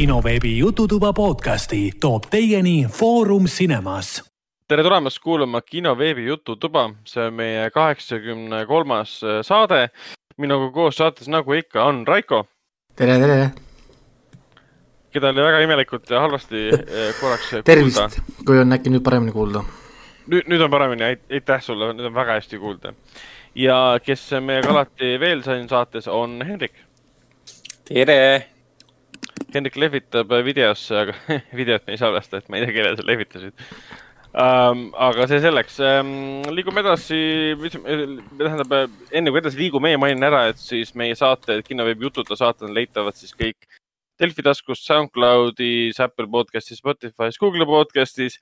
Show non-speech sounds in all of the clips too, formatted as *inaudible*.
kinoveebi Jututuba podcasti toob teieni Foorum Cinemas. tere tulemast kuulama kinoveebi Jututuba, see on meie kaheksakümne kolmas äh, saade. minuga koos saates, nagu ikka, on Raiko. tere, tere. keda oli väga imelikult ja halvasti äh, korraks tervist, kui on äkki nüüd paremini kuulda. nüüd, nüüd on paremini, aitäh sulle, nüüd on väga hästi kuulda. ja kes meiega alati veel siin saates on Hendrik. tere Hendrik lehvitab videosse, aga *laughs* videot me ei salvesta, et ma ei tea, kellele sa lehvitasid um,. aga see selleks um,. liigume edasi, tähendab, enne kui edasi liigume, mainin ära, et siis meie saated, kinoveebi jutud ja saated on leitavad siis kõik Delfi taskust, SoundCloudis, Apple podcastis, Spotify's, Google podcastis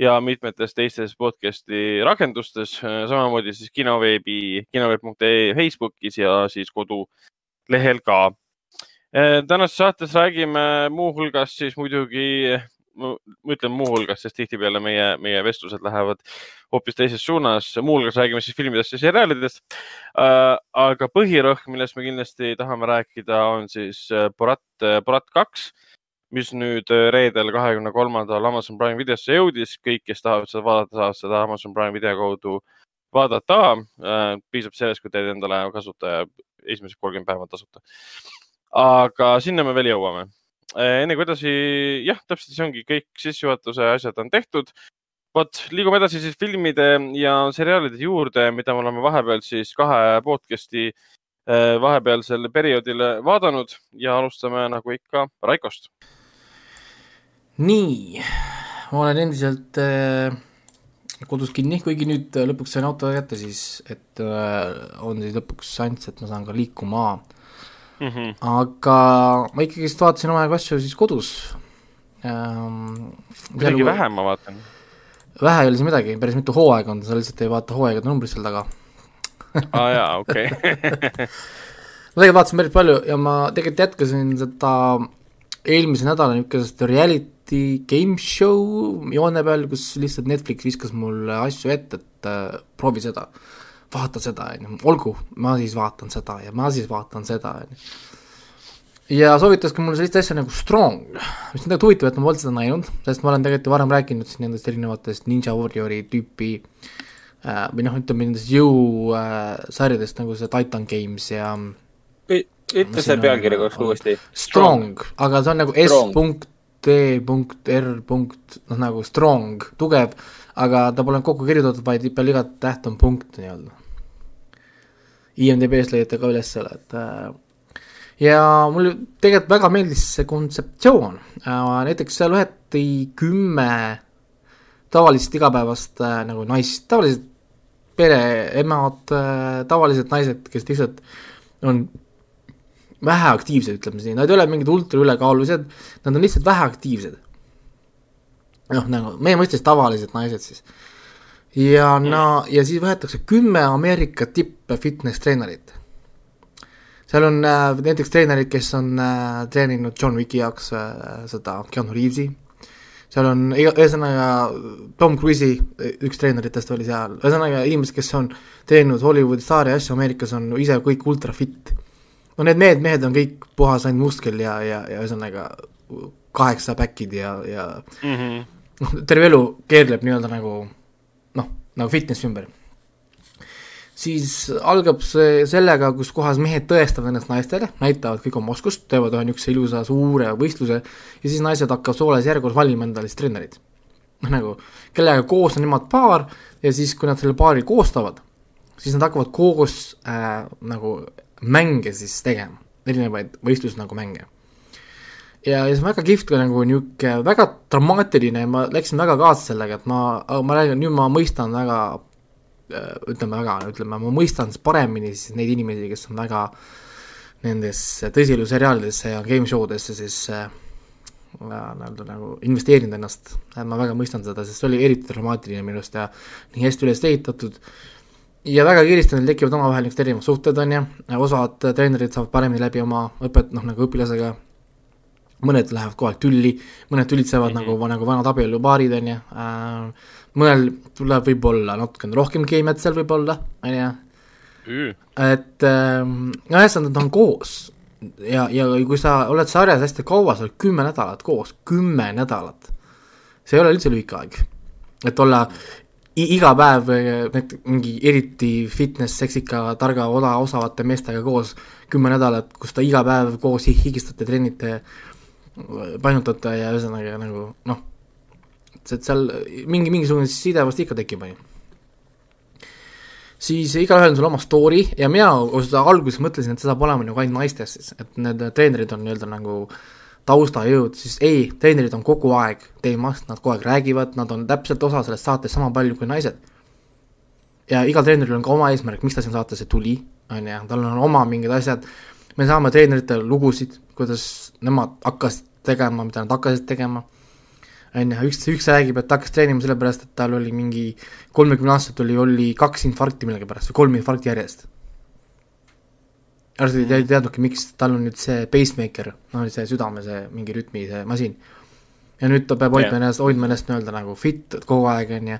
ja mitmetes teistes podcast'i rakendustes. samamoodi siis kinoveebi, kinoveeb.ee Facebookis ja siis kodulehel ka tänases saates räägime muuhulgas siis muidugi, ma ütlen muuhulgas, sest tihtipeale meie, meie vestlused lähevad hoopis teises suunas. muuhulgas räägime siis filmidest ja seriaalidest. Eh, aga põhirõhk, millest me kindlasti tahame rääkida, on siis eh, Borat, Borat kaks, mis nüüd reedel, kahekümne kolmandal Amazon Prime videosse jõudis. kõik, kes tahavad seda vaadata, saavad seda Amazon Prime video kaudu vaadata. piisab sellest, kui teed endale kasutaja esimesed kolmkümmend päeva tasuta aga sinna me veel jõuame. Eh, enne kui edasi, jah, täpselt see ongi kõik sissejuhatuse asjad on tehtud. vot, liigume edasi siis filmide ja seriaalide juurde, mida me oleme vahepeal siis kahe podcast'i eh, vahepealsel perioodil vaadanud ja alustame nagu ikka Raikost. nii, ma olen endiselt äh, kodus kinni, kuigi nüüd lõpuks sain auto kätte, siis et äh, on siis lõpuks šanss, et ma saan ka liikuma äh, mm. -hmm. aga ma ikkagist vaatasin omajagu asju siis kodus ähm,. midagi vähe ma vaatan. vähe ei ole siin midagi, päris mitu hooaega on, sa lihtsalt ei vaata hooaegade numbrit seal taga aa jaa, okei *laughs* ma tegelikult vaatasin päris palju ja ma tegelikult jätkasin seda eelmise nädala niisugust reality game show joone peal, kus lihtsalt Netflix viskas mulle asju ette, et äh, proovi seda vaata seda, on ju, olgu, ma siis vaatan seda ja ma siis vaatan seda, on ju. ja soovitas ka mulle sellist asja nagu Strong, mis on tegelikult huvitav, et ma polnud seda näinud, sest ma olen tegelikult varem rääkinud siin nendest erinevatest Ninja Warriori tüüpi äh, või noh, ütleme nendest jõusarjadest äh, nagu see Titan Games ja ütle see pealkiri korraks uuesti. Strong, aga see on nagu S punkt T punkt R punkt, noh nagu strong, tugev, aga ta pole kokku kirjutatud, vaid peal igat täht on punkt nii-öelda. IMDB-s leiate ka üles selle, et äh, ja mulle tegelikult väga meeldis see kontseptsioon äh,, näiteks seal võeti kümme tavalist igapäevast äh, nagu naist, tavalised pereemad tavalised naised, kes lihtsalt on väheaktiivsed, ütleme nii, nad ei ole mingid ultraülekaalulised, nad on lihtsalt väheaktiivsed. Noh, nagu meie mõistes tavalised naised siis ja no, ja siis võetakse kümme Ameerika tipp fitness treenerit. seal on äh, näiteks treenerid, kes on äh, treeninud John Wicki jaoks äh, seda Keanu Reavesi, seal on ühesõnaga Tom Cruise'i üks treeneritest oli seal, ühesõnaga inimesed, kes on teeninud Hollywoodi staari asju Ameerikas, on ise kõik ultra fit. no need mehed, mehed on kõik puhas ainult muskel ja, ja, ja ühesõnaga kaheksa back'id ja, ja mm -hmm. Noh, terve elu keerleb nii-öelda nagu nagu fitnessi ümber. siis algab see sellega, kus kohas mehed tõestavad ennast naistele, näitavad kõik oma oskust, teevad ühe niisuguse ilusa suure võistluse ja siis naised hakkavad soolas järjekorras valima endale siis treenerid. noh nagu, kellega koos on nemad paar ja siis, kui nad selle paari koostavad, siis nad hakkavad koos äh, nagu mänge siis tegema, erinevaid võistlus nagu mänge ja, ja see on väga kihvt ka nagu niisugune väga dramaatiline ja ma läksin väga kaasa sellega, et ma, ma räägin, nüüd ma mõistan väga äh, ütleme väga, ütleme, ma mõistan paremini siis neid inimesi, kes on väga nendesse tõsielu seriaalidesse ja game show desse siis äh, nii-öelda nagu investeerinud ennast, ma väga mõistan seda, sest see oli eriti dramaatiline minu arust ja nii hästi üles ehitatud. Ja väga kiiresti neil tekivad omavahel niisugused erinevad suhted, on ju, osad treenerid saavad paremini läbi oma õpet, noh nagu õpilasega mõned lähevad kohe tülli, mõned tülitsevad mm -hmm. nagu, nagu vanad abielupaarid, on ju äh,, mõnel tuleb võib-olla natukene rohkem keemiat seal võib-olla, on ju, et äh, no ühesõnaga, nad on koos. Ja, ja kui sa oled sarjas hästi kaua, sa oled kümme nädalat koos, kümme nädalat. see ei ole üldse lühike aeg, et olla iga päev eh, näit- mingi eriti fitness, seksika, targa, oda, osavate meestega koos kümme nädalat, kus ta iga päev koos hi- higistate, trennite, painutate ja ühesõnaga nagu noh, et seal mingi, mingisugune side vast ikka tekib, on ju siis igalühel on sul oma story ja mina öelda alguses mõtlesin, et see saab olema nagu ainult naistes siis, et need treenerid on nii-öelda nagu taustajõud, siis ei, treenerid on kogu aeg teemas, nad kogu aeg räägivad, nad on täpselt osa sellest saatest sama palju kui naised. ja igal treeneril on ka oma eesmärk, miks ta sinna saatesse tuli, on ju, tal on oma mingid asjad, me saame treeneritele lugusid, kuidas nemad hakkasid tegema, mida nad hakkasid tegema on ju, üks, üks räägib, et hakkas treenima sellepärast, et tal oli mingi kolmekümne aastaselt oli, oli kaks infarkti millegipärast või kolm infarkti järjest. arstid ei teadnudki, miks tal on nüüd see pacemaker, no see südame, see mingi rütmi, see masin. ja nüüd ta peab hoidma Jah. ennast, hoidma ennast nii-öelda nagu fit kogu aeg, on ju.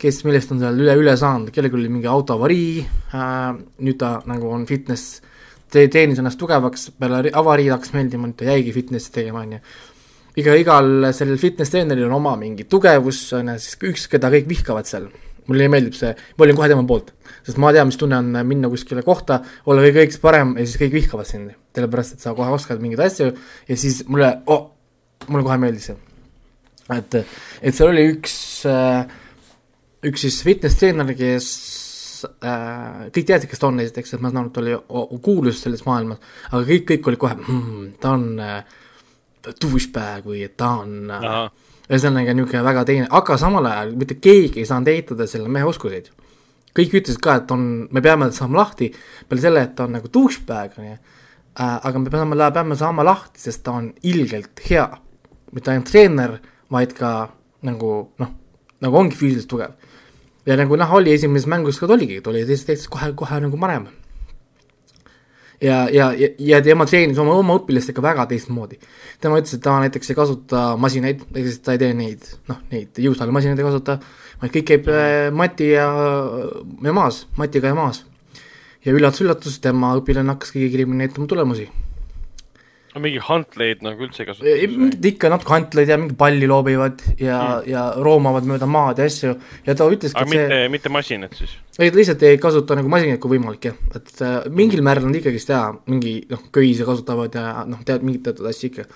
kes millest on seal üle, üle saanud, kellelgi oli mingi autoavarii äh,, nüüd ta nagu on fitness, treenis ennast tugevaks, peale ri- avarii hakkas meeldima, nüüd ta jäigi fitnessi tegema, on ju iga, igal sellel fitness treeneril on oma mingi tugevus, on ju, siis üks, keda kõik vihkavad seal. mulle meeldib see, ma olin kohe tema poolt, sest ma tean, mis tunne on minna kuskile kohta, olla kõige kõigest parem ja siis kõik vihkavad sind. sellepärast, et sa kohe oskad mingeid asju ja siis mulle oh,, mulle kohe meeldis see. et, et seal oli üks äh,, üks siis fitness treener, kes äh, kõik teadsid, kes ta on esiteks, et ma saan aru, et ta oli kuulus selles maailmas, aga kõik, kõik olid kohe mmm,, ta on äh, douchebag või et ta on äh, ühesõnaga niisugune väga teine, aga samal ajal mitte keegi ei saanud eitada selle mehe oskuseid. kõik ütlesid ka, et on, me peame saama lahti peale selle, et ta on nagu douchebag, on ju. aga me peame, peame saama lahti, sest ta on ilgelt hea. mitte ainult treener, vaid ka nagu noh, nagu ongi füüsiliselt tugev. Ja nagu noh, oli esimeses mängus ka oligi, ta oli teisest täitsa kohe, kohe nagu parem ja, ja, ja, ja tema treenis oma, oma õpilastega väga teistmoodi. tema ütles, et ta näiteks ei kasuta masinaid, ehk siis ta ei tee neid, noh, neid jõusaalimasinaid ei kasuta, vaid kõik käib äh, mati ja, ja maas, matiga ja maas. ja üllatus-üllatus, tema õpilane hakas kõige kiiremini tulemusi. mingi huntleid nagu üldse ei kasuta. ikka natuke hantleid ja mingi palli loobivad ja mm., ja roomavad mööda maad ja asju ja ta ütleski, et see mitte, mitte masinad siis? ei, ta lihtsalt ei kasuta nagu masinaid, kui võimalik jah, et äh, mingil määral nad ikkagist jaa, mingi noh, köise kasutavad ja noh, tead mingit teatud asja ikka.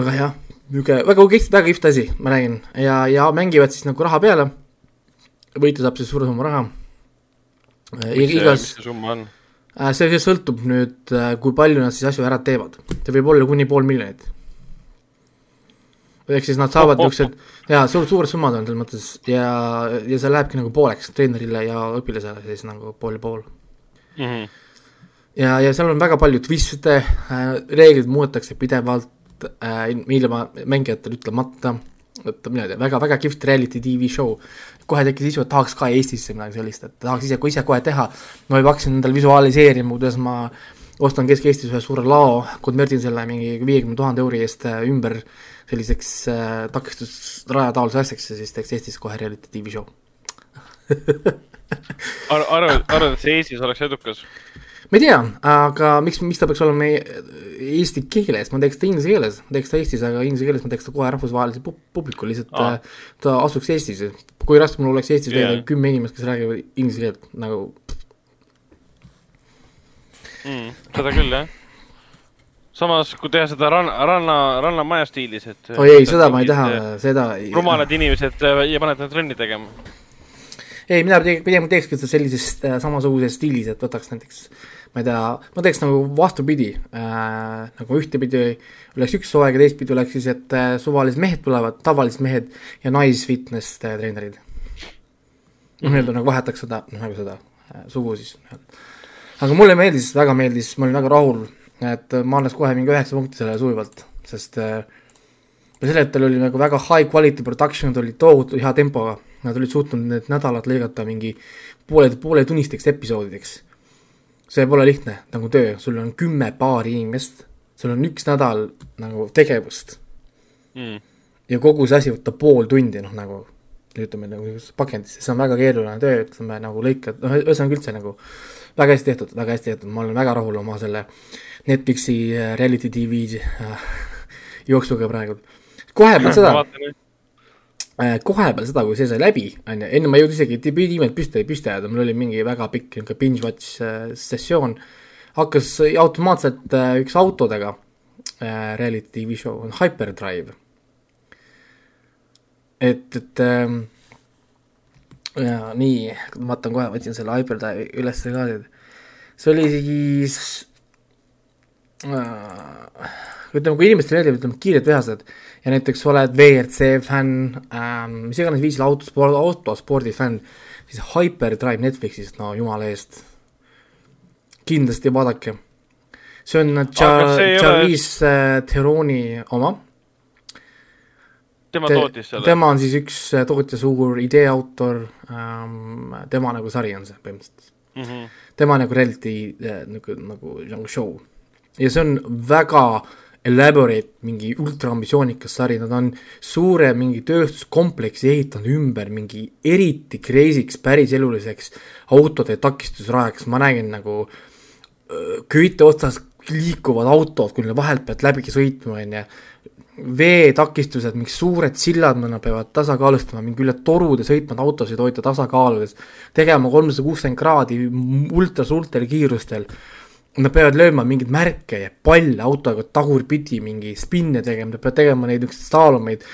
aga jah, niisugune väga kihvt, väga kihvt asi, ma räägin, ja, ja mängivad siis nagu raha peale. võitja saab siis suure summa raha. mis igas, see summa on? see, see sõltub nüüd, kui palju nad siis asju ära teevad, see võib olla kuni pool miljonit. ehk siis nad saavad Oh, oh, niisugused jaa, suur, suured summad on selles mõttes ja, ja see lähebki nagu pooleks treenerile ja õpilasele siis nagu pool ja pool. Mhm. ja, ja seal on väga palju twist'e äh,, reeglid muudetakse pidevalt äh, ilma mängijatele ütlemata, et mina ei tea, väga, väga kihvt reality tv show. Kohe tekkis isu, et tahaks ka Eestisse midagi sellist, et tahaks ise, ise kohe teha. ma juba hakkasin endale visualiseerima, kuidas ma ostan Kesk-Eestis ühe suure lao, konverdin selle mingi viiekümne tuhande euri eest äh, ümber selliseks äh, takistusraja taolise asjaks ja siis teeks Eestis kohe reality tv show. arvad, arvad, arvad, et see Eestis oleks edukas? Ma ei tea, aga miks, miks ta peaks olema meie eesti keeles, ma teeks ta inglise keeles, ma teeks ta Eestis, aga inglise keeles ma teeks ta kohe rahvusvahelisele pu- publikule, lihtsalt ah. ta asuks Eestis. kui raske mul oleks Eestis leida yeah. kümme inimest, kes räägivad inglise keelt nagu mm,. seda küll, jah. samas, kui teha seda ranna, ranna, rannamaja stiilis, et. oi ei, seda ma ei taha, seda ei rumalad inimesed äh, ja paned nad trenni tegema. ei, mina pigem teekski seda sellises äh, samasuguses stiilis, et võtaks näiteks ma ei tea, ma teeks nagu vastupidi äh,, nagu ühtepidi oleks üks hooaeg ja teistpidi oleks siis, et äh, suvalised mehed tulevad, tavalised mehed ja naisfitness äh, treenerid. noh, nii-öelda nagu vahetaks seda, noh nagu seda äh, sugu siis. aga mulle meeldis, väga meeldis, ma olin väga rahul, et ma annaks kohe mingi üheksa punkti sellele sujuvalt, sest äh, selle, et tal oli nagu väga high quality production, ta oli tohutu hea tempoga, nad olid suutnud need nädalad lõigata mingi poole, pooletunnisteks episoodideks. See pole lihtne nagu töö, sul on kümme paari inimest, sul on üks nädal nagu tegevust Mm. ja kogu see asi võtab pool tundi, noh nagu ütleme nagu pakendisse, see on väga keeruline töö, ütleme nagu lõikad, noh ühesõnaga üldse nagu väga hästi tehtud, väga hästi tehtud, ma olen väga rahul oma selle Netflixi äh, reality tv äh, jooksuga praegu. kohe peal seda, kohe peal seda, kui see sai läbi, on ju, enne ma ei jõudnud isegi debüütiimet püsti, püsti ajada, mul oli mingi väga pikk niisugune binge watch sessioon, hakkas automaatselt üks autodega reality tv show, on Hyperdrive. et, et ähm, ja nii, vaatan kohe, võtsin selle Hyperdrive'i üles ka, see oli siis äh, ütleme, kui inimestele meeldib, ütleme, kiired vihased ja näiteks oled WRC fänn ähm,, mis iganes viisil autosport, autospordi fänn, siis Hyperdrive Netflixist, no jumala eest, kindlasti vaadake. see on Charlize ole... Theron'i oma tema Te, tootis selle? tema on siis üks äh, tootja suur idee autor ähm,, tema nagu sari on see põhimõtteliselt mm. -hmm. tema nagu reality äh, nagu, nagu, nagu show. ja see on väga elaborate, mingi ultraambitsioonikas sari, nad on suure mingi tööstuskompleksi ehitanud ümber mingi eriti crazy'ks, päriseluliseks autode takistusrajaks, ma nägin nagu köite otsas liikuvad autod, kui neil vahelt pead läbi sõitma, on ju veetakistused, mingi suured sillad, mida nad peavad tasakaalustama, mingi üle torude sõitma, et autosid hoida tasakaaludes, tegema kolmsada kuuskümmend kraadi ultra suurtel kiirustel. Nad peavad lööma mingeid märke ja palle autoga tagurpidi, mingi spinne tegema, nad peavad tegema neid niisuguseid staalomeid,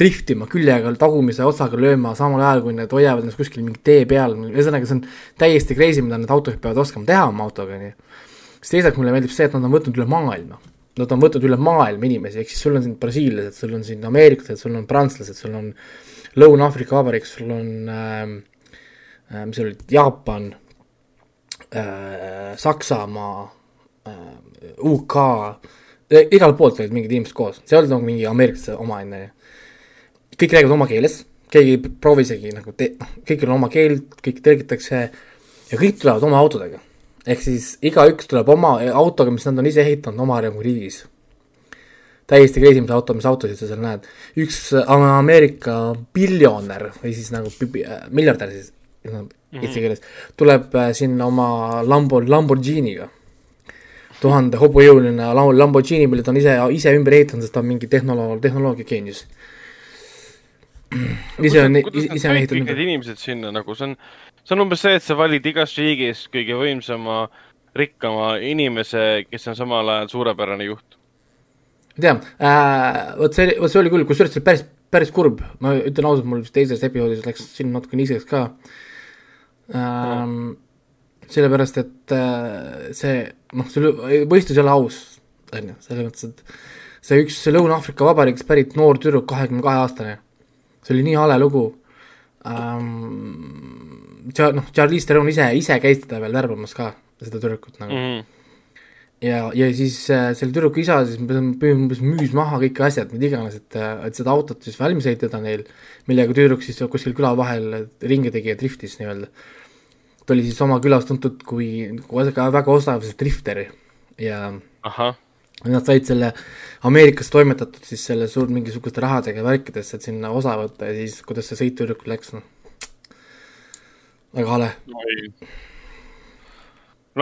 driftima küljega, tagumise otsaga lööma, samal ajal kui need hoiavad ennast kuskil mingi tee peal, ühesõnaga see on täiesti crazy, mida need autojuhid peavad oskama teha oma autoga, nii. siis teisalt mulle meeldib see, et nad on võtnud üle maailma nad on võtnud üle maailma inimesi, ehk siis sul on siin brasiillased, sul on siin ameeriklased, sul on prantslased, sul on Lõuna-Aafrika Vabariik, sul on äh, äh, mis see oli, Jaapan Saksamaa äh,, UK äh,, igalt poolt olid mingid inimesed koos, see ei olnud nagu mingi ameeriklaste oma, on ju. kõik räägivad oma keeles, keegi ei proovi isegi nagu te-, noh, kõigil on oma keel, kõik tõlgitakse ja kõik tulevad oma autodega ehk siis igaüks tuleb oma autoga, mis nad on ise ehitanud oma nagu riigis. täiesti crazy, mis auto, mis autosid sa seal näed. üks Ameerika biljonär või siis nagu miljardär siis no, mhm. eesti keeles, tuleb äh, sinna oma Lambo, Lamborghiniga. tuhande hobujõuline Lamborghini, mille ta on ise, ise ümber ehitanud, sest ta on mingi tehnoloog, tehnoloogia geenius ise on, ise on ehitanud. Need inimesed sinna nagu, see on, see on umbes see, et sa valid igas riigis kõige võimsama, rikkama inimese, kes on samal ajal suurepärane juht. tean äh,, vot see, vot see oli küll, kusjuures see oli päris, päris kurb, ma ütlen ausalt, mul teises episoodis läks siin natuke niiseks ka ähm,. sellepärast, et äh, see, noh, see võistlus ei ole aus, on ju, selles mõttes, et see üks Lõuna-Aafrika Vabariigist pärit noor tüdruk, kahekümne kahe aastane see oli nii hale lugu ähm,. noh, Charlize Theron ise, ise käis teda veel värbamas ka, seda tüdrukut nagu mm. -hmm. ja, ja siis äh, selle tüdruku isa siis umbes müüs maha kõik asjad, mida iganes, et, et seda autot siis valmis ehitada neil, millega tüdruk siis kuskil küla vahel ringi tegi ja driftis nii-öelda. Ta oli siis oma külas tuntud kui väga, osav drifter ja ahah Nad said selle Ameerikas toimetatud siis selle suur mingisuguste rahadega värkidesse, et sinna osa võtta ja siis kuidas see sõit tüdrukul läks, noh. väga hale no,.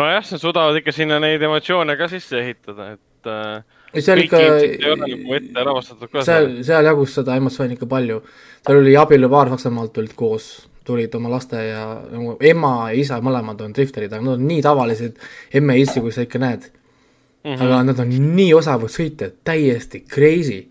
nojah, sa suudavad ikka sinna neid emotsioone ka sisse ehitada, et äh, seal ikka, nagu seal, seal jagus seda emotsiooni ikka palju. seal oli abielupaar Saksamaalt tulid koos, tulid oma laste ja nagu ema ja isa mõlemad on drifterid, aga nad on nii tavalised emme ja issi, kui sa ikka näed mm. -hmm. aga nad on nii osavad sõitjad, täiesti crazy.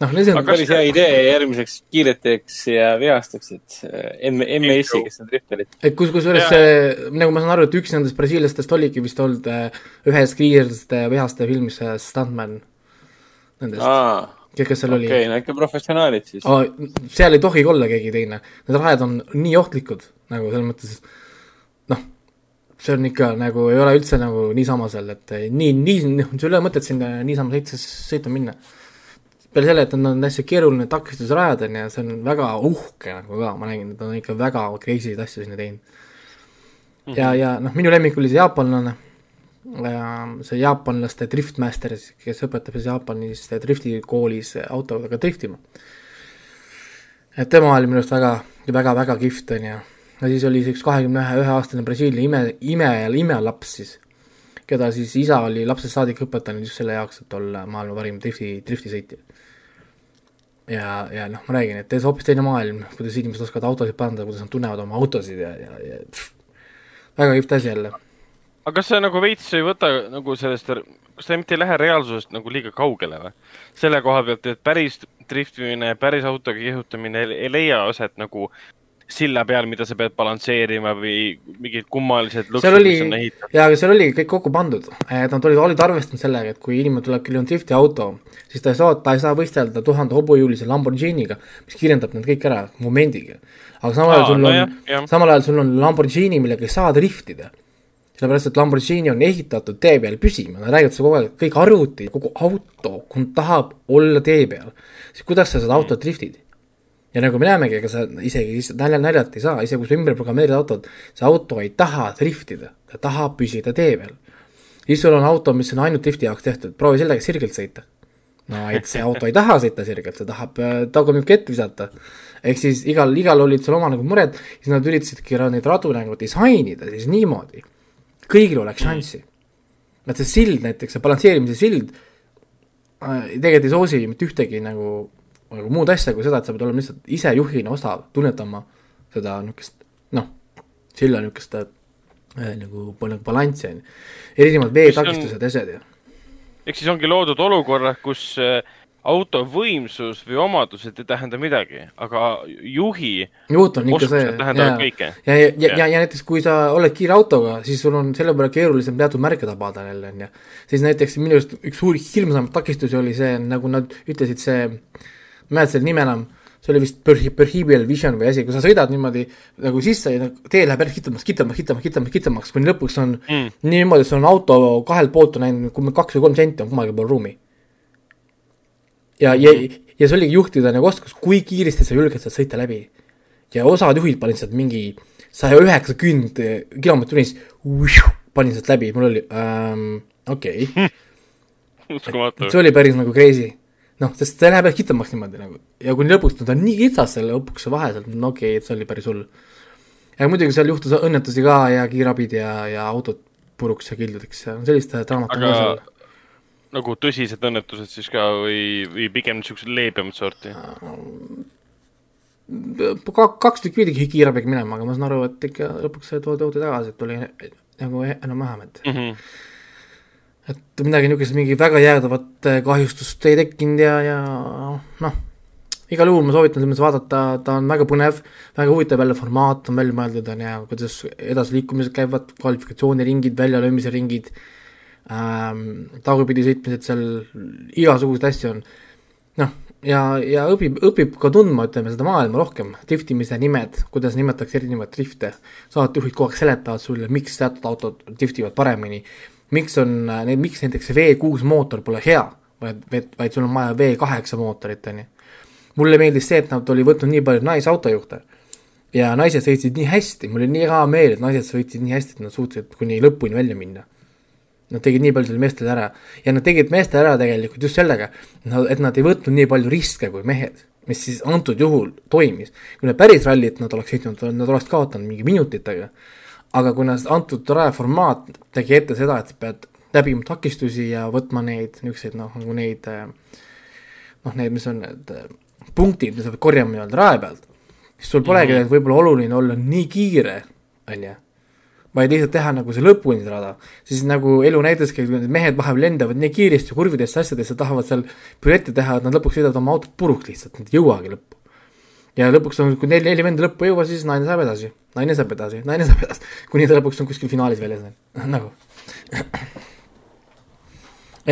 noh, see on päris hea idee järgmiseks kiireteks ja vihasteks, et äh, MS-i, kes on drifterid. et kus, kusjuures see, nagu ma saan aru, et üks nendest brasiillastest oligi vist olnud äh, ühes kiireste vihaste filmis äh, Stuntman. Nendest ah kes seal okay, oli. okei, no ikka professionaalid siis oh,. seal ei tohigi olla keegi teine, need rajad on nii ohtlikud nagu selles mõttes, noh, see on ikka nagu, ei ole üldse nagu niisama seal, et nii, nii, noh, sul ei ole mõtet sinna niisama sõita, sõita minna. peale selle, et on, on hästi keeruline takistusrajad on ju, see on väga uhke nagu ka, ma nägin, et nad on ikka väga crazy asju sinna teinud mm. -hmm. ja, ja noh, minu lemmik oli see jaapanlane, see jaapanlaste driftmaster, kes õpetab siis Jaapanis driftikoolis autodega driftima. et tema oli minu arust väga, väga, väga kihvt on ju ja siis oli see üks kahekümne ühe, üheaastane Brasiilia ime, ime, imelaps siis, keda siis isa oli lapsest saadik õpetanud just selle jaoks, et olla maailma parim drifti, driftisõitja. ja, ja noh, ma räägin, et tees hoopis teine maailm, kuidas inimesed oskavad autosid parandada, kuidas nad tunnevad oma autosid ja, ja, ja pff, väga kihvt asi jälle. Aga kas see nagu veits ei võta nagu sellest, kas ta mitte ei lähe reaalsusest nagu liiga kaugele või? selle koha pealt, et päris driftimine, päris autoga kihutamine ei leia aset nagu silla peal, mida sa pead balansseerima või mingid kummalised lõksud, mis on ehitatud. jaa, aga seal oli kõik kokku pandud, et nad olid, olid arvestanud sellega, et kui inimene tuleb, kellel on drifti auto, siis ta ei saa, ta ei saa võistelda tuhande hobujõulise Lamborghiniga, mis kirjeldab need kõik ära momendiga. aga samal ajal sul no on, samal ajal sul on Lamborghini, millega ei saa driftida. Sellepärast, et Lamborghini on ehitatud tee peal püsima, nad räägivad seda kogu aeg, kõik arvutid, kogu auto, tahab olla tee peal, siis kuidas sa seda autot driftid ja nagu me näemegi, ega sa isegi nalja, naljalt ei saa, isegi kui sa ümber programmeerid autot, see auto ei taha driftida, ta tahab püsida tee peal. siis sul on auto, mis on ainult drifti jaoks tehtud, proovi sellega sirgelt sõita. no et see auto ei taha sõita sirgelt, ta tahab äh, tagumikku ette visata. ehk siis igal, igal olid seal oma nagu mured, siis nad üritasidki neid radu nagu disainida siis niimoodi, kõigil oleks šanssi. et see sild näiteks, see balansseerimise sild äh, tegelikult ei soosi mitte ühtegi nagu nagu muud asja kui seda, et sa pead olema lihtsalt ise juhina osav, tunnetama seda niisugust noh, silla niisugust äh, nagu, nagu balanssi on ju, erinevad veetakistused ja asjad ja. ehk siis ongi loodud olukorrad, kus äh, auto võimsus või omadused ei tähenda midagi, aga juhi juht on ikka see, ja, ja, ja, ja, ja, ja näiteks kui sa oled kiire autoga, siis sul on selle võrra keerulisem teatud märke tabada jälle, on ju. siis näiteks minu arust üks suur hirmsamaid takistusi oli see, nagu nad ütlesid, see ma ei mäleta selle nime enam, see oli vist Perhibial Vision või asi, kui sa sõidad niimoodi nagu sisse ja nagu tee läheb järjest kitamaks, kitamaks, kitamaks, kitamaks, kitamaks, kuni lõpuks on mm. niimoodi, et sul on auto kahelt poolt on ainult kaks või kolm senti on kummalgi pool ruumi. Ja, ja, ja see oligi juhtida nagu oskus, kui kiiresti sa julged sealt sõita läbi. ja osad juhid panid sealt mingi saja üheksakümmend kilomeetrit tunnis, panin sealt läbi, mul oli ähm,, okei *laughs* okay. see oli päris nagu crazy noh, sest see läheb jah kitamaks niimoodi nagu ja kuni lõpuks ta on nii kitsas selle lõpuks vahe sealt, no okei okay,, et see oli päris hull. ja muidugi seal juhtus õnnetusi ka ja kiirabid ja, ja autod puruks ja kildudeks ja sellist draamat on ka seal. Nagu tõsised õnnetused siis ka või, või pigem niisugused leebemat sorti? Ka, kaks tükki pidigi kiirabiga minema, aga ma saan aru, et ikka lõpuks toodi auto tagasi, et oli nagu enam-vähem, et mm. -hmm et midagi niisugust, mingi väga jäädavat äh, kahjustust ei tekkinud ja, ja noh, igal juhul ma soovitan selles mõttes vaadata, ta on väga põnev, väga huvitav jälle formaat on välja mõeldud, on ju, kuidas edasiliikumised käivad, kvalifikatsiooniringid, väljalöömise ringid ähm,, tagurpidi sõitmised seal, igasuguseid asju on. noh, ja, ja õpib, õpib ka tundma, ütleme, seda maailma rohkem, driftimise nimed, kuidas nimetatakse erinevaid drifte, saatejuhid kogu aeg seletavad sulle, miks teatud autod driftivad paremini miks on, miks näiteks see V6 mootor pole hea, vaid, vaid, sul on vaja V8 mootorit, on ju. mulle meeldis see, et nad oli võtnud nii palju naisautojuhte ja naised sõitsid nii hästi, mul oli nii hea meel, et naised sõitsid nii hästi, et nad suutsid kuni lõpuni välja minna. Nad tegid nii palju selle meestele ära ja nad tegid meestele ära tegelikult just sellega, et nad ei võtnud nii palju riske kui mehed, mis siis antud juhul toimis. kui nad päris rallit nad oleks sõitnud, nad oleks kaotanud mingi minutitega aga kuna antud rajaformaat tegi ette seda, et sa pead läbima takistusi ja võtma neid niisuguseid noh, nagu neid noh, need, mis on need punktid, mida sa pead korjama nii-öelda raja pealt, siis sul polegi mm -hmm. võib-olla oluline olla nii kiire, on ju, vaid lihtsalt teha nagu see lõpuni see rada, siis nagu elu näitaski, need mehed vahepeal lendavad nii kiiresti kurvidesse asjadesse, tahavad seal pürette teha, et nad lõpuks sõidavad oma autot puruks lihtsalt, nad ei jõuagi lõppu. Ja lõpuks on, kui neli, neli venda lõppu ei jõua, siis naine saab edasi, naine saab edasi, naine saab edasi, *laughs* kuni ta lõpuks on kuskil finaalis väljas, *laughs* nagu. *clears throat*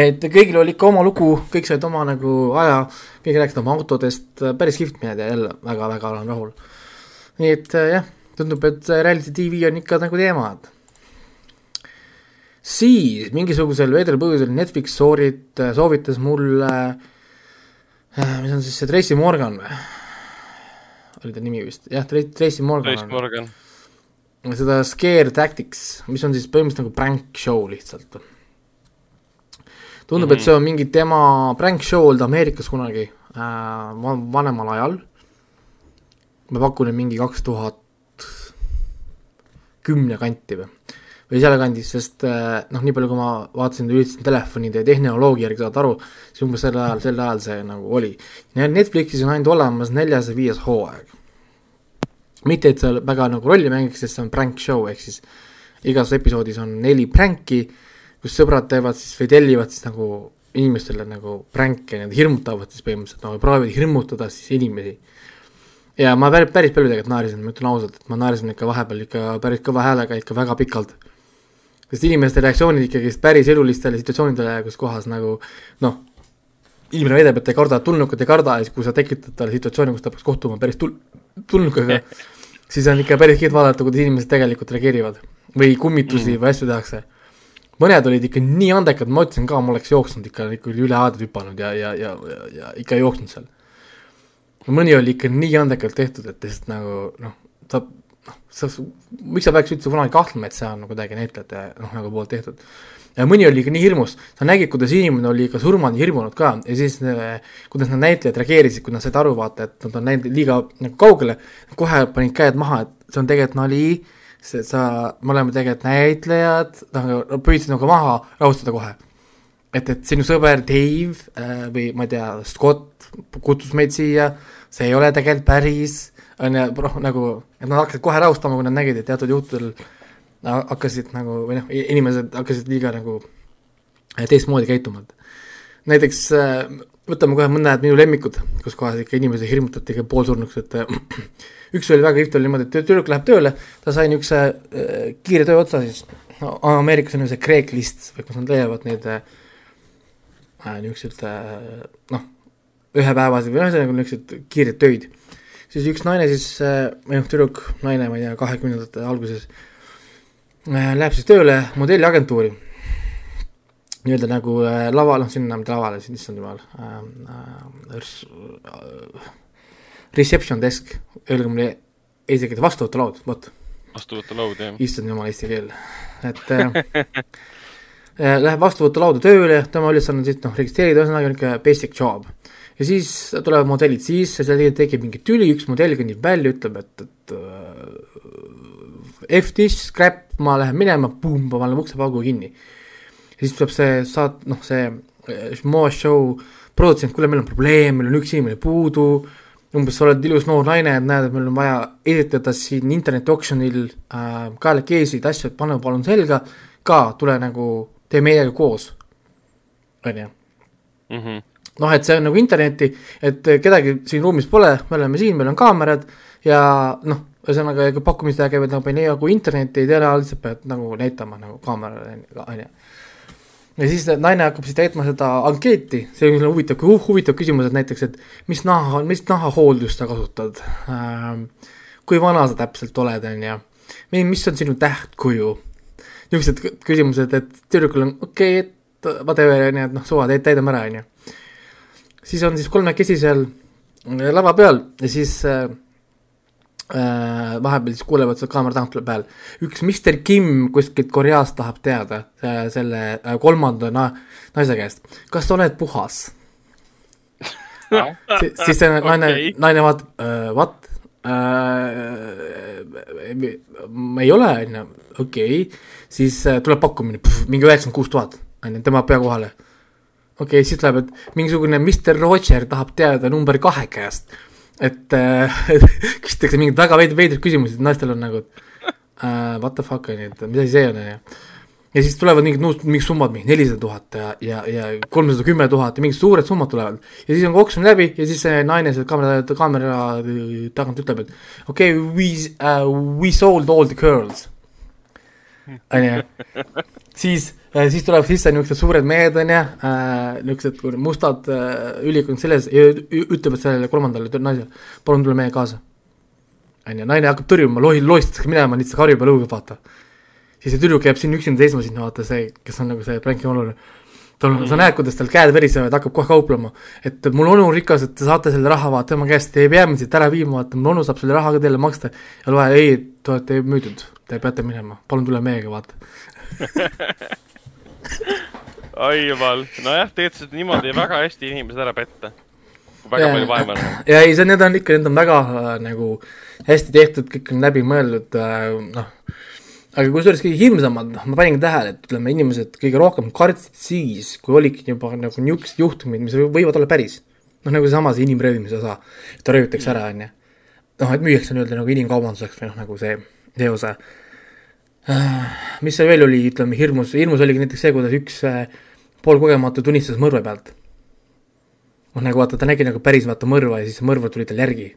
et kõigil oli ikka oma lugu, kõik said oma nagu aja, kõik rääkisid oma autodest, päris kihvt mehed ja jälle väga-väga olen rahul. nii et jah, tundub, et reality tv on ikka nagu teema, siis mingisugusel veidral põhjusel Netflix soorit-, soovitas mulle äh,, mis on siis see Tracy Morgan või? oli ta nimi vist, jah, Tracy Morgan. Tracy Morgan. seda Scare Tactics, mis on siis põhimõtteliselt nagu prank show lihtsalt. tundub mm, -hmm. et mhm. see on mingi tema prank show olnud Ameerikas kunagi äh, vanemal ajal. ma pakun, et mingi kaks tuhat kümne kanti või, või sealkandis, sest äh, noh, nii palju, kui ma vaatasin, üritasin telefonide tehnoloogia järgi saada aru, siis umbes sel ajal, sel ajal see nagu oli. Netflixis on ainult olemas neljas ja viies hooaeg. mitte, et seal väga nagu rolli mängiks, sest see on prank show, ehk siis igas episoodis on neli pränki, kus sõbrad teevad siis või tellivad siis nagu inimestele nagu pränke, nad hirmutavad siis põhimõtteliselt nagu proovivad hirmutada siis inimesi ja ma päris, päris palju tegelikult naerisin, ma ütlen ausalt, et ma naerisin ikka vahepeal ikka päris kõva häälega ikka väga pikalt. sest inimeste reaktsioonid ikkagist päris elulistele situatsioonidele, kus kohas nagu noh, inimene väidab, et ei karda, tulnukat ei karda ja siis, kui sa tekitad talle situatsiooni, kus ta peaks kohtuma päris tul-, tulnukaga *laughs* siis on ikka päris kihvt vaadata, kuidas inimesed tegelikult reageerivad. või kummitusi mm. või asju tehakse. mõned olid ikka nii andekad, ma ütlesin ka, ma oleks jooksnud ikka, ikka üle aeda hüpanud ja, ja, ja, ja, ja ikka jooksnud seal mõni oli ikka nii andekalt tehtud, et lihtsalt nagu noh, sa noh, sa, miks sa peaks üldse kunagi kahtlema, et see on kuidagi näitlejate noh, nagu poolt tehtud. ja mõni oli ikka nii hirmus, sa nägid, kuidas inimene oli ikka surmani hirmunud ka ja siis äh, kuidas need näitlejad reageerisid, kui nad said aru, vaata, et nad on läinud liiga nagu kaugele, kohe panid käed maha, et see on tegelikult nali, see, sa, me oleme tegelikult näitlejad, noh, püüdsid nagu maha rahustada kohe. Et, et sinu sõber Dave äh, või ma ei tea, Scott kutsus meid siia. See ei ole tegelikult päris, on ju, noh nagu, et nad hakkasid kohe rahustama, kui nad nägid, et teatud juhtudel hakkasid nagu, või noh, inimesed hakkasid liiga nagu äh, teistmoodi käituma, näiteks äh, võtame kohe mõned minu lemmikud, kus kohas ikka inimesi hirmutati ikka poolsurnuks, et äh, üks oli väga kihvt, oli niimoodi, et tüdruk läheb tööle, ta sai niisuguse äh, kiire töö otsa siis. No,, Ameerikas on ju see Craigslist kus nad leiavad neid äh, niisuguseid äh, noh, ühepäevased või ühesõnaga niisugused kiired töid. siis üks naine siis, äh, või noh, tüdruk, naine, ma ei tea, kahekümnendate alguses, äh, läheb siis tööle modelliagentuuri. nii-öelda nagu äh, lava, noh, sinna mitte lavale, siis issand jumal äh,, äh, reception desk, öelge mulle eesti keeles vastuvõtulaud, vot. vastuvõtulaud, jah. issand jumal, eesti keel, et äh, *laughs* läheb vastuvõtulauda tööle, tema ülesanne on siis noh, registreerida, ühesõnaga niisugune basic job. Ja siis tulevad modellid sisse, seal tekib mingi tüli, üks modell kõnnib välja, ütleb, et, et äh, F-dish, scrap, ma lähen minema, pumm, ma panen uksepaugu kinni. ja siis tuleb see saat-, noh, see äh, Moa show produtsent, kuule, meil on probleem, meil on üks inimene puudu, umbes sa oled ilus noor naine, et näed, et meil on vaja esitada siin interneti oksjonil äh, kaelakeisid, asju, et pane palun selga, ka tule nagu, tee meiega koos, on ju. Mhm noh, et see on nagu interneti, et kedagi siin ruumis pole, me oleme siin, meil on kaamerad ja noh, ühesõnaga pakkumised käivad nagu nii nagu tea, lihtsalt pead nagu näitama nagu kaamerale, on ju. ja siis naine hakkab siis täitma seda ankeeti, see on huvitav, huvitav küsimus, et näiteks, et mis naha, mis nahahooldust sa kasutad ähm,, kui vana sa täpselt oled, on ju, mis on sinu tähtkuju, niisugused küsimused, et tüdrukul on okei okay,, et whatever, on ju, et noh, suva, täidame ära, on ju siis on siis kolmekesi seal äh, lava peal ja siis äh, äh, vahepeal siis kuulevad seal kaamera tagant tuleb hääl. üks Mr Kim kuskilt Koreast tahab teada äh, selle äh, kolmanda na naise käest, kas sa oled puhas *laughs* Si? siis see naine okay., naine vaatab uh,, what uh,? ma ei ole, on ju, okei, siis uh, tuleb pakkumine, mingi üheksakümmend kuus tuhat, on ju, tema pea kohale okei okay,, siis läheb, et mingisugune Mr Roger tahab teada number kahe käest. et äh, *laughs* küsitakse mingeid väga veid-, veidraid küsimusi, et naistel on nagu äh, what the fuck on ju, et mis asi see on, on ju. ja siis tulevad mingid muud, mingid summad, mingi nelisada tuhat ja, ja, ja kolmsada kümme tuhat ja mingid suured summad tulevad. ja siis on oksjon läbi ja siis see naine seal kaamera, kaamera tagant ütleb, et okei okay,, we uh,, we sold all the girls. On ju, siis siis tulevad sisse niisugused suured mehed, on ju äh,, niisugused mustad äh, ülikond selles ja ütlevad sellele kolmandale naisele, palun tule meiega kaasa. on ju, naine hakkab tõrjuma, lohi-, lohistatakse minema, lihtsalt karjub ja lõugab, vaata. siis see tüdruk jääb siin üksinda seisma sinna, vaata see, kes on nagu see pränki oluline. Tal on mm, -hmm. sa näed, kuidas tal käed verisevad, hakkab kohe kauplema. et mul onu rikas, et te saate selle raha vaata tema käest, te ei pea mind siit ära viima, vaata, mul onu saab selle raha ka teile maksta. ja loe, ei, te olete müüdud, te peate minema, palun tule meiega, vaata *laughs* oi jumal, nojah, tegelikult niimoodi *clears throat* väga hästi inimesed ära petta. väga ja, palju vaeva näha. *clears throat* ja ei, see, need on ikka, need on väga äh, nagu hästi tehtud, kõik on läbimõeldud äh,, noh. Aga kusjuures kõige hirmsamad, noh, ma panin tähele, et ütleme, inimesed kõige rohkem kartsid siis, kui olidki juba nagu niisugused juhtumid, mis võivad olla päris. noh, nagu seesama see inimröövimise osa, et ta röövitakse ära, on ju. noh, et müüakse nii-öelda nagu inimkaubanduseks või noh, nagu see, see osa. mis seal veel oli, ütleme, hirmus, hirmus oligi näiteks see, kuidas üks äh, poolkogematu tunnistas mõrva pealt. noh, nagu vaata, ta nägi nagu päris vaata mõrva ja siis mõrvar tuli talle järgi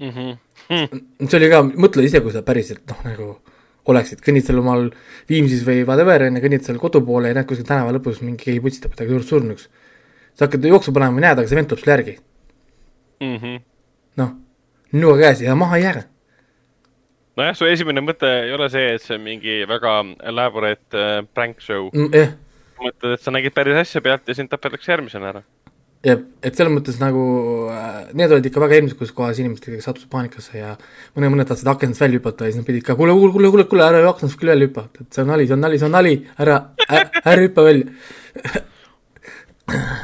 mm. -hmm. see oli ka, mõtle ise, kui sa päriselt noh, nagu oleksid, kõnnid seal omal Viimsis või whatever, on ju, kõnnid seal kodu poole ja näed kuskil tänava lõpus mingi keegi putsitab midagi suurt surnuks. sa hakkad jooksu panema ja näed, aga see vend tuleb sulle järgi mm -hmm. noh, nuga käes ja maha ei jää. nojah, su esimene mõte ei ole see, et see on mingi väga elaborate äh, prank show mm,. jah. mõtled, et sa nägid päris asja pealt ja sind tapetakse järgmisena ära jah, et selles mõttes nagu äh, need olid ikka väga eelmised, kus kohas inimesed ikkagi sattusid paanikasse ja mõne, mõned tahtsid akendast välja hüpata ja siis nad pidid ka kuule, kuule, kuule, kuule, kuule, ära aknast küll välja hüppa, et see on nali, see on nali, see on nali, ära, ära hüppa välja *laughs*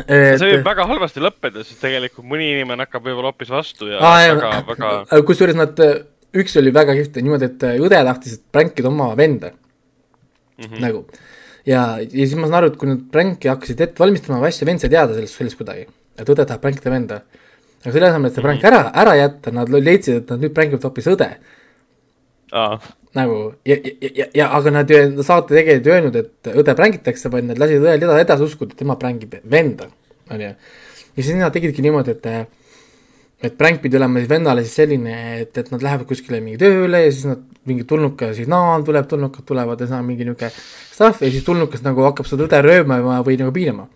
et... see võib väga halvasti lõppeda, sest tegelikult mõni inimene hakkab võib-olla hoopis vastu ja Aa, väga, väga kusjuures nad, üks oli väga kihvt niimoodi, et õde tahtis pränkida oma venda mm. -hmm. nagu ja, ja siis ma saan aru, et kui nad pränki hakkasid ette valmistama või asja, vend sai teada sellest, sellest kuidagi, et õde tahab pränkida venda. aga selle asemel, et see pränk ära, ära jätta, nad leidsid, et nad nüüd prängivad hoopis õde. nagu ja, ja, ja, ja aga nad ju, saate tegelikult ju öelnud, et õde prängitakse, vaid nad lasid õel edasi uskuda, et tema prängib venda, on ju. ja siis nad tegidki niimoodi, et et pränk pidi olema siis vennale siis selline, et, et nad lähevad kuskile mingi tööle ja siis nad mingi tulnuka signaal tuleb, tulnukad tulevad ja see on mingi niisugune stuff ja siis tulnukas nagu hakkab seda õde röövma või nagu piinama.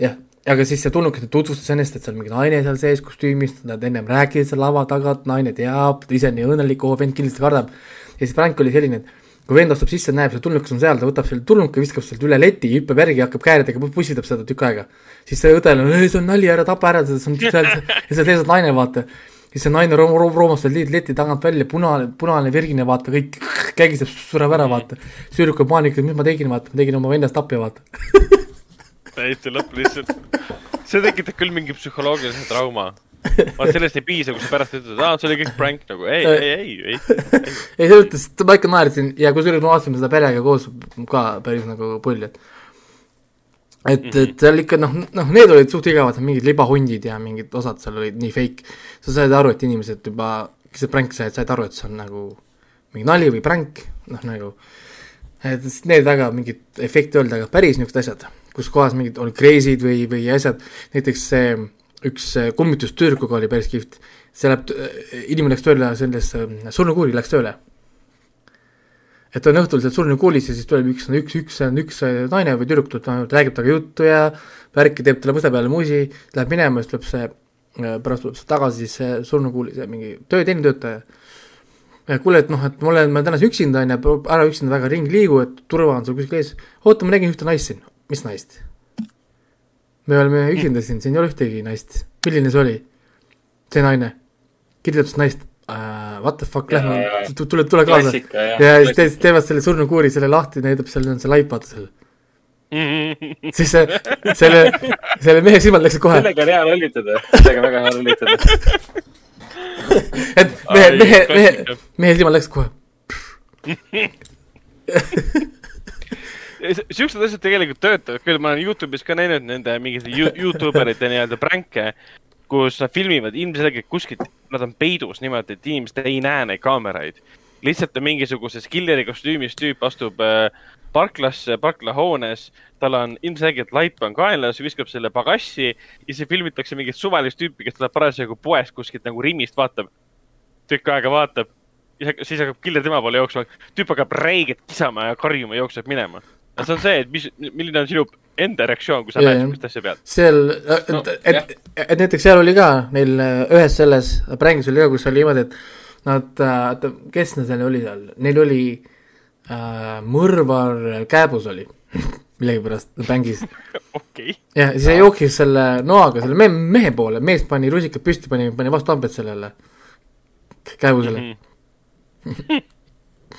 jah, aga siis see tulnukas tutvustas ennast, et seal mingi naine seal sees kostüümis, nad ennem rääkisid seal lava taga, et naine teab, ise nii õnnelik, oo vend kindlasti kardab. ja siis pränk oli selline, et kui vend astub sisse, näeb, see tulnukas on seal, ta võtab selle tulnuka, viskab sealt üle leti, hüppab järgi, hakkab kääridega, pussitab seda tükk aega. siis see õdel on, see on nali, ära tapa ära, see on seal, *laughs* ja seal on naine, vaata siis see naine room-, room-, roomas seal leti tagant välja, punane, punane, verine, vaata, kõik *laughs* kägiseb, sureb ära, vaata. tüdruk on paanikas, mis ma tegin, vaata, ma tegin oma vennast tapja, vaata *laughs* täiesti lõpp lihtsalt. see tekitab küll mingi psühholoogilise trauma. Vaat sellest ei piisa, kui sa pärast ütled, aa, see oli kõik prank nagu, ei, ei, ei, ei, ei. *laughs* ei, selles mõttes, ma ikka naersin ja kusjuures ma vaatasin seda perega koos ka päris nagu pull, et et mm, -hmm. et seal ikka noh, noh, need olid suht igavad, mingid libahundid ja mingid osad seal olid nii fake. sa said aru, et inimesed juba, kes see pränk said, said aru, et see on nagu mingi nali või pränk, noh nagu. et need väga mingit efekti olnud, aga päris niisugused asjad, kus kohas mingid olid crazy'd või, või asjad, näiteks see üks kummitustüdrukuga oli päris kihvt. see läheb, inimene läks tööle sellesse, surnukuuri läks tööle et ta on õhtul seal surnukoolis ja siis tuleb üks, üks, üks, üks naine või tüdruk tuleb, räägib temaga juttu ja värki, teeb talle mõsa peale musi, läheb minema, siis tuleb see, pärast tuleb see tagasi siis see surnukuuli, see mingi töö, teine töötaja. kuule, et noh, et ma olen, ma olen täna üksinda, on ju, ära üksinda väga ringi liigu, et turva on sul kuskil ees. oota, ma nägin ühte naist siin. mis naist? Me oleme üksinda siin, siin ei ole ühtegi naist. milline see oli? see naine. kirjeldab seda naist uh, what the fuck, lähme, tule, tule kaasa. ja siis te, teevad selle surnukuuri selle lahti, näitab seal on see laip, vaata seal *laughs* siis see, selle, selle mehe silmad läksid kohe. sellega on hea lollitada, sellega on väga hea lollitada *laughs* et mehe, mehe, mehe, mehe silmad läksid kohe *laughs* siuksed asjad tegelikult töötavad küll, ma olen Youtube'is ka näinud nende mingite Youtube erite nii-öelda pränke, kus nad filmivad ilmselgelt kuskilt, nad on peidus niimoodi, et inimesed ei näe neid kaameraid. lihtsalt on mingisuguses killeri kostüümis tüüp astub äh, parklasse, parklahoones, tal on ilmselgelt laip on kaelas, viskab selle pagassi ja siis filmitakse mingit suvalist tüüpi, kes tuleb parasjagu poest kuskilt nagu Rimist, vaatab, tükk aega vaatab ja siis hakkab killer tema poole jooksma, tüüp hakkab räiget kisama ja karjuma, jookseb minema. See on see, et mis, milline on sinu enda reaktsioon, kui sa näed sihukest asja pealt. seal et no,, et, et, et näiteks seal oli ka neil ühes selles prängis oli ka, kus oli niimoodi, et nad, oota, kes neil seal oli seal, neil oli äh, mõrvar kääbus oli *laughs* millegipärast mängis *laughs* okay.. ja siis ta jooksis selle noaga selle mehe, mehe poole, mees pani rusikad püsti, pani, pani vastu hambed sellele kääbusele mm. -hmm.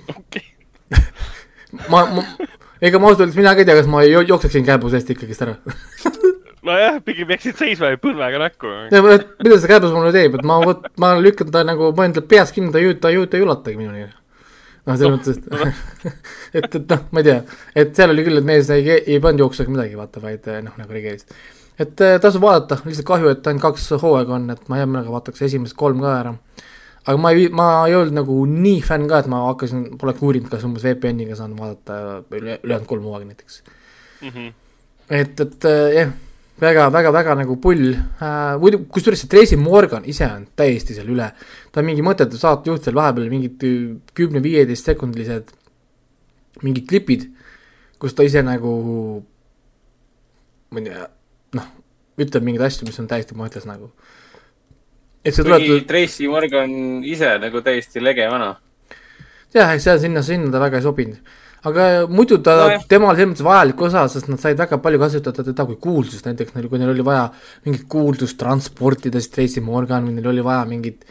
*laughs* okei. ma, ma, ega ma ausalt öeldes mina ka ei tea, kas ma jookseksin kääbu seest ikkagist ära *laughs* nojah, pigem jääksid seisma ja põlvega näkku. mida see kääbus mulle teeb, et ma, vot, ma lükkan ta nagu, ma enda peas kinni, ta ei, ta ei, ta ei ulatagi minuni. noh, selles mõttes, *laughs* et et, et noh, ma ei tea, et seal oli küll, et mees ei, ei pannud jooksu ega midagi, vaata, vaid eh, noh, nagu reageeris. et eh, tasub vaadata, lihtsalt kahju, et ainult kaks hooaega on, et ma hea meelega vaataks esimesed kolm ka ära. Aga ma ei, ma ei olnud nagu nii fänn ka, et ma hakkasin, poleks uurinud, kas umbes VPN-iga saan vaadata üle, ülejäänud kolm hooaega näiteks. Mhm. et, et äh, jah, väga, väga, väga nagu pull äh,. kusjuures see Tracy Morgan ise on täiesti seal üle. ta on mingi mõttetu saatejuht seal vahepeal mingid kümne-viieteist sekundilised mingid klipid, kus ta ise nagu, ma ei tea, noh, ütleb mingeid asju, mis on täiesti mõttes nagu. see kuigi tuleb, Tracy Morgan ise nagu täiesti lege vana. jah, eks seal sinna, sinna ta väga ei sobinud. aga muidu ta no,, temal selles mõttes vajalik osa, sest nad said väga palju kasutada teda kui kuulsust, näiteks neil, kui neil oli vaja mingit kuulsust transportida, siis Tracy Morgan või neil oli vaja mingit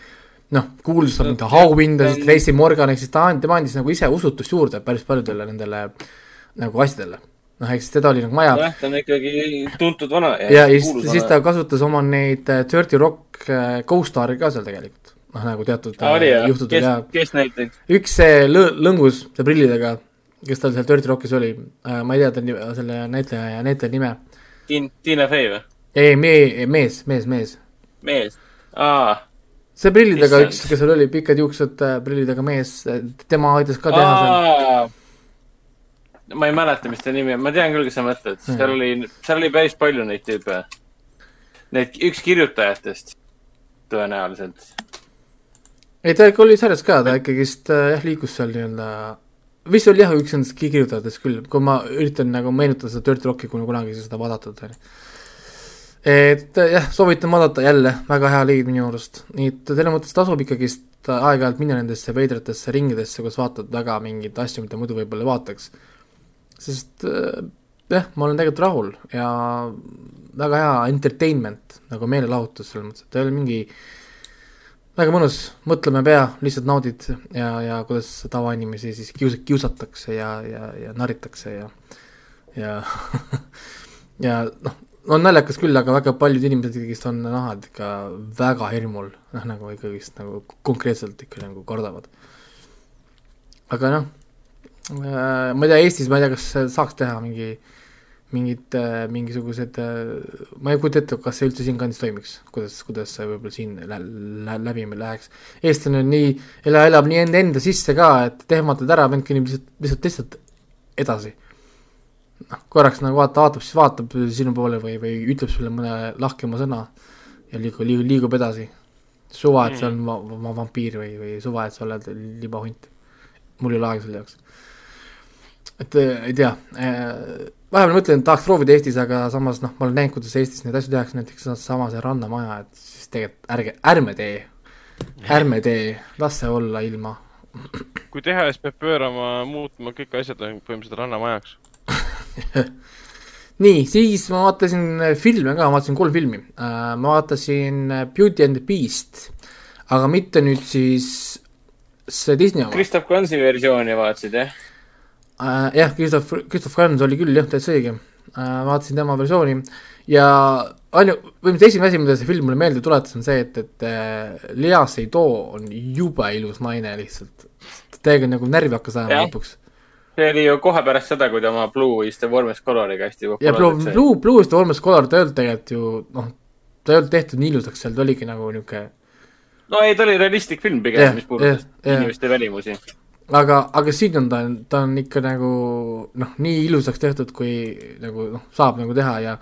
noh, kuulsust No, mingi auhinda, siis Tracy Morgan, ehk siis ta tema andis nagu ise usutust juurde päris paljudele nendele nagu asjadele. noh, siis teda oli nagu maja nojah, ta on ikkagi tuntud vana ja, ja siis, siis ta kasutas oma neid äh, Dirty Rock äh, co-star'e ka seal tegelikult. noh, nagu teatud Aa, oli äh, jah, juhtudel ja, kes näiteks? üks see lõ-, lõngus, see prillidega, kes tal seal Dirty Rockis oli ma ei tea ta nime, selle näitleja ja näitleja nime. Tiin-, Tiina Fey või? ei, me-, mees, mees, mees. mees? aa, see prillidega üks, kes seal oli, pikad juuksed prillidega mees, tema aitas ka teha seal. Ma ei mäleta, mis ta nimi on, ma tean küll, kes sa mõtled, seal oli, seal oli päris palju neid tüüpe. Need, üks kirjutajatest tõenäoliselt. ei, ta ikka oli selles ka, ta ikkagist äh, jah, liikus seal nii-öelda, vist oli jah, üks nendest ki- kirjutajatest küll, kui ma üritan nagu meenutada seda Dirty Rocki, kui ma kunagi seda vaadatud olen. et äh, jah, soovitan vaadata jälle, väga hea liid minu arust, nii et selles mõttes tasub ikkagist aeg-ajalt minna nendesse veidratesse ringidesse, kus vaatad väga mingeid asju, mida muidu võib-olla ei vaataks. Sest äh, jah, ma olen tegelikult rahul ja väga hea entertainment nagu meelelahutus selles mõttes, et ta ei ole mingi väga mõnus, mõtleme pea, lihtsalt naudid ja, ja kuidas tavainimesi siis kius-, kiusatakse ja, ja, ja narritakse ja, ja *laughs* ja noh, on naljakas küll, aga väga paljud inimesed ikkagist on nahad ikka väga hirmul, noh nagu ikkagist nagu konkreetselt ikka nagu kardavad. aga noh, ma ei tea, Eestis ma ei tea, kas saaks teha mingi mingid äh, mingisugused äh,, ma ei kujuta ette, kas see üldse siinkandis toimiks, kuidas, kuidas see võib-olla siin lä- lä- läbi läheks. eestlane on nii, ela-, elab nii enda, enda sisse ka, et tehmatad ära, vend kõnnib lihtsalt, lihtsalt, lihtsalt edasi. noh, korraks nagu vaata, vaatab, siis vaatab sinu poole või, või ütleb sulle mõne lahkema sõna ja liigub, liigub, liigub edasi. suva, et see on va- va- vampiir või, või suva, et sa oled libahunt. mul ei ole aega selle jaoks. Et äh, ei tea äh, vahepeal mõtlen, et tahaks proovida Eestis, aga samas noh, ma olen näinud, kuidas Eestis neid asju tehakse, näiteks sama see Rannamaja, et siis tegelikult ärge, ärme tee, ärme tee, las see olla ilma. kui teha, siis peab pöörama, muutma kõik asjad põhimõtteliselt rannamajaks. *laughs* nii, siis ma vaatasin äh, filme ka, ma vaatasin kolm filmi ma vaatasin Beauty and the Beast, aga mitte nüüd siis see Disney oma. Christoph Gansi versiooni vaatasid, jah? Äh, jah, Christoph, Christoph Gans oli küll jah, täitsa õige äh,, vaatasin tema versiooni ja ainu-, põhimõtteliselt esimene asi, mida see film mulle meelde tuletas, on see, et, et äh, Lea Seydoux on jube ilus naine lihtsalt. täiega nagu närvi hakkas ajama lõpuks. see oli ju kohe pärast seda, kui ta oma Blue is the warmest color'iga hästi ja Blue, populaarselt sai. Blue, Blue'ist Olmes Color, ta ei olnud tegelikult ju noh, ta ei olnud tehtud nii ilusaks seal, ta oligi nagu niisugune no ei, ta oli realistlik film pigem, mis puudutas jah, jah. inimeste välimusi. aga, aga siin on ta, ta on ikka nagu noh, nii ilusaks tehtud, kui nagu noh, saab nagu teha ja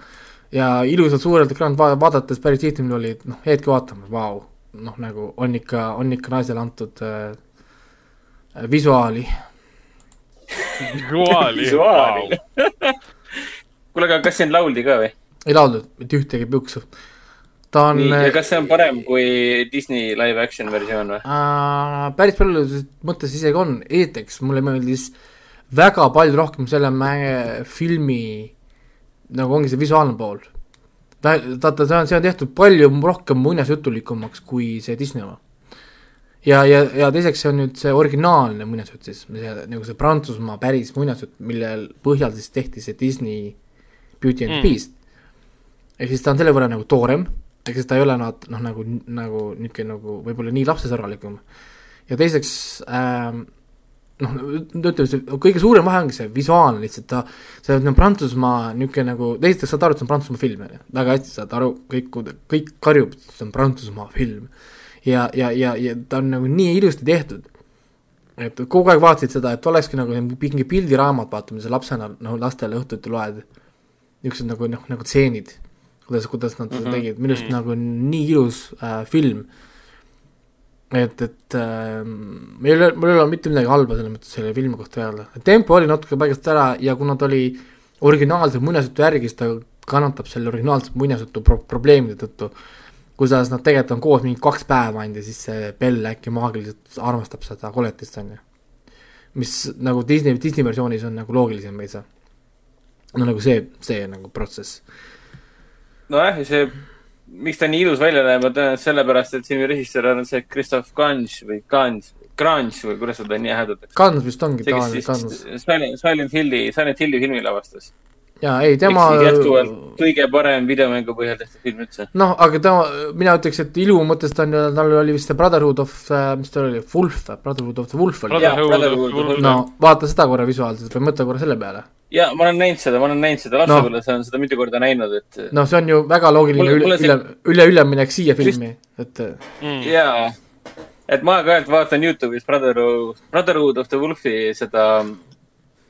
ja ilusalt suurelt ekraanilt va- vaadates päris tihti mul oli noh, hetke vaatama, vau, noh nagu on ikka, on ikka naisele antud äh, visuaali. visuaali. Visuaali. *laughs* kuule, aga kas siin lauldi ka või? ei lauldud mitte ühtegi piuksu. Ta on äh, kas see on parem kui Disney live action versioon või? äh, päris paljudes mõttes isegi on, esiteks mulle meeldis väga palju rohkem selle mäe filmi nagu ongi see visuaalne pool. ta, ta, ta, see on, see on tehtud palju rohkem muinasjutulikumaks kui see Disney oma. ja, ja, ja teiseks see on nüüd see originaalne muinasjutt siis, nagu see Prantsusmaa päris muinasjutt, mille põhjal siis tehti see Disney Beauty and the Mm. Beast. ehk siis ta on selle võrra nagu toorem, ehk siis ta ei ole nad noh, nagu, nagu niisugune nagu võib-olla nii lapsesõbralikum. ja teiseks ähm, noh, ütleme see kõige suurem vahe ongi see visuaalne lihtsalt, ta, see on Prantsusmaa niisugune nagu, esiteks saad aru, et see on Prantsusmaa film, on ju, väga hästi saad aru, kõik, kõik karjub, see on Prantsusmaa film. ja, ja, ja, ja ta on nagu nii ilusti tehtud, et kogu aeg vaatasid seda, et olekski nagu mingi pildiraamat, vaata, mida sa lapsena noh, lastele õhtuti loed, niisugused nagu noh, nagu tseenid, kuidas, kuidas nad seda Mhm. tegid, minu arust nagu nii ilus äh, film et, et äh, meil ei ole, mul ei ole mitte midagi halba selles mõttes selle filmi kohta öelda, tempo oli natuke paigast ära ja kuna ta oli originaalse muinasjutu järgi, siis ta kannatab selle originaalse muinasjutu pro probleemide tõttu. kuidas nad tegelikult on koos mingi kaks päeva ainult ja siis see Bell äkki maagiliselt armastab seda koletist, on ju. mis nagu Disney, Disney versioonis on nagu loogilisem veitsa. no nagu see, see nagu protsess. nojah, ja see, miks ta nii ilus välja näeb, on tõenäoliselt sellepärast, et filmi režissöör on see Christoph Gans või Gans, Grange või kuidas seda nii hääldatakse. Kandus vist ongi, see, kes siis. Silent, Silent Hilli, Silent Hilli filmi lavastas. jaa, ei tema kõige parem videomängu põhjal tehtud film üldse. noh, aga tema, mina ütleks, et ilu mõttes ta on, tal oli vist see Brotherhood of, mis ta oli, Wolf, Brotherhood of the Wolf oli. No vaata seda korra visuaalselt või mõtle korra selle peale. Ja ma olen näinud seda, ma olen näinud seda, lapsepõlves olen seda mitu korda näinud, et noh, see on ju väga loogiline Mulle- üle mulle, see- üle, üle, üleminek siia filmi, et mm.. jaa, et ma aeg-ajalt vaatan Youtube'is Brotherhood, Brotherhood of the Wolfi seda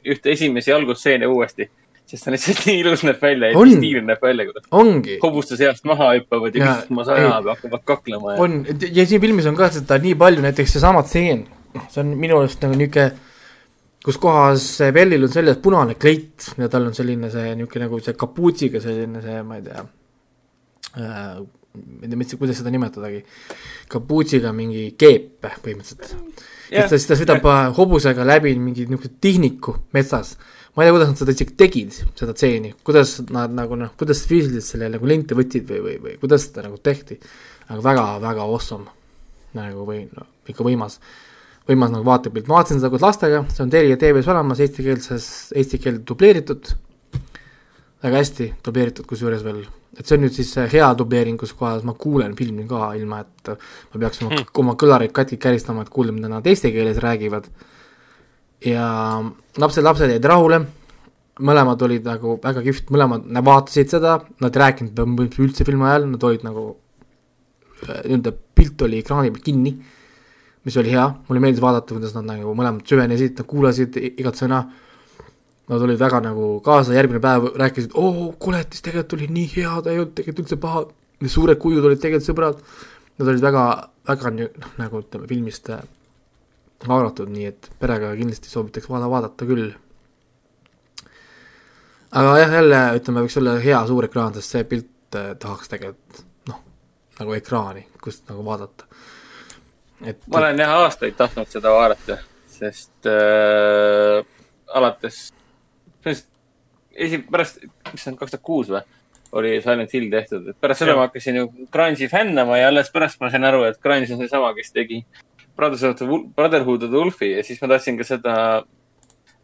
ühte esimesi algusstseene uuesti, sest ta lihtsalt nii ilus näeb välja ja On. nii stiilne näeb välja, kuidas ongi, hobuste seast maha hüppavad ja ei. või hakkavad kaklema ja on, ja siin filmis on ka seda nii palju, näiteks seesama tseen, see on minu arust nagu niisugune kus kohas Bellil on seljas punane kleit ja tal on selline see niisugune nagu see kapuutsiga selline see, ma ei tea äh,, ma ei tea, mis, kuidas seda nimetadagi, kapuutsiga mingi keep põhimõtteliselt. Jah, siis ta, sõidab äh, hobusega läbi mingi niisuguse tihniku metsas. ma ei tea, kuidas nad seda isegi tegid, seda tseeni, kuidas nad nagu noh, kuidas füüsiliselt selle nagu lente võtsid või, või, või kuidas seda nagu tehti. aga väga-väga awesome nagu või no ikka võimas, võimas nagu vaatepilt, ma vaatasin seda koos lastega, see on Telia tv-s olemas eestikeelses, eesti keelde dubleeritud. väga hästi dubleeritud kusjuures veel, et see on nüüd siis see hea dubleering, kus kohas ma kuulen filmi ka, ilma et ma peaks oma hmm., oma kõlareid katki käristama, et kuulda, mida nad eesti keeles räägivad. ja lapsed, lapsed jäid rahule, mõlemad olid nagu väga kihvt, mõlemad vaatasid seda, nad ei rääkinud üldse filmi ajal, nad olid nagu äh, nii-öelda pilt oli ekraani peal kinni, mis oli hea, mulle meeldis vaadata, kuidas nad nagu mõlemad süvenesid, nad kuulasid igat sõna. Nad olid väga nagu kaasa, järgmine päev rääkisid, oo, koletis tegelikult oli nii hea, ta ei olnud tegelikult üldse paha, need suured kujud olid tegelikult sõbrad. Nad olid väga, väga noh, nagu ütleme filmist äh, haaratud, nii et perega kindlasti soovitaks vaada, vaadata küll. aga jah, jälle ütleme, võiks olla hea suur ekraan, sest see pilt äh, tahaks tegelikult noh, nagu ekraani, kust nagu vaadata. Et ma olen jah aastaid tahtnud seda vaadata, sest äh, alates, esi-, pärast, mis see on, kaks tuhat kuus või? oli Silent Hill tehtud, et pärast seda Jah. ma hakkasin ju Grange'i fännama ja alles pärast ma sain aru, et Grange on seesama, kes tegi Brotherhood of the Brotherhood of the Wolfi ja siis ma tahtsin ka seda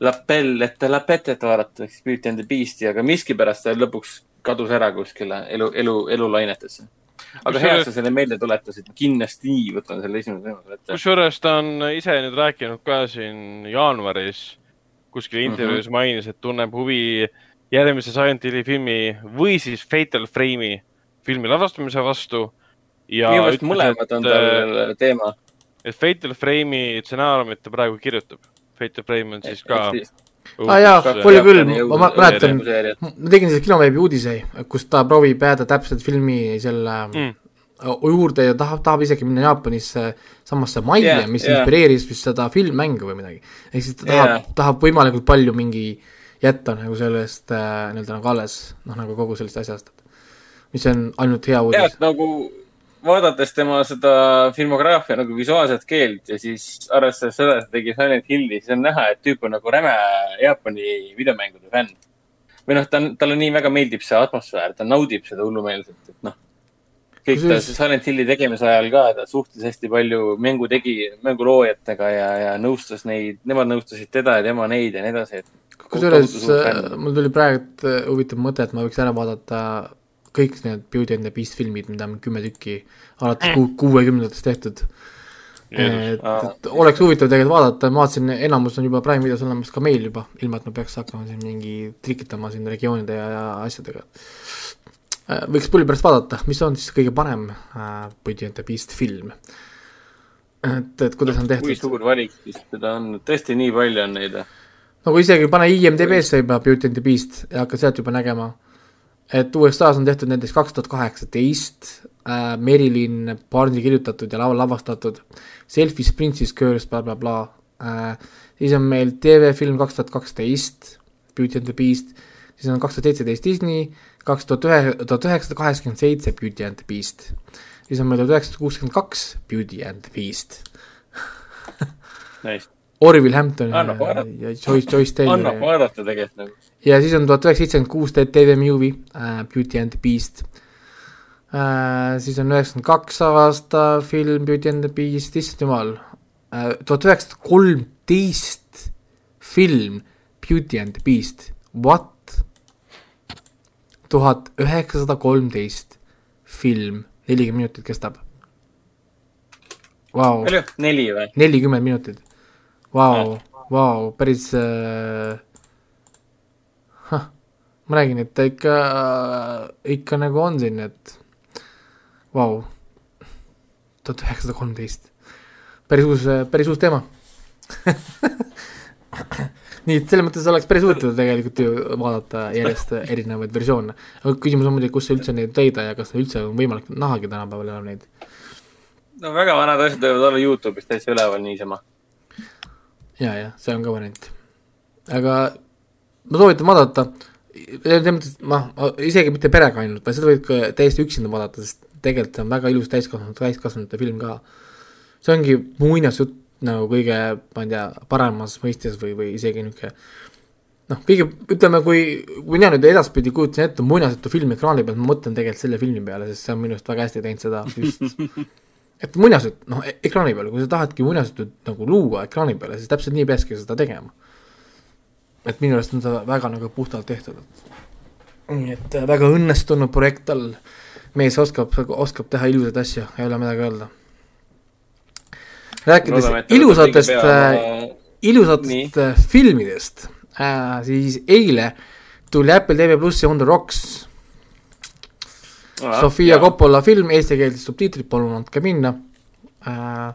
La Belle et la Petet vaadata, ehk siis Beauty and the Beast'i, aga miskipärast ta lõpuks kadus ära kuskile elu, elu, elulainetesse. Aga hea, et sa selle meelde tuletasid, kindlasti võtan selle esimese võimaluse ette. kusjuures ta on ise nüüd rääkinud ka siin jaanuaris kuskil intervjuus mm -hmm. mainis, et tunneb huvi järgmise Silent Hilli filmi või siis Fatal Frame'i filmi lavastamise vastu. ja minu meelest mõlemad on tal teema. et Fatal Frame'i stsenaariumit ta praegu kirjutab. Fatal Frame on siis ka. Aa Ah, jaa, oli küll, ma mäletan, ma tegin selle kinoveebi uudise, kus ta proovib jääda täpselt filmi selle Mm. juurde ja tahab, tahab isegi minna Jaapanisse samasse majja yeah,, mis yeah. inspireeris vist seda filmmängu või midagi. ehk siis ta tahab yeah., tahab võimalikult palju mingi jätta nagu sellest äh, nii-öelda nagu alles, noh nagu kogu sellest asjast, mis on ainult hea uudis nagu vaadates tema seda filmograafia nagu visuaalset keelt ja siis arvestades seda, et ta tegi Silent Hilli, siis on näha, et tüüp on nagu räme Jaapani videomängude fänn. või noh, ta on, talle nii väga meeldib see atmosfäär, ta naudib seda hullumeelselt, et noh. kõik ta Silent Hilli tegemise ajal ka, ta suhtles hästi palju mängu tegi, mänguloojatega ja, ja nõustas neid, nemad nõustasid teda ja tema neid ja nii edasi, et. kusjuures äh, mul tuli praegu äh, huvitav mõte, et ma võiks ära vaadata kõik need Beauty and the Beast filmid, mida on kümme tükki, alates ku- kuuekümnendatest tehtud. et, et oleks huvitav tegelikult vaadata, ma vaatasin, enamus on juba Prime videos olemas ka meil juba, ilma et ma peaks hakkama siin mingi trikitama siin regioonide ja, ja asjadega. võiks pulli pärast vaadata, mis on siis kõige parem äh, Beauty and the Beast film. et, et kuidas on kui tehtud, suur valik siis seda on, tõesti nii palju on neid. nagu isegi pane IMDB-sse juba Beauty and the Beast ja hakka sealt juba nägema, et USA-s on tehtud näiteks kaks tuhat kaheksateist äh, Merilyn Barnesi kirjutatud ja laval lavastatud Selfie's Princess Girls blablabla bla, bla. äh,, siis on meil TV-film kaks tuhat kaksteist Beauty and the Beast, siis on kaks tuhat seitseteist Disney, kaks tuhat ühe, tuhat üheksasada kaheksakümmend seitse Beauty and the Beast, siis on meil tuhat üheksasada kuuskümmend kaks Beauty and the Beast, Nice. Orville Hampton ja, ja Joyce, Joyce Taylor annab vaadata tegelikult nagu. ja siis on tuhat üheksasada seitsekümmend kuus TV movie äh, Beauty and the Beast äh,, siis on üheksakümmend kaks aasta film Beauty and the Beast, issand jumal äh,, tuhat üheksasada kolmteist film Beauty and the Beast, what? tuhat üheksasada kolmteist film, nelikümmend minutit kestab. Vau, palju? neli või? nelikümmend minutit. Vau, vau, päris äh,. ma räägin, et ta ikka, ikka nagu on siin, et vau, tuhat üheksasada kolmteist. päris uus, päris uus teema. *laughs* nii et selles mõttes oleks päris huvitav tegelikult ju vaadata järjest erinevaid versioone. aga küsimus on muidugi, kus üldse neid leida ja kas üldse on võimalik nähagi tänapäeval enam neid. no väga vanad asjad võivad olla Youtube'is täitsa üleval niisama. ja, ja see on ka variant. aga ma soovitan vaadata, selles mõttes, ma isegi mitte perega ainult, vaid seda võib ka täiesti üksinda vaadata, sest tegelikult see on väga ilus täiskasvanud, täiskasvanute film ka. see ongi muinasjutt nagu kõige, ma ei tea, paremas mõistes või, või isegi niisugune noh, kõige, ütleme, kui, kui mina nüüd edaspidi kujutan ette muinasjutu filmi ekraani peal, ma mõtlen tegelikult selle filmi peale, sest see on minu arust väga hästi teinud seda just *laughs* et muinasjutt, noh, ekraani peal, kui sa tahadki muinasjutut nagu luua ekraani peale, siis täpselt nii peakski seda tegema. et minu arust on see väga nagu puhtalt tehtud. nii et äh, väga õnnestunud projekt tal, mees oskab, oskab teha ilusaid asju, ei ole midagi öelda. rääkides ilusatest, ilusatest äh, filmidest äh,, siis eile tuli Apple TV plussi On the Rocks Sofia. Coppola film, eestikeelsed subtiitrid, palun andke minna äh,.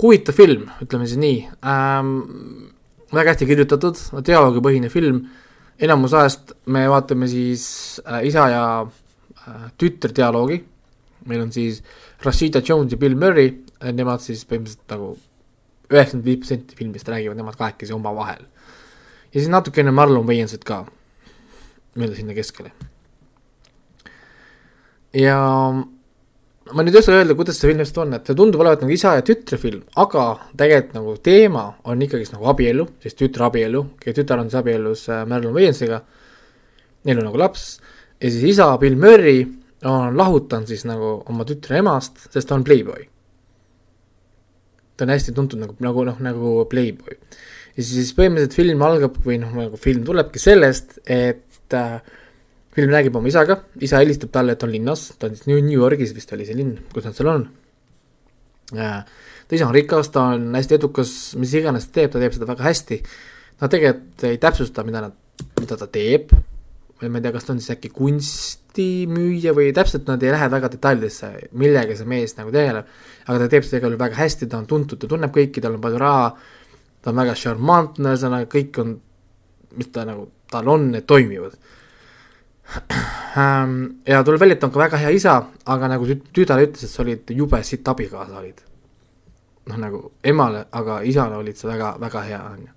huvitav film, ütleme siis nii ähm,. väga hästi kirjutatud, dialoogipõhine film. enamus ajast me vaatame siis äh, isa ja äh, tütre dialoogi. meil on siis Rashida Jones ja Bill Murray, nemad siis põhimõtteliselt nagu üheksakümmend viis protsenti filmist räägivad nemad kahekesi omavahel. ja siis natukene Marlon Wayansit ka, nii-öelda sinna keskele ja ma nüüd ei oska öelda, kuidas see film just on, et see tundub olevat nagu isa ja tütre film, aga tegelikult nagu teema on ikkagist nagu abielu, siis tütre abielu, tütar on siis abielus äh, Marilyn Wayansiga, neil on nagu laps ja siis isa Bill Murray on lahutanud siis nagu oma tütre emast, sest ta on playboy. ta on hästi tuntud nagu, nagu noh, nagu playboy. ja siis põhimõtteliselt film algab või noh, nagu film tulebki sellest, et äh, film räägib oma isaga, isa helistab talle, et on linnas, ta on siis New Yorgis vist oli see linn, kus nad seal on. ta isa on rikas, ta on hästi edukas, mis iganes ta teeb, ta teeb seda väga hästi. Nad tegelikult ei täpsusta, mida nad, mida ta teeb või ma ei tea, kas ta on siis äkki kunstimüüja või täpselt nad ei lähe väga detailidesse, millega see mees nagu tegeleb. aga ta teeb seda igal juhul väga hästi, ta on tuntud, ta tunneb kõiki, tal on palju raha, ta on väga šarmantne, ühesõnaga kõik on, mis ta nagu, tal on, need toimivad *clears throat* ja tuleb välja, et on ka väga hea isa, aga nagu tü- tütar ütles, et sa olid jube sitt abikaasa olid. noh, nagu emale, aga isale olid sa väga, väga hea, on ju.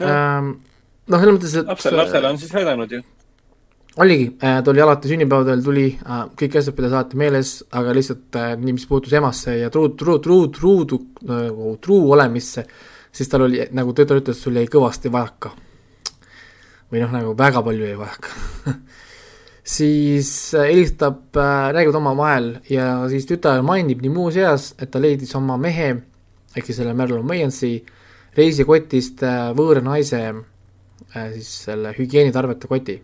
noh, selles mõttes, et lapsel, lapsel on siis vedanud ju. oligi, ta oli alati sünnipäevadel tuli, kõik asjad pidas alati meeles, aga lihtsalt äh, nii, mis puutus emasse ja truu, truu, truu, truudu nagu truu olemisse, siis tal oli nagu tütar ütles, sul jäi kõvasti vajaka. Või noh, nagu väga palju jäi vajaka. *laughs* Siis äh, helistab äh,, räägivad omavahel ja siis tütar mainib nii muuseas, et ta leidis oma mehe ehk siis selle Marilyn Wayansi reisikotist äh, võõra naise äh, siis selle hügieenitarvete koti.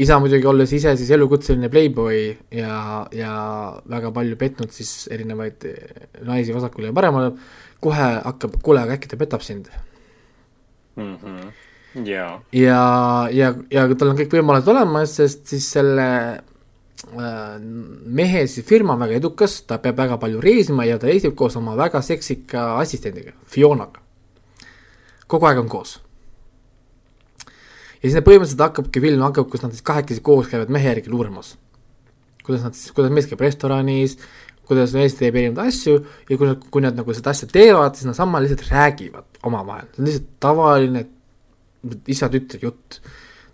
Isa muidugi olles ise siis elukutseline playboy ja, ja väga palju petnud siis erinevaid naisi vasakule ja paremale, kohe hakkab, kuule, aga äkki ta petab sind mm. -hmm. jaa. ja, ja, ja tal on kõik võimalused olemas, sest siis selle äh, mehe siis firma on väga edukas, ta peab väga palju reisima ja ta reisib koos oma väga seksika assistendiga, Fionaga. kogu aeg on koos ja siis põhimõtteliselt hakkabki film hakkab, kus nad siis kahekesi koos käivad mehe järgi luuramas. kuidas nad siis, kuidas mees käib restoranis, kuidas mees teeb erinevaid asju ja kui nad, kui nad nagu seda asja teevad, siis nad samal lihtsalt räägivad omavahel, see on lihtsalt tavaline isa-tütre jutt.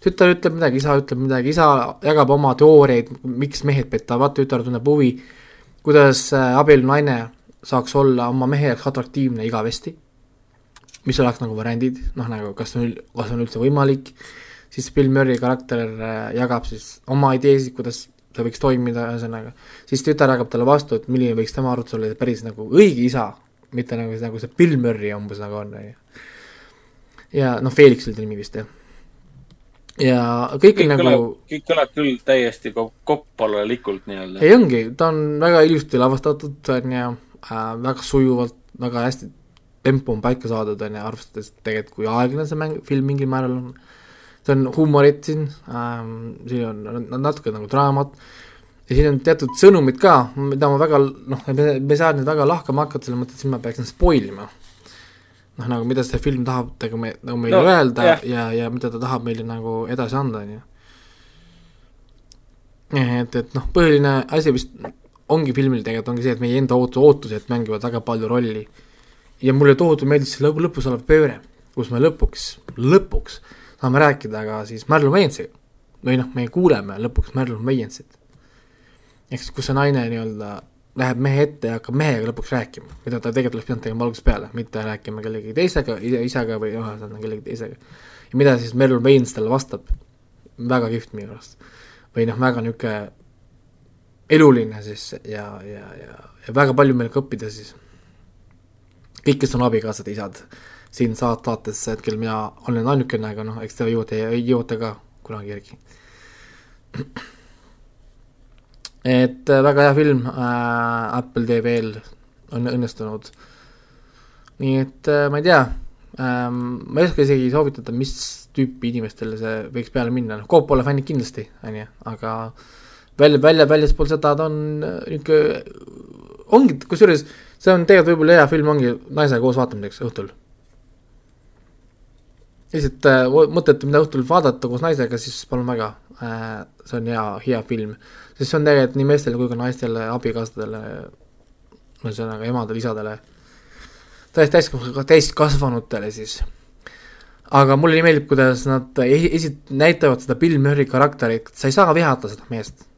tütar ütleb midagi, isa ütleb midagi, isa jagab oma teooriaid, miks mehed petavad, tütar tunneb huvi, kuidas äh, abielunaine saaks olla oma mehe jaoks atraktiivne igavesti mis oleks nagu variandid, noh nagu kas on, kas on üldse võimalik, siis Bill Murray karakter äh, jagab siis oma ideesid, kuidas ta võiks toimida, ühesõnaga, siis tütar jagab talle vastu, et milline võiks tema arvates olla päris nagu õige isa, mitte nagu, nagu see Bill Murray umbes nagu on, on ju. ja noh, Felix oli ta nimi vist, jah. ja kõik, kõik on nagu kõik kõlab küll täiesti koppalalikult nii-öelda. ei ongi, ta on väga ilusti lavastatud, on ju äh,, väga sujuvalt, väga hästi tempo on paika saadud, on ju, arvestades tegelikult, kui aeglane see mäng, film mingil määral on, see on huumorit siin ähm,, siin on natuke nagu draamat, ja siin on teatud sõnumid ka, mida ma väga noh, me ei saa nüüd väga lahkama hakata, selles mõttes, et siis ma peaksin spoil ima. noh, nagu mida see film tahab nagu me, nagu meile no, öelda yeah. ja, ja mida ta tahab meile nagu edasi anda, on ju. et, et noh, põhiline asi vist ongi filmil tegelikult ongi see, et meie enda ootus, ootused mängivad väga palju rolli ja mulle tohutult meeldis see lõpu, lõpus olev pööre, kus me lõpuks, lõpuks saame rääkida ka siis Marlon Wayansiga. või noh, me kuuleme lõpuks Marlon Wayansit. Ehk siis, kus see naine nii-öelda läheb mehe ette ja hakkab mehega lõpuks rääkima, mida ta tegelikult oleks pidanud tegema algusest peale, mitte rääkima kellegi teisega, isaga või ühesõnaga kellegi teisega. ja mida siis Marlon Wayans talle vastab, väga kihvt minu arust. või noh, väga niisugune eluline siis ja, ja, ja, ja väga palju meil ka õppida siis kõik, kes on abikaasad, isad, siin saat-, saates hetkel mina olen ainukene, aga noh, eks te jõuate, jõuate ka kunagi järgi. Et äh, väga hea film äh,, Apple TV-l on õnnestunud. nii et äh, ma ei tea ähm,, ma ei oska isegi soovitada, mis tüüpi inimestele see võiks peale minna, noh, Coppola fännid kindlasti, on ju, aga välja, välja, väljaspool seda ta on äh, niisugune, ongi, kusjuures see on tegelikult võib-olla hea film ongi naisega koos vaatamiseks õhtul. lihtsalt äh, mõtlete, mida õhtul vaadata koos naisega, siis palun väga see on hea, hea film. sest see on tegelikult nii meestele kui ka naistele, abikaasadele, ühesõnaga emadele, isadele, täiesti täiskasvanud, täiskasvanutele siis. aga mulle nii meeldib, kuidas nad esi-, näitavad seda Bill Murray karakterit, sa ei saa vihata seda meest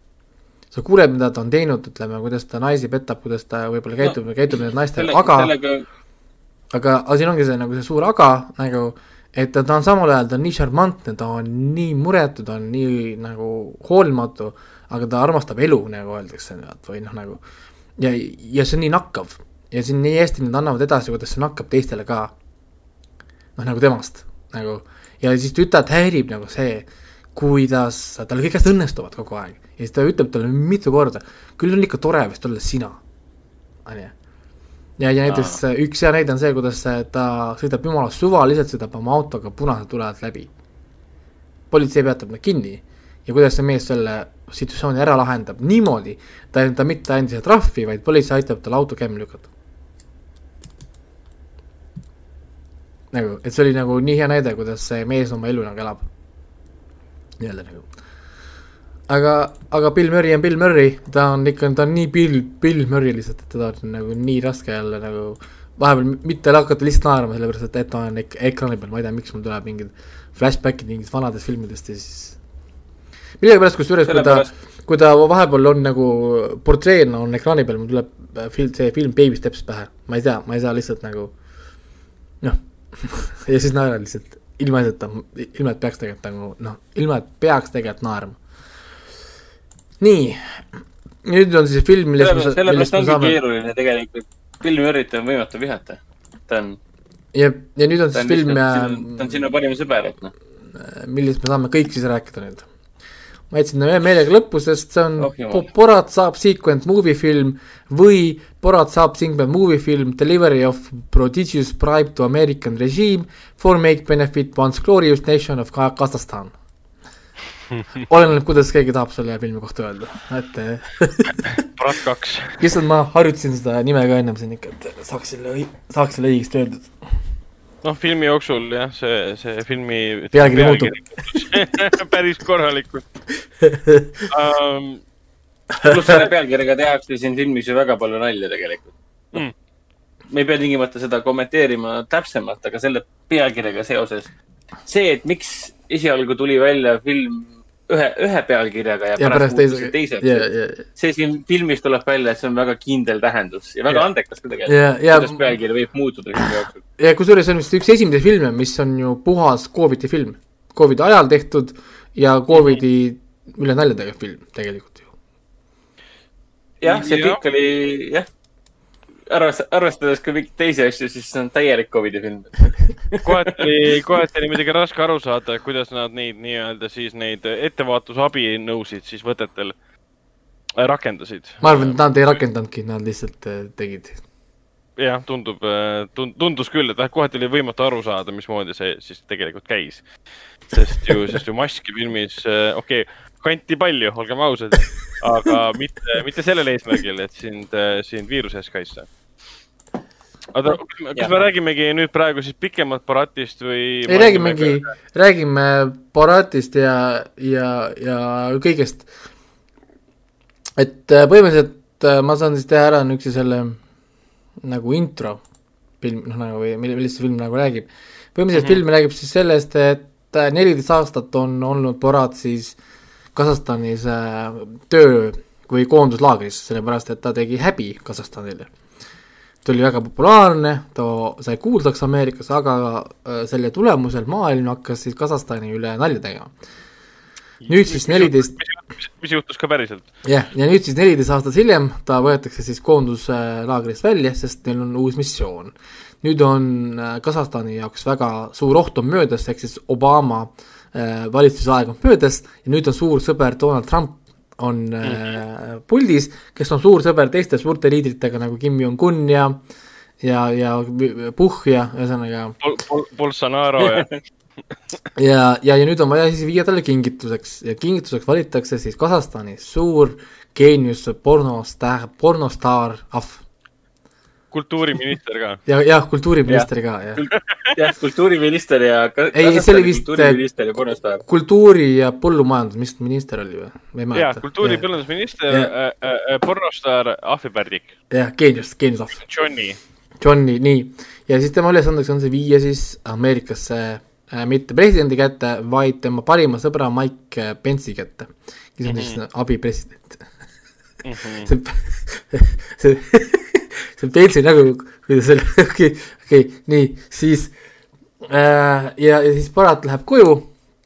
sa kuuled, mida ta on teinud, ütleme, kuidas ta naisi petab, kuidas ta võib-olla käitub no,, käitub nende naistega, aga sellega... aga, aga siin ongi see nagu see suur aga nagu, et ta, ta on samal ajal, ta on nii šarmantne, ta on nii muretu, ta on nii nagu hoolimatu, aga ta armastab elu, nagu öeldakse, või noh, nagu ja, ja see on nii nakkav ja siin nii hästi nad annavad edasi, kuidas see nakkab teistele ka. noh, nagu temast, nagu ja siis tütart häirib nagu see, kuidas tal kõik asjad õnnestuvad kogu aeg ja siis ta ütleb talle mitu korda, küll on ikka tore vist olla sina, on ju. Ja, ja näiteks Aa. üks hea näide on see, kuidas ta sõidab jumala suvaliselt, sõidab oma autoga punase tule alt läbi. politsei peatab nad kinni ja kuidas see mees selle situatsiooni ära lahendab niimoodi, ta, ta mitte ei anda trahvi, vaid politsei aitab tal auto käima lükata. nagu, et see oli nagu nii hea näide, kuidas see mees oma elu nagu elab. nii-öelda nagu aga, aga Bill Murray on Bill Murray, ta on ikka, ta on nii Bill, Bill Murray lihtsalt, et teda on nagu nii raske jälle nagu vahepeal mitte hakata lihtsalt naerma, sellepärast et, et ta on ek ekraani peal, ma ei tea, miks mul tuleb mingid flashback'id mingitest vanadest filmidest ja siis millegipärast, kusjuures kui ta, kui ta vahepeal on nagu portreena on ekraani peal, mul tuleb äh, film, see film Baby Steps pähe, ma ei tea, ma ei saa lihtsalt nagu noh *laughs* ja siis naeran lihtsalt. Ilma, et, ilma et peaks tegelikult nagu noh, ilma et peaks tegelikult naerma nii, nüüd on siis film, millest me, millest me saame. keeruline tegelikult, filmi üritada on võimatu vihata, ta on. ja, ja nüüd on siis film ja. ta on sinu parim sõber, et noh. millest me saame kõik siis rääkida nüüd. ma jätsin ta meelega lõppu, sest see on Oh. Borat saab sequent movie film või Borat saab sequent movie film Delivery of prodigious bribe to American regime for make benefit once glorious nation of Ka- Kasahstan. oleneb, kuidas keegi tahab selle filmi kohta öelda, et Brat kaks. lihtsalt ma harjutasin seda nime ka ennem siin ikka, et saaks selle, saaks selle õigesti öeldud. noh, filmi jooksul jah, see, see filmi Pealkiri muutub. *laughs* päris korralikult um. *laughs* pluss selle pealkirjaga tehakse siin filmis ju väga palju nalja tegelikult Mm. me ei pea tingimata seda kommenteerima täpsemalt, aga selle pealkirjaga seoses. see, et miks esialgu tuli välja film ühe, ühe pealkirjaga ja, ja pärast muutus teise, teiseks ja, ja, see siin filmis tuleb välja, et see on väga kindel tähendus ja väga Jah. andekas ka tegelikult ja, ja kuidas pealkiri võib muutuda filmi jooksul. ja kusjuures see on vist üks esimesi filme, mis on ju puhas Covidi film. Covidi ajal tehtud ja Covidi üle nalja tegev film tegelikult ju. jah, see kõik oli, jah, arvestades, arvestades ka mingeid teisi asju, siis see on täielik Covidi film. kohati kohati oli muidugi raske aru saada, kuidas nad neid nii-öelda siis neid ettevaatusabinõusid siis võtetel äh, rakendasid. ma arvan, et nad ei rakendanudki, nad lihtsalt äh, tegid. jah, tundub, tundus küll, et vähemalt kohati oli võimatu aru saada, mismoodi see siis tegelikult käis. sest ju, sest ju maski filmis, okei okay,, kanti palju, olgem ausad, aga *laughs* mitte, mitte sellel eesmärgil, et sind, sind viiruse eest kaitsta. oota, kas me- räägimegi nüüd praegu siis pikemalt Baratist või? ei, räägimegi, räägime Boratist ja, ja, ja kõigest. et äh, põhimõtteliselt äh, ma saan siis teha ära niisuguse selle nagu intro film, noh nagu millest see film nagu räägib. põhimõtteliselt mm -hmm. film räägib siis sellest, et äh, neliteist aastat on olnud Borat siis Kasahstanis äh, töö või koonduslaagris, sellepärast et ta tegi häbi Kasahstanile ta oli väga populaarne, ta sai kuulsaks Ameerikas, aga äh, selle tulemusel maailm hakkas siis Kasahstani üle nalja tegema. nüüd siis neliteist, mis juhtus ka päriselt? jah, ja nüüd siis neliteist aastat hiljem ta võetakse siis koonduslaagrist välja, sest neil on uus missioon. nüüd on äh, Kasahstani jaoks väga suur oht on möödas, ehk siis Obama äh, valitsusaeg on möödas ja nüüd on suur sõber Donald Trump on äh, puldis, kes on suur sõber teiste suurte liidritega nagu Kim Jong-un ja ja, ja Puhh ja ühesõnaga Bol-, Bol-, Bolsonaro ja *laughs* ja, ja, ja nüüd on vaja siis viia talle kingituseks ja kingituseks valitakse siis Kasahstanis suur geenius pornostaar, pornostaar ahv kultuuriminister ka. ja, jah, kultuuriminister ka, jah. jah, kultuuriminister ja. Ei, see oli vist- kultuuriminister ja pornostaar. kultuuri ja põllumajandus, mis minister oli või? ma ei ja mäleta. kultuuri-, põllundusminister Ja. äh,, äh, pornostaar Ahvi Pärdik, jah, geenius, geenius ahv. Johnny. Johni, nii. ja siis tema ülesandeks on see viia siis Ameerikasse äh, mitte presidendi kätte, vaid tema parima sõbra Mike Pence'i kätte, kes on siis abipresident. *laughs* see, *laughs* see, *laughs* see Pence'i nägu, kuidas selle, *laughs* okei, okei, nii, siis äh, ja, ja siis Barat läheb koju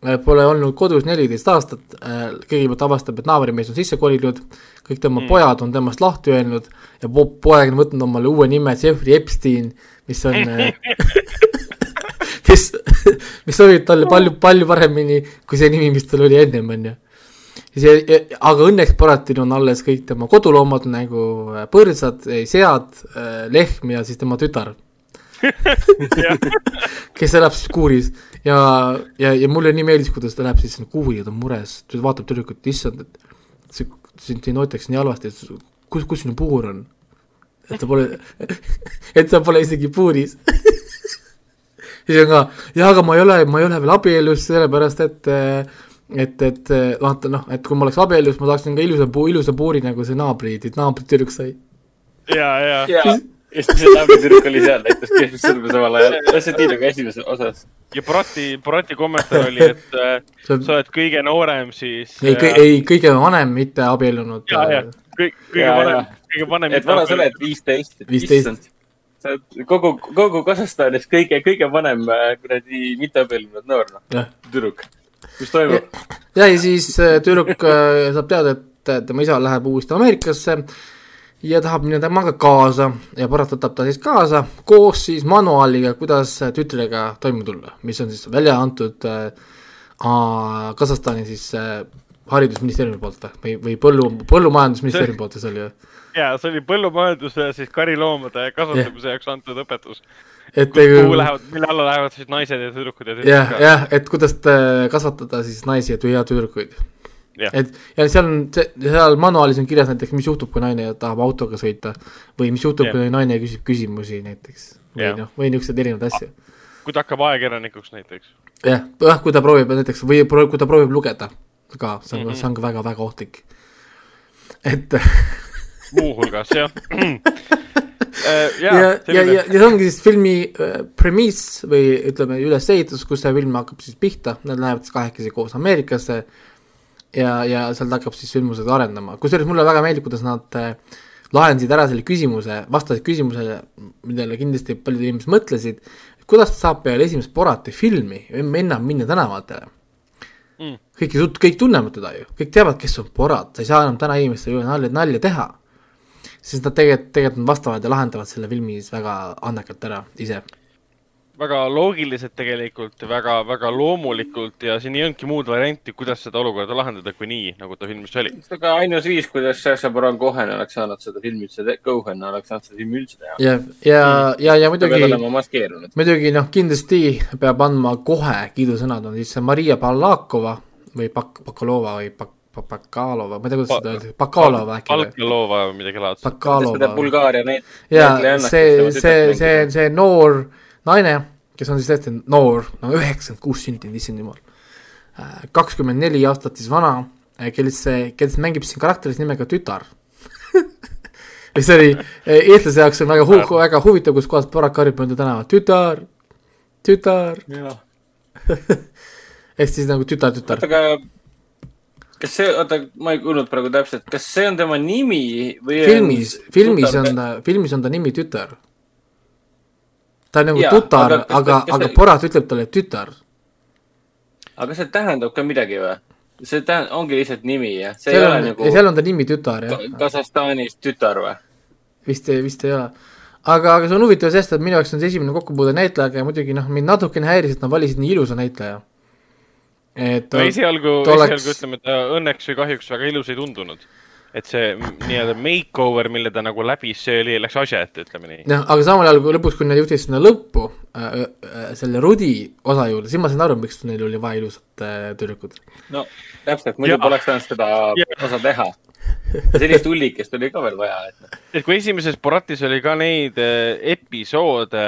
äh,, pole olnud kodus neliteist aastat äh,, kõigepealt avastab, et naabrimees on sisse kolinud, kõik tema mm. pojad on temast lahti öelnud ja po poeg on võtnud omale uue nime Jeffrey Epstein, mis on äh, *laughs* mis, *laughs* mis sobib talle palju, palju paremini kui see nimi, mis tal oli ennem, on ju. see, aga õnneks Baratil on alles kõik tema koduloomad nagu äh, põrsad, sead, lehm ja siis tema tütar, *laughs* kes elab siis kuuris ja, ja, ja mulle nii meeldis, kuidas ta läheb siis sinna kuuri ja ta on mures, ta vaatab tüdrukut, issand, et see, sind siin hoitakse nii halvasti, et kus, kus sinu puur on? et sa pole, *laughs* et sa pole isegi puuris. *laughs* siis on ka, jaa, aga ma ei ole, ma ei ole veel abielus, sellepärast et et, et vaata noh, et kui ma oleks abielus, ma tahaksin ka ilusa puu, ilusa puuri, nagu see naabri, naabritüdruk sai. ja, ja, ja, ja siis see naabertüdruk oli seal, näitas keskmist sõrme samal ajal. see oli nagu esimeses osas. ja Barati, Barati kommentaar oli, et on, *laughs* sa oled kõige noorem siis. ei, ei kõige vanem, mitte abiellunud. ja, ja kõik, kõige vanem kõige vanem. et vana sa oled, viisteist. 15.. sa oled kogu, kogu Kasahstanis kõige, kõige vanem kuradi mitteabiellunud noor, noh, tüdruk. Mis toimub? ja, ja siis äh, tüdruk äh, saab teada, et tema isa läheb uuesti Ameerikasse ja tahab minna temaga kaasa ja Barat võtab ta siis kaasa koos siis manuaaliga, kuidas tütrega toime tulla, mis on siis välja antud äh, Kasahstani siis äh, haridusministeeriumi poolt või, või, põllu, põllumajandusministeeriumi poolt see oli ju. ja see oli põllumajanduse ja siis kariloomade kasvatamise jaoks antud õpetus. Et kuhu lähevad, mille alla lähevad siis naised ja tüdrukud ja jah, tüdrukud. jah, et kuidas äh, kasvatada siis naisi ja tü- ja tüdrukuid. Jah. et ja seal on, seal manuaalis on kirjas näiteks, mis juhtub, kui naine tahab autoga sõita või mis juhtub, Jah. kui naine küsib küsimusi näiteks või Jah. noh, või niisuguseid erinevaid asju. kui ta hakkab ajakirjanikuks näiteks. jah, jah, kui ta proovib näiteks või pro- kui ta proovib lugeda ka, see on mm. -hmm. see on ka väga-väga ohtlik. et muuhulgas jah. *laughs* ja, ja, ja, ja see ongi siis filmi äh, premiss või ütleme, ülesehitus, kus see film hakkab siis pihta, nad lähevad siis kahekesi koos Ameerikasse ja, ja sealt hakkab siis sündmused arendama, kusjuures mulle väga meeldib, kuidas nad äh, lahendasid ära selle küsimuse, vastasid küsimusele, millele kindlasti paljud inimesed mõtlesid, kuidas saab peale esimest Borati filmi enam minna tänavatele. Mm. kõik kõik tunnevad teda ju, kõik teavad, kes on Borat, sa ei saa enam täna inimestele ju nalja, nalja teha. Sest nad tegelikult, tegelikult nad vastavad ja lahendavad selle filmi siis väga andekalt ära ise. väga loogiliselt tegelikult, väga, väga loomulikult ja siin ei olnudki muud varianti, kuidas seda olukorda lahendada, kui nii, nagu ta filmis oli. see on ka ainus viis, kuidas Sacha Baron Cohen oleks saanud seda filmi üldse Cohen oleks saanud seda filmi üldse teha. ja, ja, ja, ja peab muidugi, muidugi noh, kindlasti peab andma kohe kiidusõnad, on siis see Maria Balakova või Pak-, Bakalova või Pak-, Bakalova, ma ei tea, kuidas seda öeldakse, Bakalova äkki või? Palkalova või midagi laadset. Bakalova. Bulgaaria neid. ja see, see, see, see noor naine, kes on siis tõesti noor, no üheksakümmend kuus sündinud, issand jumal. kakskümmend neli aastat siis vana, kellest see, kellest mängib siin karakteris nimega tütar. *laughs* mis oli eh, eestlase jaoks on väga hu-, väga huvitav, kus kohas Barack karjub mööda tänavat, tütar, tütar, *laughs* ehk siis nagu tütar, tütar oota, aga kas see, oota, ma ei kuulnud praegu täpselt, kas see on tema nimi või? filmis, filmis on, filmis on ta nimi tütar. ta on nagu Jaa, tutar, aga kas aga, kas aga ta- Borat ütleb talle tütar aga see tähendab ka midagi või? see tähendab, ongi lihtsalt nimi jah? see seal on, nagu seal on ta nimi tütar jah, Kasahstanis tütar või? vist, vist ei ole. aga, aga see on huvitav sest, et minu jaoks on see esimene kokkupuude näitlejaga ja muidugi noh, mind natukene häiris, et nad valisid nii ilusa näitleja. Et no esialgu, oleks- esialgu ütleme, ta õnneks või kahjuks väga ilus ei tundunud. et see nii-öelda makeover, mille ta nagu läbis, see oli, läks asja ette, ütleme nii. jah, aga samal ajal, kui lõpuks, kui nad jõudsid sinna lõppu äh,, äh, selle Rudi osa juurde, siis ma sain aru, miks neil oli vaja ilusat äh, tüdrukut. no täpselt, muidu poleks saanud seda Jaa. osa teha. sellist hullikest oli ka veel vaja, et noh. et kui esimeses Boratis oli ka neid eh, episoode,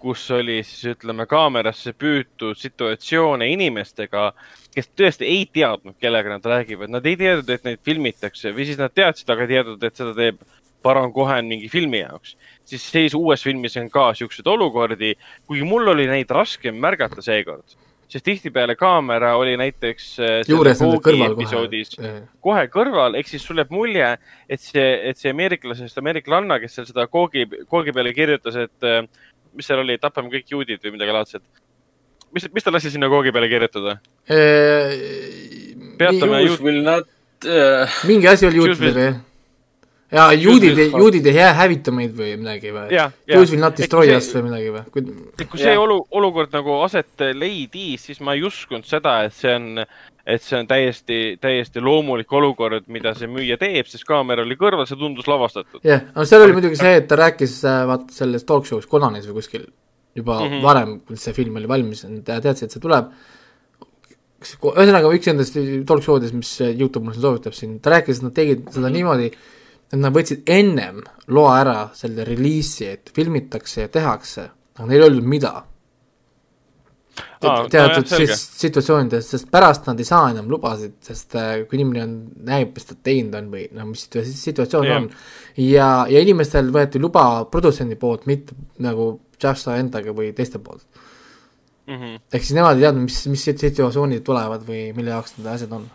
kus oli siis ütleme kaamerasse püütud situatsioone inimestega, kes tõesti ei teadnud, kellega nad räägivad, nad ei teadnud, et neid filmitakse või siis nad teadsid, aga ei teadnud, et seda teeb Baron Cohen mingi filmi jaoks. siis siis uues filmis on ka siukseid olukordi, kuigi mul oli neid raskem märgata seekord, sest tihtipeale kaamera oli näiteks selle juures nende kõrval episoodis kohe. kohe kõrval, ehk siis sul jääb mulje, et see, et see ameeriklasest ameeriklanna, kes seal seda koogi, koogi peale kirjutas, et äh, mis seal oli, tapame kõik juudid või midagi laadset. mis, mis ta lasi sinna koogi peale kirjutada? Peatame juut- will not uh,, mingi asi oli will- jah. jaa, juudid juudid ei jää hävita meid või midagi või? Jews will not destroy us või midagi või? kui kui see olu, olukord nagu aset leidis, siis ma ei uskunud seda, et see on, et see on täiesti, täiesti loomulik olukord, mida see müüja teeb, sest kaamera oli kõrval, see tundus lavastatud. jah, no seal oli muidugi see, et ta rääkis äh, vaata selles talk show's Conanis või kuskil juba mm. -hmm. varem, kui see film oli valmis, teadsid, et see tuleb. ühesõnaga üks nendest talk show des, mis Youtube mulle soovitab siin, ta rääkis, et nad tegid seda niimoodi, et nad võtsid ennem loa ära selle reliisi, et filmitakse ja tehakse, aga neil ei öeldud mida Aa, teatud selge. siis situatsioonides, sest pärast nad ei saa enam lubasid, sest äh, kui inimene on, näeb, mis ta teinud on või no mis situa- situatsioon Jah. on. ja, ja inimestel võeti luba produtsendi poolt, mitte nagu Joshua endaga või teiste poolt. Mm -hmm. ehk siis nemad ei teadnud, mis, mis situatsioonid tulevad või mille jaoks need asjad on.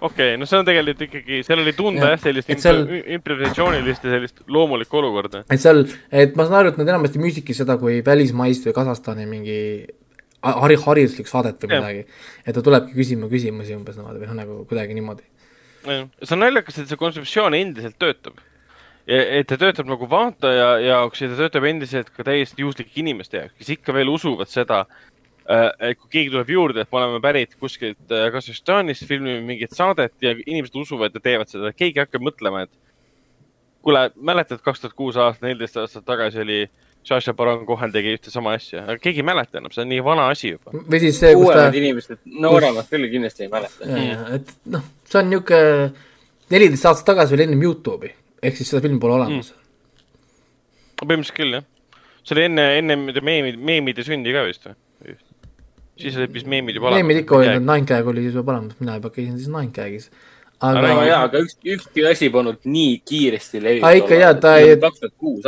Okei okay,, no see on tegelikult ikkagi, seal oli tunda Jah, sellist seal- improvisatsioonilist ja sellist loomulikku olukorda. et seal, et ma saan aru, et nad enamasti müüsidki seda kui välismaist või Kasahstani mingi hari-, hariduslik saadet või midagi. et ta tulebki küsima küsimusi umbes niimoodi või noh, nagu kuidagi niimoodi. see on naljakas, et see kontseptsioon endiselt töötab. et ta töötab nagu vaataja jaoks ja ta töötab endiselt ka täiesti juhuslike inimeste jaoks, kes ikka veel usuvad seda, äh, kui keegi tuleb juurde, et me oleme pärit kuskilt äh, Kasahstanist, filmime mingit saadet ja inimesed usuvad ja teevad seda, keegi hakkab mõtlema, et kuule, mäletad, kaks tuhat kuus aastat, neliteist aastat tagasi oli Sasha Baron Cohen tegi ühte sama asja, aga keegi ei mäleta enam, see on nii vana asi juba. või siis see, kus ta inimesed, nooremad küll kindlasti ei mäleta. et noh, see on niisugune neliteist aastat tagasi oli ennem Youtube'i, ehk siis seda filmi pole olemas mm.. põhimõtteliselt küll, jah. see oli enne, enne meemide, meemide sündi ka vist või? Siis olid vist meemid juba meemid ikka olid, Nine Gag oli siis juba olemas, mina juba käisin siis Nine Gagis. aga Aga no jaa, aga üks, ükski asi polnud nii kiiresti levinud. Aa, ikka jaa, ta ei-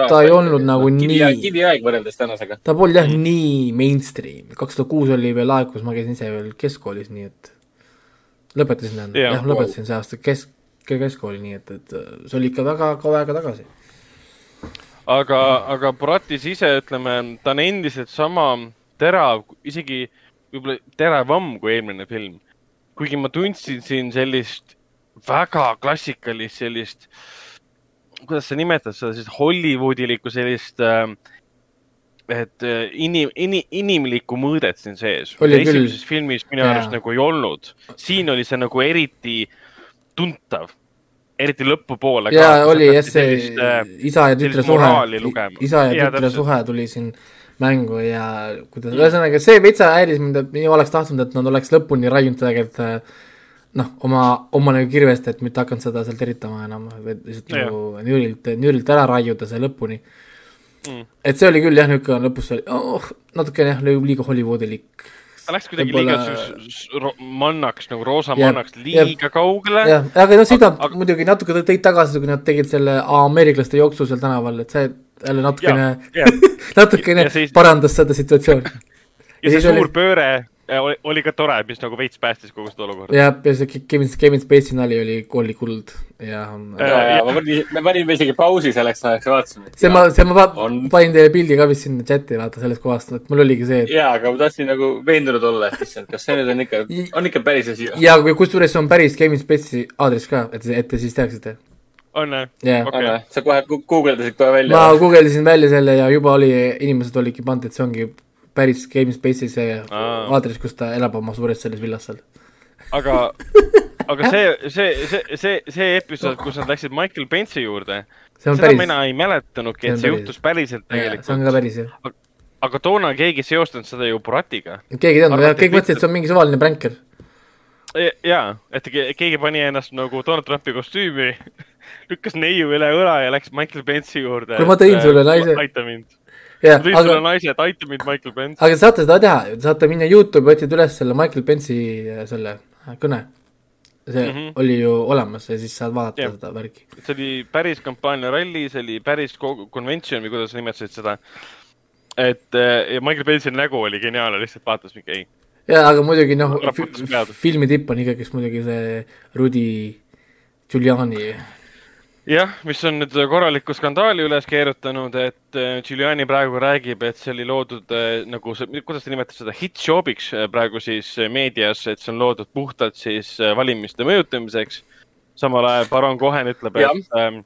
ta ei olnud nagu nii- kiviaeg võrreldes tänasega. ta polnud jah nii mainstream, kaks tuhat kuus oli veel aeg, kus ma käisin ise veel keskkoolis, nii et lõpetasin tähendab Jaa. jah, lõpetasin see aasta kesk, keskkooli, nii et, et see oli ikka väga kaua aega tagasi. aga, aga Bratis ise, ütleme, ta on endiselt sama terav, isegi võib-olla teravam kui eelmine film. kuigi ma tundsin siin sellist väga klassikalist sellist, kuidas sa nimetad seda, sellist Hollywoodilikku sellist äh,, et äh, inim-, inim-, inimlikku mõõdet siin sees. Esimeses filmis minu Jaa. arust nagu ei olnud. siin oli see nagu eriti tuntav, eriti lõpupoole. jaa, oli jah, see äh, isa ja tütre suhe isa ja tütre suhe tuli siin mängu ja kuidas, ühesõnaga see veitsa häiris mind, et nii oleks tahtnud, et nad oleks lõpuni raiunud tegelikult äh, noh, oma, oma nagu kirvest, et mitte hakanud seda sealt eritama enam, vaid lihtsalt nagu nürilt, nürilt ära raiuda see lõpuni Mm. et see oli küll jah, niisugune lõpus oli oh, natukene jah, liiga Hollywoodilik. Ta läks kuidagi liiga ro- mannaks nagu roosa Jah, mannaks liiga kaugele. jah, aga noh, seda Aga- muidugi natuke tõid tagasi, kui nad tegid selle ameeriklaste jooksu seal tänaval, et see jälle natukene, *laughs* natukene Ja siis- parandas seda situatsiooni. *laughs* ja see siis oli- suur pööre oli, oli ka tore, mis nagu veits päästis kogu seda olukorda. ja, ja see Ke- Kevin, Kevin Spacey nali oli, oli kuld ja Äh, ja, ja jah. ma panin, me panime isegi pausi selleks ajaks ja vaatasime. see ma, see ma On- panin teile pildi ka vist sinna chati vaata sellest kohast, et mul oligi see, et jaa, aga ma tahtsin nagu veendunud olla, et issand, kas see nüüd on ikka, on ikka päris asi või? ja kui kusjuures see on päris Kevin Spacey aadress ka, et, et te siis teaksite. on jah? Jah. okei, aga sa kohe gu- guugeldasid kohe välja ma? guugeldasin välja selle ja juba oli, inimesed olidki pannud, et see ongi päris Kevin Spacey see Aa. aadress, kus ta elab oma suures selles villas seal. aga, *laughs* aga see, see, see, see, see episood, kus nad läksid Michael Pence'i juurde, see seda päris, mina ei mäletanudki, See et see päris. juhtus päriselt see on ka tegelikult. päris jah. aga toona keegi ei seostanud seda ju Buratiga. keegi ei teadnud, kõik mõtlesid, et see on mingi suvaline pränker. jaa, et ke- keegi pani ennast nagu Donald Trumpi kostüümi, *laughs* lükkas neiu üle õla ja läks Michael Pence'i juurde. Kuule, ma tõin sulle naise. aita mind. Tõin sulle aga, naise, et aita mind, Michael Pence. aga saate seda teha, saate minna Youtube'i, otsida üles selle Michael Pence'i äh, selle kõne. see mm. -hmm. oli ju olemas ja siis saad vaadata Jah. seda värki. see oli päris kampaania ralli, see oli päris ko- convention või kuidas sa nimetasid seda. et äh, ja Michael Pence'i nägu oli geniaalne, lihtsalt vaatas mingi ei. jaa, aga muidugi noh filmi tipp on ikkagi muidugi see Rudy Giuliani. jah, mis on nüüd korraliku skandaali üles keerutanud, et äh, Giuliani praegu räägib, et see oli loodud äh, nagu kuidas ta nimetab seda, hit job'iks äh, praegu siis äh, meedias, et see on loodud puhtalt siis äh, valimiste mõjutamiseks. samal ajal Baron Cohen ütleb, et ähm,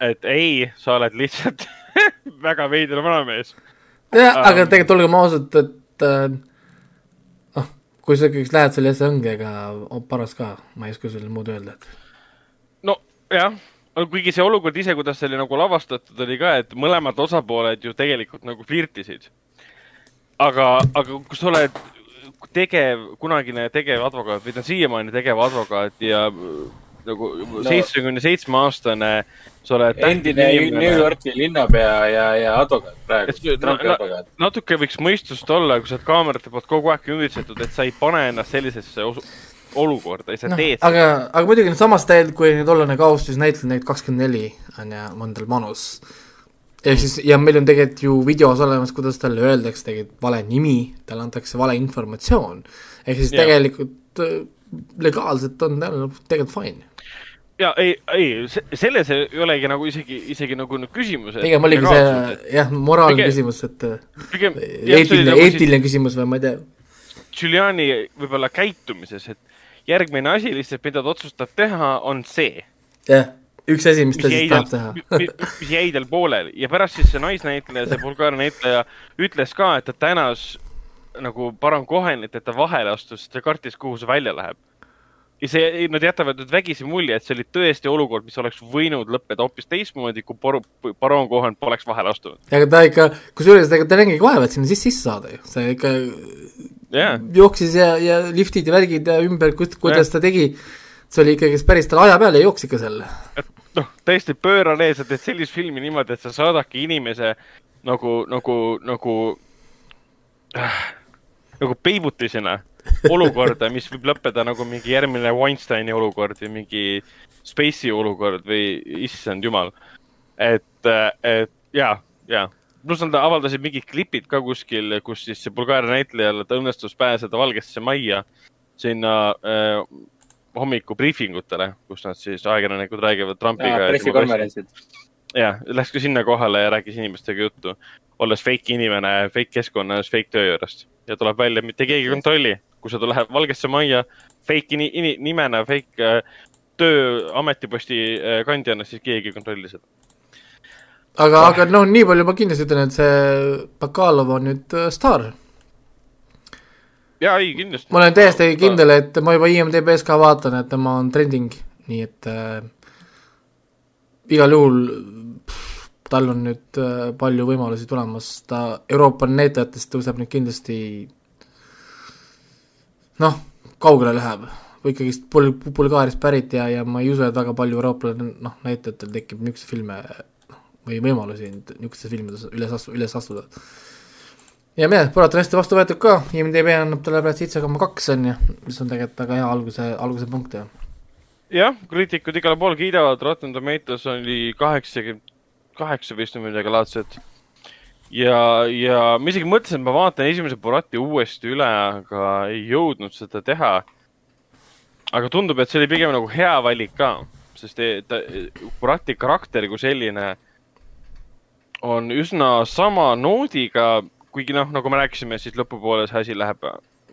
et ei, sa oled lihtsalt *laughs* väga veider vanamees. jah, Ähm. aga tegelikult olgem ausad, et äh, noh, kui sa ikkagi lähed selle SNG-ga, on paras ka, ma ei oska sulle muud öelda, et nojah, kuigi see olukord ise, kuidas see oli nagu lavastatud, oli ka, et mõlemad osapooled ju tegelikult nagu flirtisid. aga, aga kui sa oled tegev, kunagine tegevadvokaat või ta on siiamaani tegevadvokaat ja äh, nagu seitsmekümne seitsme aastane, sa oled endine New Yorki linnapea ja, ja advokaat praegu Trumpi no- advokaat. natuke võiks mõistust olla, kui sa oled kaamerate poolt kogu aeg ümritsetud, et sa ei pane ennast sellisesse osu- olukorda ja sa noh teed, aga, aga muidugi samas täiel, kui nüüd olla nagu aus, siis näitlejal neid kakskümmend neli on ju, Mandel Manus. ehk siis, ja meil on tegelikult ju videos olemas, kuidas talle öeldakse tegelikult vale nimi, talle antakse vale informatsioon. ehk siis Jah. tegelikult äh, legaalselt on ta tegelikult fine. ja ei, ei, selles ei olegi nagu isegi, isegi nagu nüüd küsimus. pigem oligi see jah, moraalne Pigem- küsimus, et äh, pigem eetiline, eetiline küsimus või ma ei tea. Giuliani võib-olla käitumises, et järgmine asi lihtsalt, mida ta otsustab teha, on see, jah, üks asi, mis ta mis siis tahab teha., mis jäi tal pooleli ja pärast siis see naisnäitleja, see Bulgaaria näitleja ütles ka, et ta tänas nagu Baron Cohenit, et ta vahele astus, ta kartis, kuhu see välja läheb. ja see, nad jätavad nüüd vägisi mulje, et see oli tõesti olukord, mis oleks võinud lõppeda hoopis teistmoodi, kui Baron, Baron Cohen poleks vahele astunud. aga ta ikka, kusjuures ega ta nägigi vaeva, et sinna sisse sisse saada ju, see ikka jah, jooksis ja, ja liftid ja värgid ja ümber, kuidas ta tegi, see oli ikkagi päris tal aja peal ja jooksis ikka seal. noh, täiesti pöörane, sa teed sellist filmi niimoodi, et sa saadadki inimese nagu, nagu, nagu äh,, nagu peibutisena olukorda, mis võib lõppeda nagu mingi järgmine Weinsteini olukord või mingi Spacey olukord või issand jumal. et, et ja, ja pluss nad avaldasid mingid klipid ka kuskil, kus siis Bulgaaria näitlejal ta õnnestus pääseda Valgesse Majja sinna äh, hommikubriifingutele, kus nad siis, ajakirjanikud räägivad Trumpiga. pressikonverentsid. jah, läks ka sinna kohale ja rääkis inimestega juttu, olles fake inimene, fake keskkonnas, fake töö juurest ja tuleb välja, mitte keegi ei kontrolli, kui sa lähed Valgesse Majja fake ini, ini, nimena, fake äh, töö ametiposti äh, kandjana, siis keegi ei kontrolli seda. aga, aga noh, nii palju ma kindlasti ütlen, et see Bakalov on nüüd äh, staar. ja ei, kindlasti. ma olen täiesti kindel, et ma juba IMDB-s ka vaatan, et tema on trending, nii et äh, igal juhul pff, tal on nüüd äh, palju võimalusi tulemas, ta Euroopa näitajatest tõuseb nüüd kindlasti noh, kaugele läheb, või ikkagist Bul-, Bulgaariast pärit ja, ja ma ei usu, et väga palju Euroopa noh, näitajatel tekib niisuguseid filme või võimalusi niisugustes filmides üles astu-, üles astuda ja mehed, Borat on hästi vastu võetud ka, IMDB annab talle praegu seitse koma kaks on ju, mis on tegelikult väga hea alguse, alguse punkt ju. jah, kriitikud igal pool kiidavad, Rotten Tomatoes oli kaheksakümmend kaheksa vist või midagi laadset. ja, ja ma isegi mõtlesin, et ma vaatan esimese Borati uuesti üle, aga ei jõudnud seda teha. aga tundub, et see oli pigem nagu hea valik ka, sest e- ta, Borati karakter kui selline on üsna sama noodiga, kuigi noh, nagu me rääkisime, siis lõpupoole see asi läheb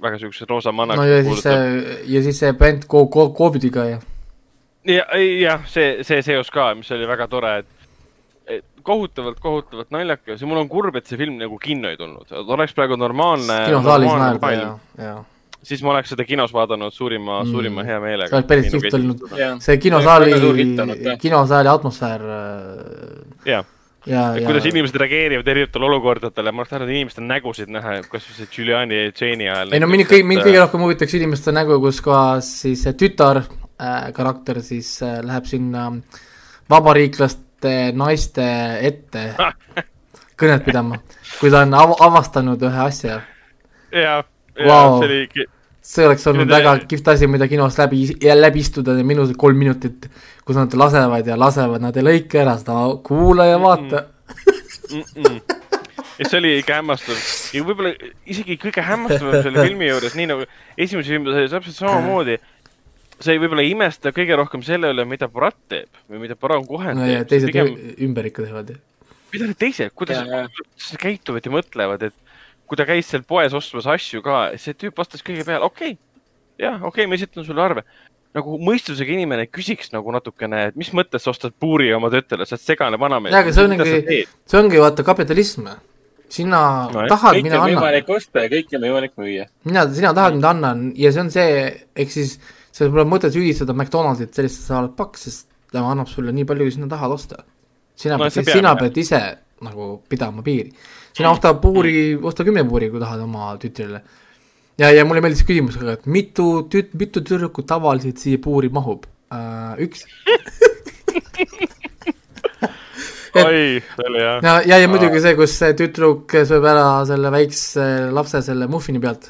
väga siukse roosa mannaks. no ja siis see, ja siis see bänd ko-, ko-, Covidiga ja ja, jah, see, see seos ka, mis oli väga tore, et et kohutavalt, kohutavalt naljakas ja mul on kurb, et see film nagu kinno ei tulnud, oleks praegu normaalne. kinosaalis naerda ja, ja siis ma oleks seda kinos vaadanud suurima Mm. suurima heameelega. see oleks päris kihvt olnud. jah, see kinosaali olnud, kinosaali atmosfäär äh, jah, ja, et ja kuidas inimesed reageerivad erinevatele olukordadele, ma oleks tahtnud inimeste nägusid näha, kas see Giuliani ja Jane'i ajal. ei no mind kõige, mind kõige rohkem huvitaks inimeste nägu, kus kohas siis tütar äh, karakter siis äh, läheb sinna vabariiklaste naiste ette *laughs* kõnet pidama, kui ta on av-, avastanud ühe asja. ja, ja Vau. see oli, see oleks olnud Nüüd- väga kihvt asi, mida kinos läbi, läbi istuda minut, kolm minutit, kus nad lasevad ja lasevad, nad ei lõika ära seda, kuula ja vaata. ja see oli ikka hämmastav ja võib-olla isegi kõige hämmastavam selle filmi juures, nii nagu esimese filmi oli täpselt samamoodi. sa ei võib-olla ei imesta kõige rohkem selle üle, mida Borat teeb või mida Baron Cohen no ja teeb. teised pigem, ümber ikka teevad mida need teised, kuidas nad käituvad ja mõtlevad, et kui ta käis seal poes ostmas asju ka, see tüüp vastas kõige peale, okei okay,, jah, okei okay,, ma esitan sulle arve. nagu mõistusega inimene küsiks nagu natukene, et mis mõttes sa ostad puuri oma tütrele, sa oled segane vanamees. jaa, aga see ongi, see ongi vaata kapitalism. sina No jah, tahad, kõike mina on annan. võimalik osta ja kõike on võimalik müüa. mina, sina tahad, mida annan ja see on see, ehk siis seal pole mõtet süüdistada McDonaldsit sellest, et sa oled paks, sest tema annab sulle nii palju, kui sina tahad osta. sina No pead, sina jah. pead ise nagu pidama piiri. Sina osta puuri, osta kümme puuri, kui tahad oma tütrile. ja, ja mulle meeldis küsimus ka, et mitu tüt-, mitu tüdrukut tavaliselt siia puuri mahub uh,? üks. *laughs* oi, see oli jah. ja, ja, ja muidugi see, kus see tüdruk sööb ära selle väikse lapse selle muffini pealt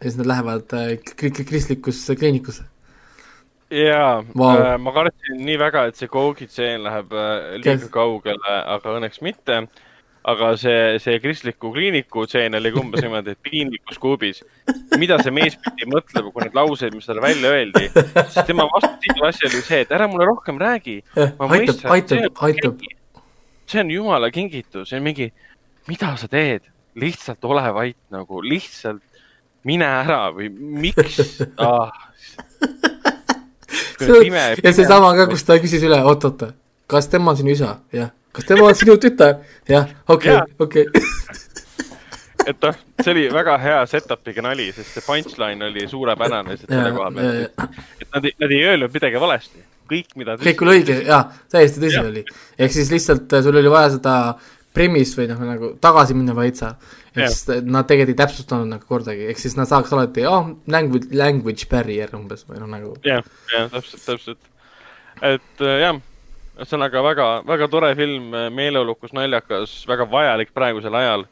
ja siis nad lähevad äh, kri- kri- kristlikusse kliinikusse. jaa wow., ma kartsin nii väga, et see Kogi tseen läheb äh, liiga Kes- kaugele, aga õnneks mitte. Aga see, see kristliku kliiniku tseen oli umbes niimoodi, et piinlikus kuubis. mida see mees pidi mõtlema, kui need laused, mis talle välja öeldi, siis tema vastus igale asjale oli see, et ära mulle rohkem räägi. Aitab, aitab aitab. see on jumala kingitus, see on mingi, mida sa teed, lihtsalt ole vait nagu, lihtsalt mine ära või miks ah.? ja seesama ka, kus ta küsis üle, oot-oot, kas tema on sinu isa? jah. Kas tema on sinu tütar? jah, okei okei. *laughs* et noh, see oli väga hea setup'iga nali, sest see punchline oli suurepärane lihtsalt selle koha pealt. et nad ei, nad ei öelnud midagi valesti. kõik, mida kõik oli õige, jaa, täiesti tõsi oli. ehk siis lihtsalt äh, sul oli vaja seda premise või noh, nagu tagasi minna veitsa. Jah. siis nad tegelikult ei täpsustanud nagu kordagi, ehk siis nad saaks alati, oh, language, language barrier umbes või noh, nagu jah, jah, täpselt, täpselt. et äh, jah, ühesõnaga väga, väga tore film, meeleolukas, naljakas, väga vajalik praegusel ajal.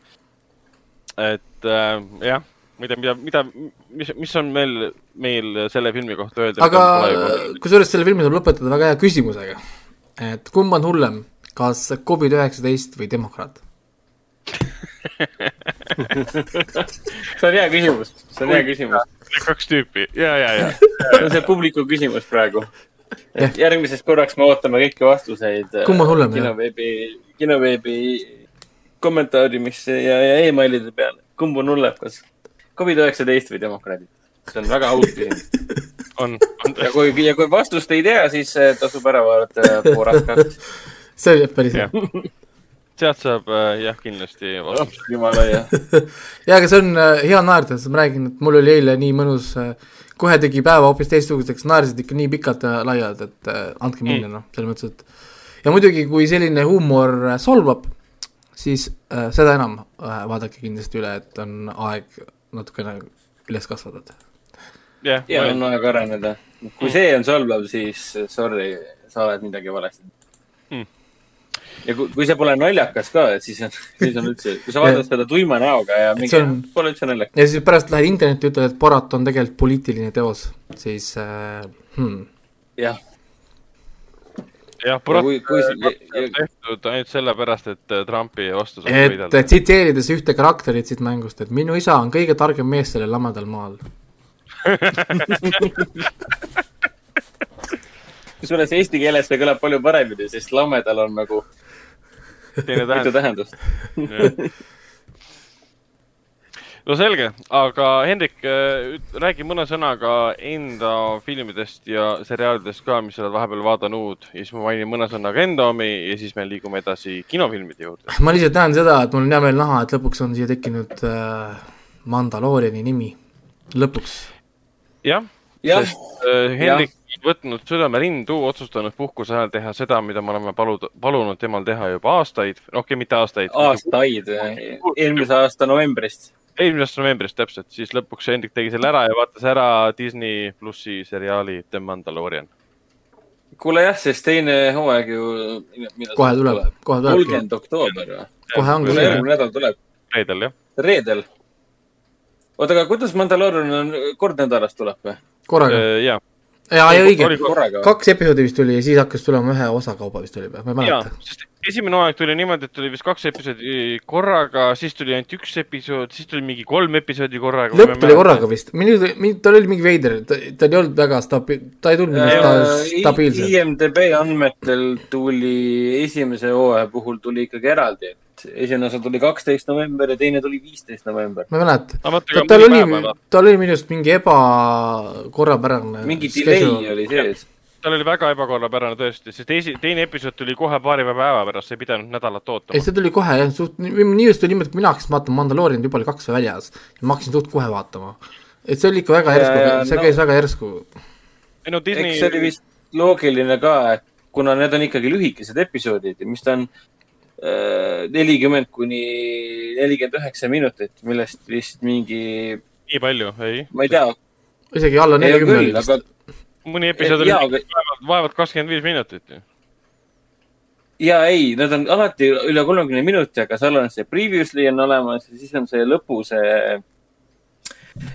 et äh, jah, tea, mida, mida, mis, mis on meil, meil selle filmi kohta öelda. aga kusjuures selle filmi saab lõpetada väga hea küsimusega. et kumb on hullem, kas Covid üheksateist või demokraat? *laughs* see on hea küsimus, see on hea küsimus. kaks tüüpi ja, ja, ja. see on see publiku küsimus praegu. Järgmiseks korraks me ootame kõiki vastuseid. Kumb on hullem, jah? kinoveebi, kinoveebi kommentaariumisse ja, ja emailide peale. kumb on hullem, kas Covid üheksateist või demokraadid? see on väga aus küsimus. *laughs* on, on ja kui, ja kui vastust ei tea, siis eh, tasub ära vaadata Borat *laughs* see oli päris hea *laughs* sealt saab äh, jah, kindlasti vastuse. jumala hea. ja aga see on äh, hea naerda, sest ma räägin, et mul oli eile nii mõnus äh,, kohe tegi päeva hoopis teistsuguseks, naersid ikka nii pikalt ja laialt, et äh, andke minna mm., noh, selles mõttes, et ja muidugi, kui selline huumor äh, solvab, siis äh, seda enam äh, vaadake kindlasti üle, et on aeg natukene üles kasvatada. jah, ja on aeg areneda. kui see on solvav, siis sorry, sa oled midagi valesti Hmm. Ja kui, kui see pole naljakas ka, et siis on, *laughs* siis on üldse, kui sa vaatad seda tuima näoga ja mingi See on-, pole üldse naljakas. ja siis pärast lähed internetti, ütled, et Borat on tegelikult poliitiline teos, siis äh, hmm. jah, jah, Ja kui- kui Borat ja- on tehtud ainult sellepärast, et äh, Trumpi vastu saab et võidelda. tsiteerides ühte karakterit siit mängust, et minu isa on kõige targem mees sellel lamedal maal. *laughs* kusjuures eesti keeles see kõlab palju paremini, sest lamedal on nagu teine mitu tähendus. tähendust. no selge, aga Hendrik, räägi mõne sõnaga enda filmidest ja seriaalidest ka, mis sa oled vahepeal vaadanud ja siis ma mainin mõne sõnaga enda omi ja siis me liigume edasi kinofilmide juurde. ma lihtsalt näen seda, et mul on hea meel näha, et lõpuks on siia tekkinud äh, Mandalooriani nimi, lõpuks. jah, sest äh, Hendrik on võtnud südamerindu, otsustanud puhkuse ajal teha seda, mida me oleme palud, palunud temal teha juba aastaid, noh, okei, mitte aastaid. aastaid, eelmise aasta novembrist. eelmisest novembrist täpselt, siis lõpuks Hendrik tegi selle ära ja vaatas ära Disney plussi seriaali The Mandalorian. kuule jah, sest teine hooaeg ju. Kohe tuleb, kohe tulebki. kolmkümmend oktoober või? kohe ongi järgmine nädal tuleb, reedel jah, reedel. oota, aga kuidas Mandalorian on, kord nädalas tuleb või? korraga. ja, jaa, ja õige kaks episoodi vist tuli ja siis hakkas tulema ühe osa kaupa vist oli või, ma ei ja mäleta., sest esimene hooaeg tuli niimoodi, et tuli vist kaks episoodi korraga, siis tuli ainult üks episood, siis tuli mingi kolm episoodi korraga. lõpp tuli korraga vist, minu, tal oli mingi veider, ta, ei olnud väga stabi-, ta ei tulnud arust stabiilselt. IMDB andmetel tuli esimese hooaja puhul tuli ikkagi eraldi, et esimene osa tuli kaksteist november ja teine tuli viisteist november. ma ei mäleta, no tal oli tal oli minu arust mingi ebakorrapärane mingi delay oli sees. tal oli väga ebakorrapärane tõesti, sest esi-, teine episood tuli kohe paari päeva pärast, sa ei pidanud nädalat ei, ootama. see tuli kohe jah, suht, nii just oli niimoodi, et mina hakkasin vaatama Mandalorianit, juba oli kaks väljas ja ma hakkasin suht kohe vaatama. et see oli ikka väga järsku see no- käis väga järsku. ei no Disney eks see oli vist loogiline ka, et kuna need on ikkagi lühikesed episoodid, mis ta on nelikümmend kuni nelikümmend üheksa minutit, millest vist mingi, nii palju, ei. ma ei tea, isegi alla neljakümne oli vist aga. mõni episood oli vaevalt, vaevalt kakskümmend viis minutit ju. ja ei, need on alati üle kolmekümne minuti, aga seal on see previously on olemas ja siis on see lõpu see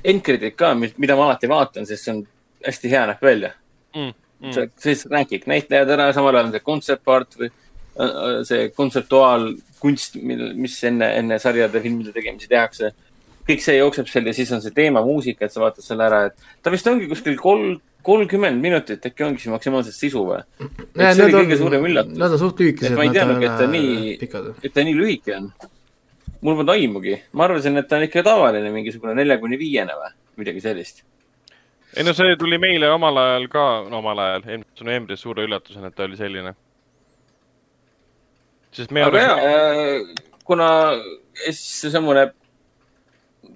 end credit ka, mida ma alati vaatan, sest see on hästi hea näeb välja Mm, mm. see, siis räägib näitlejad ära, samal ajal on see concept art või äh, see kontseptuaalkunst, mis enne, enne sarjade, filmide tegemisi tehakse. kõik see jookseb seal ja siis on see teemamuusika, et sa vaatad selle ära, et ta vist ongi kuskil kolm, kolmkümmend minutit äkki ongi siis maksimaalselt sisu või? See oli kõige on- suurem üllatus, Nad on suht lühikesed, Et ma ei teadnudki, et ta ole nii- et ta nii lühike on. mul polnud aimugi, ma arvasin, et ta on ikka tavaline mingisugune nelja kuni viiene või midagi sellist. ei no see tuli meile omal ajal ka, no omal ajal, eelmise novembris suure üllatusena, et ta oli selline. Sest me aga arvasime, jaa, kuna siis seesamune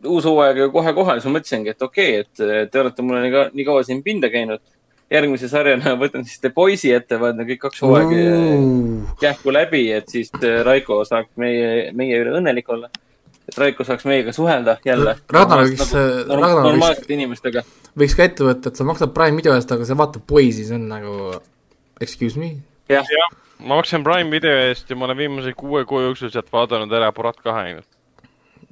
uus hooaeg ju kohe kohal, siis ma mõtlesingi, et okei okay,, et äh, te olete mulle nii, ka, nii kaua siin pinda käinud. järgmise sarjana *laughs* võtan siis The Boys'i ette, vaatan kõik kaks hooaega äh, kähku läbi, et siis äh, Raiko saaks meie, meie üle õnnelik olla. et Raiko saaks meiega suhelda jälle. Ragnar võiks- Ragnar võiks- normaalsete inimestega. võiks ka ette võtta, et sa maksad Prime video eest, aga sa vaatad Boys'i, see on nagu excuse me. jah, ma maksan Prime video eest ja ma olen viimase kuue kuu jooksul sealt vaadanud ära Borat kahe ainult.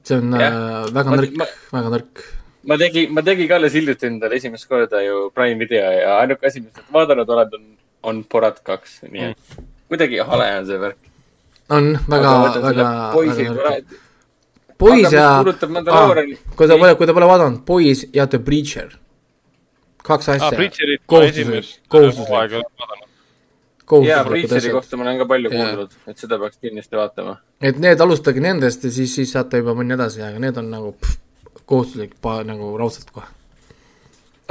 see on Jah. äh, väga Ma- nõrk väga nõrk. ma tegin, ma tegin ka alles hiljuti endale esimest korda ju Prime video ja ainuke asi, mis ma vaadanud olen, on, on Borat kaks, nii et kuidagi hale on see värk. on väga, väga, väga nõrk. Boys ja kui ta pole, kui ta pole vaadanud, Boys ja The Breacher. kaks asja. Ma kohustuslik kohustuslik, hooaega ei ole vaadanud. ja kohustuslikud Breacheri kohta ma olen ka palju Jaa. kuulnud, et seda peaks kindlasti vaatama. et need, alustage nendest ja siis, siis saate juba minna edasi, aga need on nagu pff, kohustuslik, nagu raudselt kohe.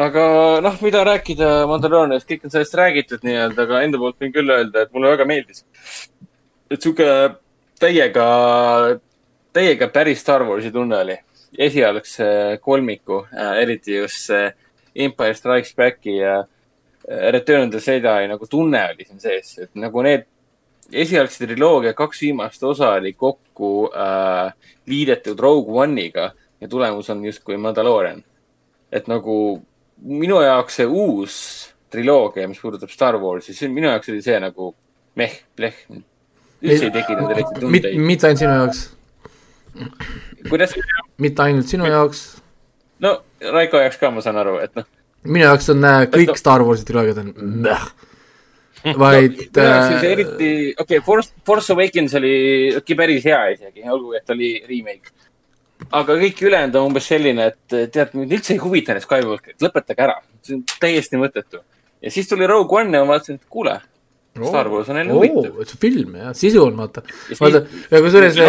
aga noh, mida rääkida Mandaloorianist, kõik on sellest räägitud nii-öelda, aga enda poolt võin küll öelda, et mulle väga meeldis. et sihuke täiega, täiega päris Star Warsi tunne oli. esialgse kolmiku, eriti just see Empire Strikes Backi ja äh, Return of the Jedi nagu tunne oli siin sees, et nagu need esialgse triloogia kaks viimast osa oli kokku äh, liidetud Rogue One'iga ja tulemus on justkui Mandalorian. et nagu minu jaoks see uus triloogia, mis puudutab Star Warsi, see minu jaoks oli see nagu meh, pleh. üldse ei tekitanud eriti tundeid. mitte ainult sinu jaoks, kuidas? mitte ainult sinu jaoks, no Raiko jaoks ka ma saan aru, et noh, minu jaoks on äh, kõik Star Warsi triloogiad on mäh. *laughs* vaid see äh, eriti, okei okay,, Force, Force Awakens oli ikka päris hea isegi, olgugi et oli remake. aga kõik ülejäänud on umbes selline, et tead, mind üldse ei huvita need Skywalkerid, lõpetage ära, see on täiesti mõttetu. ja siis tuli Rogue One ja ma vaatasin, et kuule, Star Wars on jälle huvitav. oo, see film jah, sisu on vaata. Vaata ja kusjuures,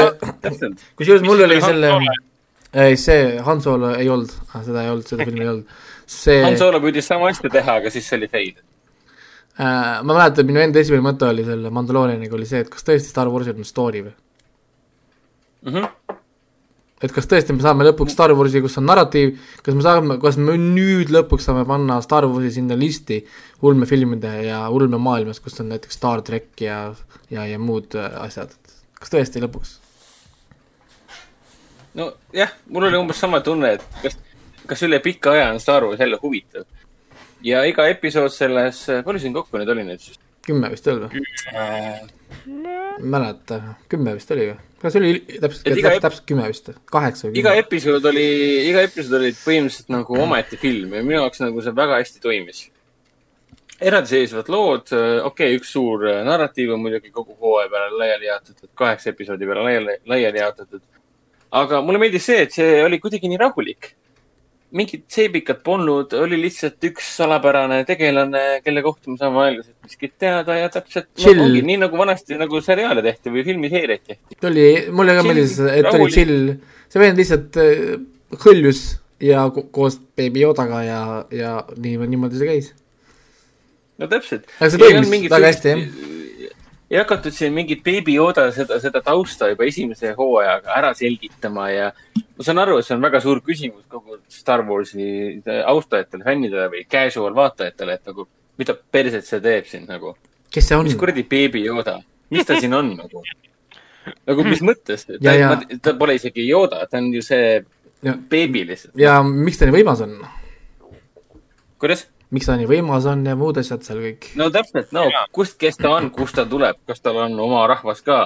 täpselt, kusjuures mul oli selle ei see Han Solo ei olnud, seda ei olnud, seda filmi ei olnud. see, Han Solo püüdis sama asja teha, aga siis see oli fail. äh, ma mäletan, minu enda esimene mõte oli selle Mandaloorianiga oli see, et kas tõesti Star Warsil on story või? Mhm. et kas tõesti me saame lõpuks Star Warsi, kus on narratiiv, kas me saame, kas me nüüd lõpuks saame panna Star Warsi sinna listi ulmefilmide ja ulmemaailmas, kus on näiteks Star track ja, ja, ja muud äh, asjad, kas tõesti lõpuks? nojah, mul oli umbes sama tunne, et kas, kas üle pika aja on Star Wars jälle huvitav. ja iga episood selles, palju siin kokku neid oli nüüd siis? kümme vist olnud või? ei mäleta, kümme vist oli või? kas oli täpselt, iga täpselt, täpselt kümme vist, kaheksa või iga kümme? episood oli, iga episood oli põhimõtteliselt nagu omaette film ja minu jaoks nagu see väga hästi toimis. eraldiseisvad lood, okei okay,, üks suur äh, narratiiv on muidugi kogu hooaja peale laiali jaotatud, kaheksa episoodi peale laiali, laiali jaotatud. aga mulle meeldis see, et see oli kuidagi nii rahulik. Mingit seebikat polnud, oli lihtsalt üks salapärane tegelane, kelle kohta me saame aeglaselt miskit teada ja täpselt no, Chill. ongi nii nagu vanasti nagu seriaale tehti või filmiseeriaid tehti. ta oli, mulle ka meeldis, et oli rahulik. chill, see vend lihtsalt äh, hõljus ja ko koos Baby Yodaga ja, ja nii, niimoodi see käis. no täpselt. Aga see toimis väga hästi, jah. Ei hakatud siin mingit Baby Yoda seda, seda tausta juba esimese hooajaga ära selgitama ja ma saan aru, et see on väga suur küsimus kogu Star Warsi austajatele, fännidele või casual vaatajatele, et nagu mida perset see teeb siin nagu. kes see on mis? kuradi Baby Yoda, mis ta siin on nagu? nagu mis mõttes? Ta, ta pole isegi Yoda, ta on ju see Ja- beebi lihtsalt. ja miks ta nii võimas on? kuidas? Miks ta nii võimas on ja muud asjad seal kõik. no täpselt, no Jaa. kust, kes ta on, kust ta tuleb, kas tal on oma rahvas ka?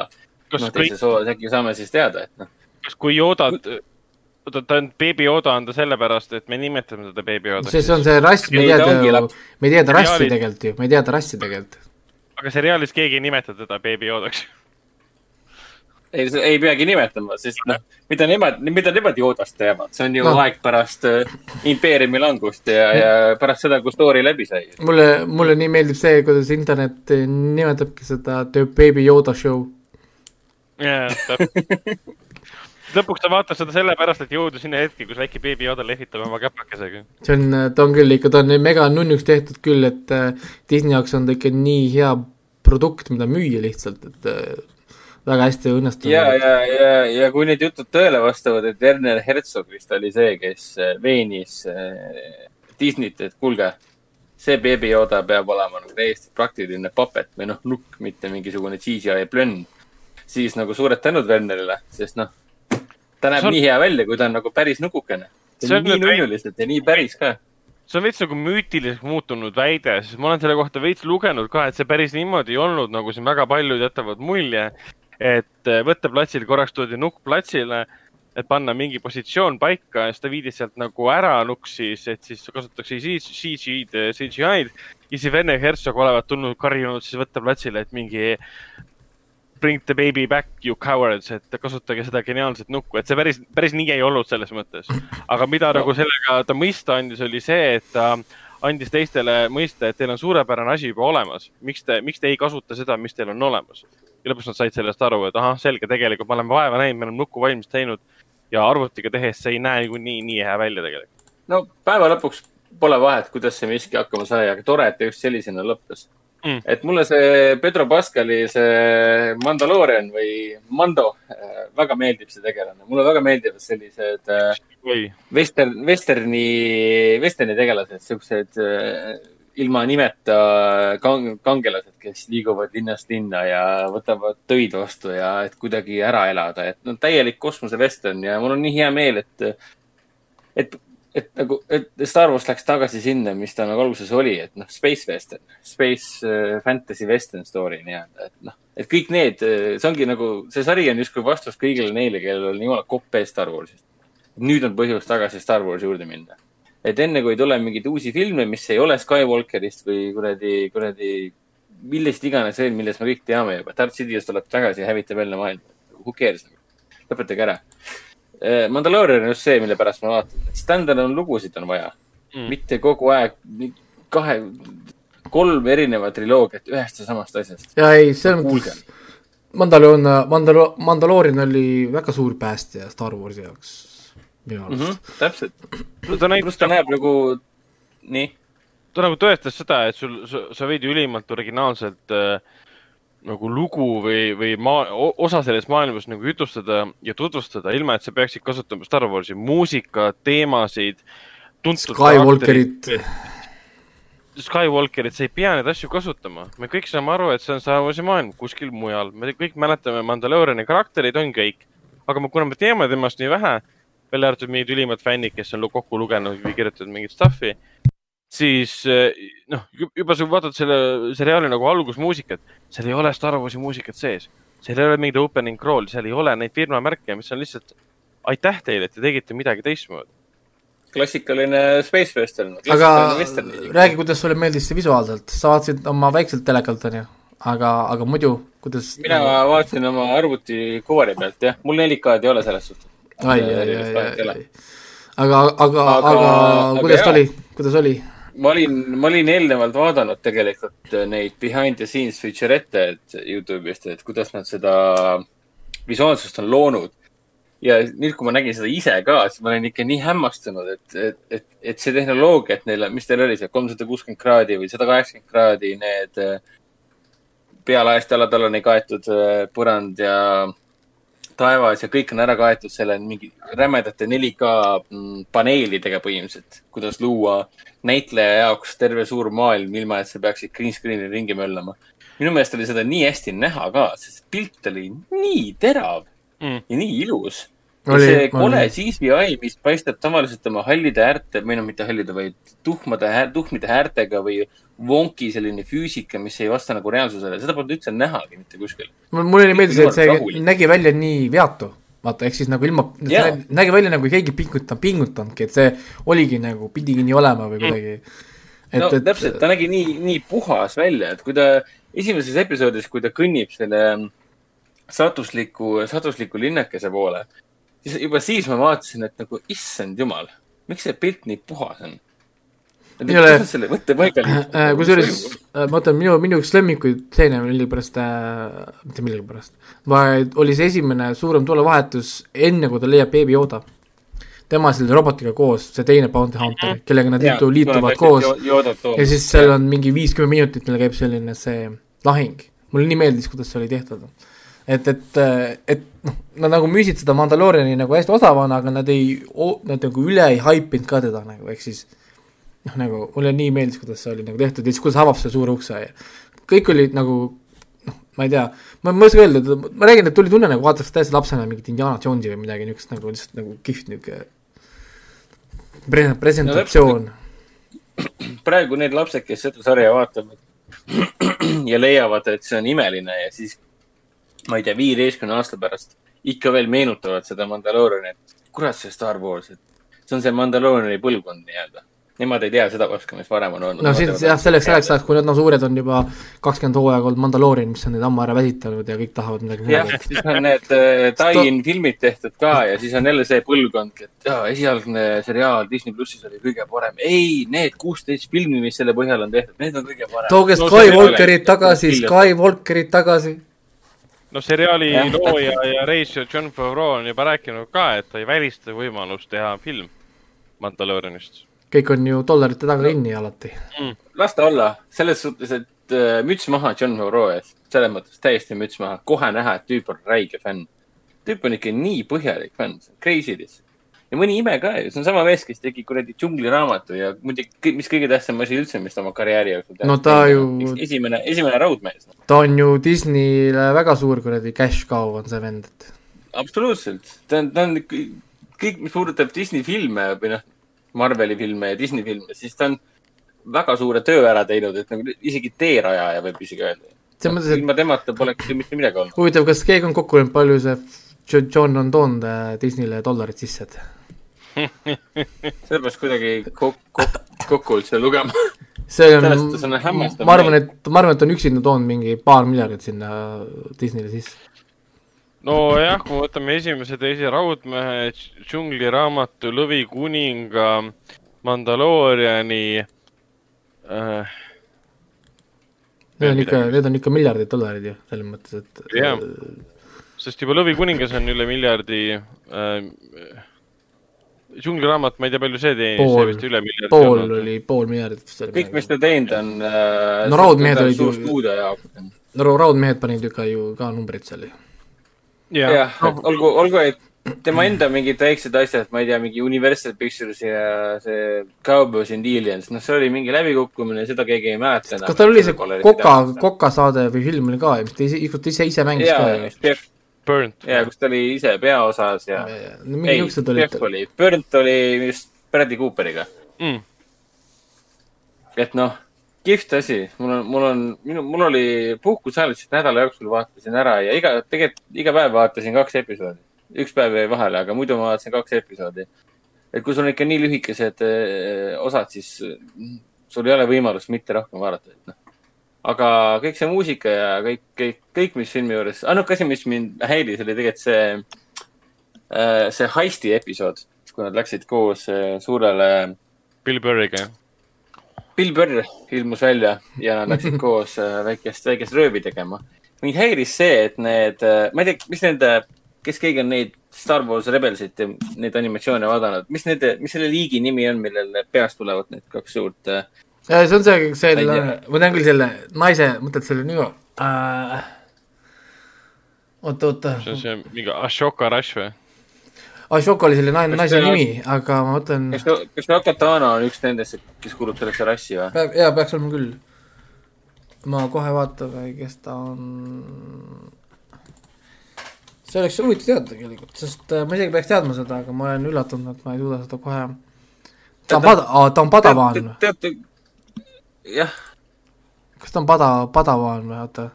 kas noh, teises osas äkki saame siis teada, et noh, kas kui Yodat, oota, ta on beebi Yoda on ta sellepärast, et me nimetame teda beebi Yodaks. see, see on see rass, me ei ta tea laps., me ei tea ta rassi tegelikult ju, me ei tea ta rassi tegelikult. aga seriaalis keegi ei nimeta teda beebi Yodaks. ei, ei peagi nimetama, sest noh, mida nemad, mida nemad Yodast teavad, see on ju no. aeg pärast äh, impeeriumi langust ja, ja pärast seda, kui story läbi sai. mulle, mulle nii meeldib see, kuidas internet nimetabki seda The Baby Yoda Show. jaa, *laughs* lõpuks ta vaatas seda sellepärast, et jõuda sinna hetke, kus väike beebi Yoda lehvitab oma käpakesega. see on, ta on küll ikka, ta on mega nunnuks tehtud küll, et äh, Disney jaoks on ta ikka nii hea produkt, mida müüa lihtsalt, et äh, väga hästi õnnestunud. ja, ja, ja, ja kui need jutud tõele vastavad, et Werner Herzog vist oli see, kes äh, veenis äh, Disneyt, et kuulge, see Baby Yoda peab olema nagu täiesti praktiline papet või noh, nukk, mitte mingisugune CGI plönn. siis nagu suured tänud Wernerile, sest noh, ta näeb on- nii hea välja, kui ta on nagu päris nukukene. See on nii nunnuliselt ja nii päris ka. see on veits nagu müütiliseks muutunud väide, sest ma olen selle kohta veits lugenud ka, et see päris niimoodi ei olnud, nagu siin väga paljud jätavad mulje. Et äh, võtteplatsil korraks toodi nukk platsile, et panna mingi positsioon paika ja siis ta viidi sealt nagu ära nuksis, et siis kasutatakse CGI-d, CGI-d. ja siis Vene Herzog olevat tulnud karjunud siis võtteplatsile, et mingi bring the baby back you cowards, et kasutage seda geniaalset nukku, et see päris, päris nii ei olnud selles mõttes. aga mida no. nagu sellega ta mõista andis, oli see, et ta andis teistele mõista, et teil on suurepärane asi juba olemas. miks te, miks te ei kasuta seda, mis teil on olemas? Ja lõpuks nad said sellest aru, et ahah, selge, tegelikult me oleme vaeva näinud, me oleme nukku valmis teinud ja arvutiga tehes see ei näe niikuinii nii hea välja tegelikult. no päeva lõpuks pole vahet, kuidas see miski hakkama sai, aga tore, et ta just sellisena lõppes Mm. et mulle see Pedro Pascali see Mandalorian või Mando äh, väga meeldib, see tegelane. mulle väga meeldivad sellised äh, või, western, vesterni, vesterni tegelased, siuksed äh, ilma nimeta kang, kangelased, kes liiguvad linnast linna ja võtavad töid vastu ja et kuidagi ära elada, et no täielik kosmosevestern ja mul on nii hea meel, et, et, et nagu, et Star Wars läks tagasi sinna, mis ta nagu alguses oli, et noh, space western, space äh, fantasy western story nii-öelda, et noh, et kõik need, see ongi nagu, see sari on justkui vastus kõigile neile, kellel on jumala kopp ees Star Warsist. nüüd on põhjus tagasi Star Warsi juurde minna et enne kui ei tule mingeid uusi filme, mis ei ole Skywalkerist või kuradi, kuradi millest iganes veel, millest me kõik teame juba. Darth Sidious tuleb tagasi ja hävitab jälle maailma. Who cares? lõpetage ära. Mandalorian on just see, mille pärast ma vaatan. Stand-alone lugusid on vaja Mm. mitte kogu aeg kahe, kolm erinevat triloogiat ühest ja samast asjast. ja ei, selles mõttes Mandaloon, Mandalo-, Mandaloorian oli väga suur päästja Star Warsi jaoks minu mm. arust -hmm, täpselt. ta näitab pluss ta näeb nagu, nii. ta nagu tõestas seda, et sul, sa võid ju ülimalt originaalselt äh, nagu lugu või, või maa, osa sellest maailmast nagu jutustada ja tutvustada, ilma et sa peaksid kasutama Star Warsi muusikat, teemasid. Skywalkerit, Skywalkerit, sa ei pea neid asju kasutama. me kõik saame aru, et see on Star Warsi maailm kuskil mujal. me kõik mäletame Mandaloriani karaktereid, on kõik. aga me- kuna me teame temast nii vähe, välja arvatud mingid ülimad fännid, kes on kokku lugenud või kirjutanud mingit stuff'i, siis eh, noh, juba sa vaatad selle seriaali nagu algusmuusikat, seal ei ole Star Warsi muusikat sees. seal ei ole mingit opening crawl, seal ei ole neid firmamärke, mis on lihtsalt aitäh teile, et te tegite midagi teistmoodi. klassikaline space western. aga räägi, kuidas sulle meeldis see visuaalselt, sa vaatasid oma väikselt telekalt, onju, aga, aga muidu, kuidas mina vaatasin oma arvuti kuvari pealt, jah. mul 4K-d ei ole selles suhtes. ai, ai, ai, ai, ai. aga, aga, aga, Aga- aga aga kuidas ta jaa. oli, kuidas oli? ma olin, ma olin eelnevalt vaadanud tegelikult neid behind the scenes feature'ette Youtube'ist, et kuidas nad seda visuaalsust on loonud. ja nüüd, kui ma nägin seda ise ka, siis ma olin ikka nii hämmastunud, et, et, et, et see tehnoloogia, et neil mis teil oli see kolmsada kuuskümmend kraadi või sada kaheksakümmend kraadi, need äh, pealaest jalatallani kaetud äh, põrand ja taevas ja kõik on ära kaetud selle mingi rämedate 4K mm, paneelidega põhimõtteliselt, kuidas luua näitleja jaoks terve suur maailm, ilma et sa peaksid green screen'i ringi möllama. minu meelest oli seda nii hästi näha ka, sest pilt oli nii terav Mm. ja nii ilus. Oli, see oli. kole CGI, mis paistab tavaliselt oma hallide äärte, või no mitte hallide, vaid tuhmade, tuhmide äärtega või wonky selline füüsika, mis ei vasta nagu reaalsusele, seda polnud üldse nähagi mitte kuskil. mulle nii meeldis, et see rahulik. nägi välja nii veatu, vaata, ehk siis nagu ilma, nägi välja nagu keegi pingutab, pingutanudki, et see oligi nagu, pidigi nii olema või kuidagi. et, no et täpselt, ta nägi nii, nii puhas välja, et kui ta esimeses episoodis, kui ta kõnnib selle satusliku, satusliku linnakese poole, siis juba siis ma vaatasin, et nagu issand jumal, miks see pilt nii puhas on? Ei ole- mõttepaigani äh, kusjuures äh, ma ütlen, minu, minu üks lemmikuid stseene millegipärast äh,, mitte millegipärast, vaid oli see esimene suurem tulevahetus enne, kui ta leiab beebi Yoda. tema selle robotiga koos, see teine Bounty Hunter, kellega nad liitu, liituvad koos ja siis seal on mingi viiskümmend minutit, neil käib selline see lahing. mulle nii meeldis, kuidas see oli tehtud. et, et, et noh, nad nagu müüsid seda Mandalooriani nagu hästi osavana, aga nad ei, nad nagu üle ei haipinud ka teda nagu, ehk siis noh, nagu mulle nii meeldis, kuidas see oli nagu tehtud ja siis, kuidas avab selle suure ukse ja kõik olid nagu noh, ma ei tea, ma, ma ei oska öelda, ma räägin, et tuli tunne nagu vaataks täiesti lapsena mingit Indiana Jonesi või midagi niisugust nagu lihtsalt nagu kihvt niisugune pre-, presentatsioon no,. praegu need lapsed, kes seda sarja vaatavad ja leiavad, et see on imeline ja siis ma ei tea, viieteistkümne aasta pärast ikka veel meenutavad seda Mandalooriani, et kurat, see Star Wars, et see on see Mandalooriani põlvkond nii-öelda. Nemad ei tea seda oska, mis varem on olnud. no siis jah, selleks ajaks ajaks, kui nad no suured on juba kakskümmend hooaega olnud Mandaloorian, mis on neid ammu ära väsitanud ja kõik tahavad midagi jah, siis on need äh, tie-in filmid tehtud ka ja siis on jälle see põlvkond, et jaa, esialgne seriaal Disney plussis oli kõige parem. ei, need kuusteist filmi, mis selle põhjal on tehtud, need on kõige parem. tooge Skywalkerid tagasi, Skywalkerid tagasi. No seriaali looja ja reisija John Favreau on juba rääkinud ka, et ta ei välista võimalust teha film Mandaloorianist. kõik on ju dollarite taga kinni alati. las ta olla, selles suhtes, et äh, müts maha John Favreau ees, selles mõttes täiesti müts maha, kohe näha, et tüüp on räige fänn. tüüp on ikka nii põhjalik fänn, see on crazy lihtsalt. Ja mõni ime ka ju, see on sama mees, kes tegi kuradi džungliraamatu ja muidugi, mis kõige tähtsam asi üldse, mis ta oma karjääri jooksul No ta ju- esimene, esimene raudmees no.. ta on ju Disneyle väga suur kuradi cash cow on see vend, et absoluutselt, ta on, ta on kõik- mis puudutab Disney filme või noh, Marveli filme ja Disney filme, siis ta on väga suure töö ära teinud, et nagu isegi teerajaja võib isegi öelda. mõttes, et ilma temata poleks ju mitte midagi olnud. huvitav, kas keegi on kokku löönud, palju see Jo- John on toonud Disneyle dollarit sisse, et *laughs* sellepärast kuidagi kok-, kok-, kokku üldse lugema. see on ma arvan, et, ma arvan, et on üksinda toonud mingi paar miljardit sinna Disneyle sisse. nojah, kui me võtame esimese, teise Raudmehe, džungliraamatu, Lõvikuninga, Mandalooriani äh,. Need on ikka, need on ikka miljardid dollarid ju, selles mõttes, et Jah. sest juba Lõvikuningas on üle miljardi äh,. džungliraamat, ma ei tea, palju see teenis, see vist üle miljardi. pool oli, pool miljardit vist oli kõik, mis ta teinud on äh,. No raudmehed olid ju- no raudmehed panid ju ka ju ka numbreid seal ju. jah, et olgu, olgu, et tema enda mingid väiksed asjad, ma ei tea, mingi Universal Pictures ja see Cowboys and Aliens, noh, see oli mingi läbikukkumine, seda keegi ei mäleta enam. kas tal oli see Koka, Koka saade või film oli ka, mis ta ise, kus ta ise, ise mängis ja ka, ju. Burnt. ja kus ta oli ise peaosas ja. mingi ei, niisugused olid oli, Burnt oli vist Bradley Cooperiga. Mm. et noh, kihvt asi, mul on, mul on, minu, mul oli puhkuse ajal lihtsalt nädala jooksul vaatasin ära ja iga, tegelikult iga päev vaatasin kaks episoodi. üks päev jäi vahele, aga muidu ma vaatasin kaks episoodi. et kui sul on ikka nii lühikesed eh, osad, siis mm, sul ei ole võimalust mitte rohkem vaadata, et noh. Aga kõik see muusika ja kõik, kõik, kõik, mis filmi juures, ainuke asi, mis mind häiris, oli tegelikult see, see heisti episood, kui nad läksid koos eh, suurele Bill Burriga. Bill Burr ilmus välja ja nad läksid *laughs* koos äh, väikest, väikest röövi tegema. mind häiris see, et need, ma ei tea, mis nende, kes keegi on neid Star Wars Rebelsit ja neid animatsioone vaadanud, mis nende, mis selle liigi nimi on, millel peast tulevad need kaks suurt äh, see on see, selle Ma tean küll selle naise, mõtled selle nime äh,. oota, oota, see on see mingi Ashoka Rush või? Ashoka oli selle naine, naise nimi, aga ma mõtlen, kas, kas Nakatano on üks nendest, kes kuulub sellesse rassi või? jaa, peaks olema küll. ma kohe vaatan, kes ta on. see oleks huvitav teada tegelikult, sest äh, ma isegi peaks teadma seda, aga ma olen üllatunud, et ma ei suuda seda kohe. ta on pada-, ta on Padavan teate, jah, kas ta on pada-, Padavan või, oota.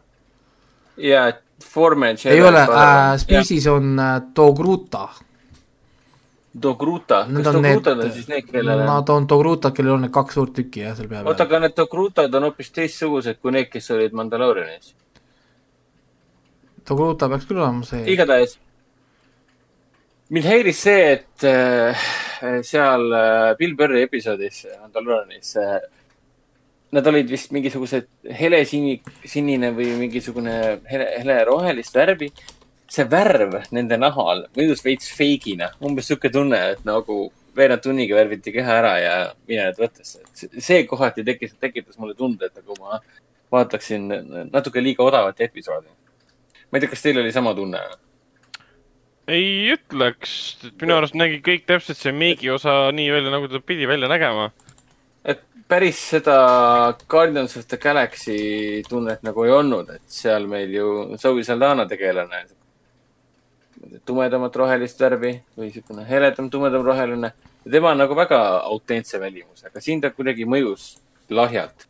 ja Foreman. ei ole äh,, Species on äh. Dogruta, Need kas on need Dogrutad on siis need, kellel on? Nad on Togrutad, kellel on need kaks suurt tükki jah, seal pea oota, peal. aga need Dogrutad on hoopis teistsugused kui need, kes olid Mandaloorianis. Togruta peaks küll olema see. igatahes mind häiris see, et äh, seal äh, Bill Burri episoodis Mandaloorianis äh, nad olid vist mingisugused helesini, sinine või mingisugune hele, helerohelist värvi. see värv nende nahal mõjus veits feigina, umbes sihuke tunne, et nagu veerand tunniga värviti keha ära ja mine nüüd võttesse. see kohati tekitas, tekitas mulle tunde, et nagu ma vaataksin natuke liiga odavat episoodi. ma ei tea, kas teil oli sama tunne? ei ütleks, minu arust nägi kõik täpselt see meigi osa nii välja, nagu ta pidi välja nägema. Päris seda Guardians of the Galaxy tunnet nagu ei olnud, et seal meil ju Zoe Saldana tegelane. tumedamat rohelist värvi või niisugune heledam, tumedam roheline. tema on nagu väga autentse välimusega, siin ta kuidagi mõjus lahjalt.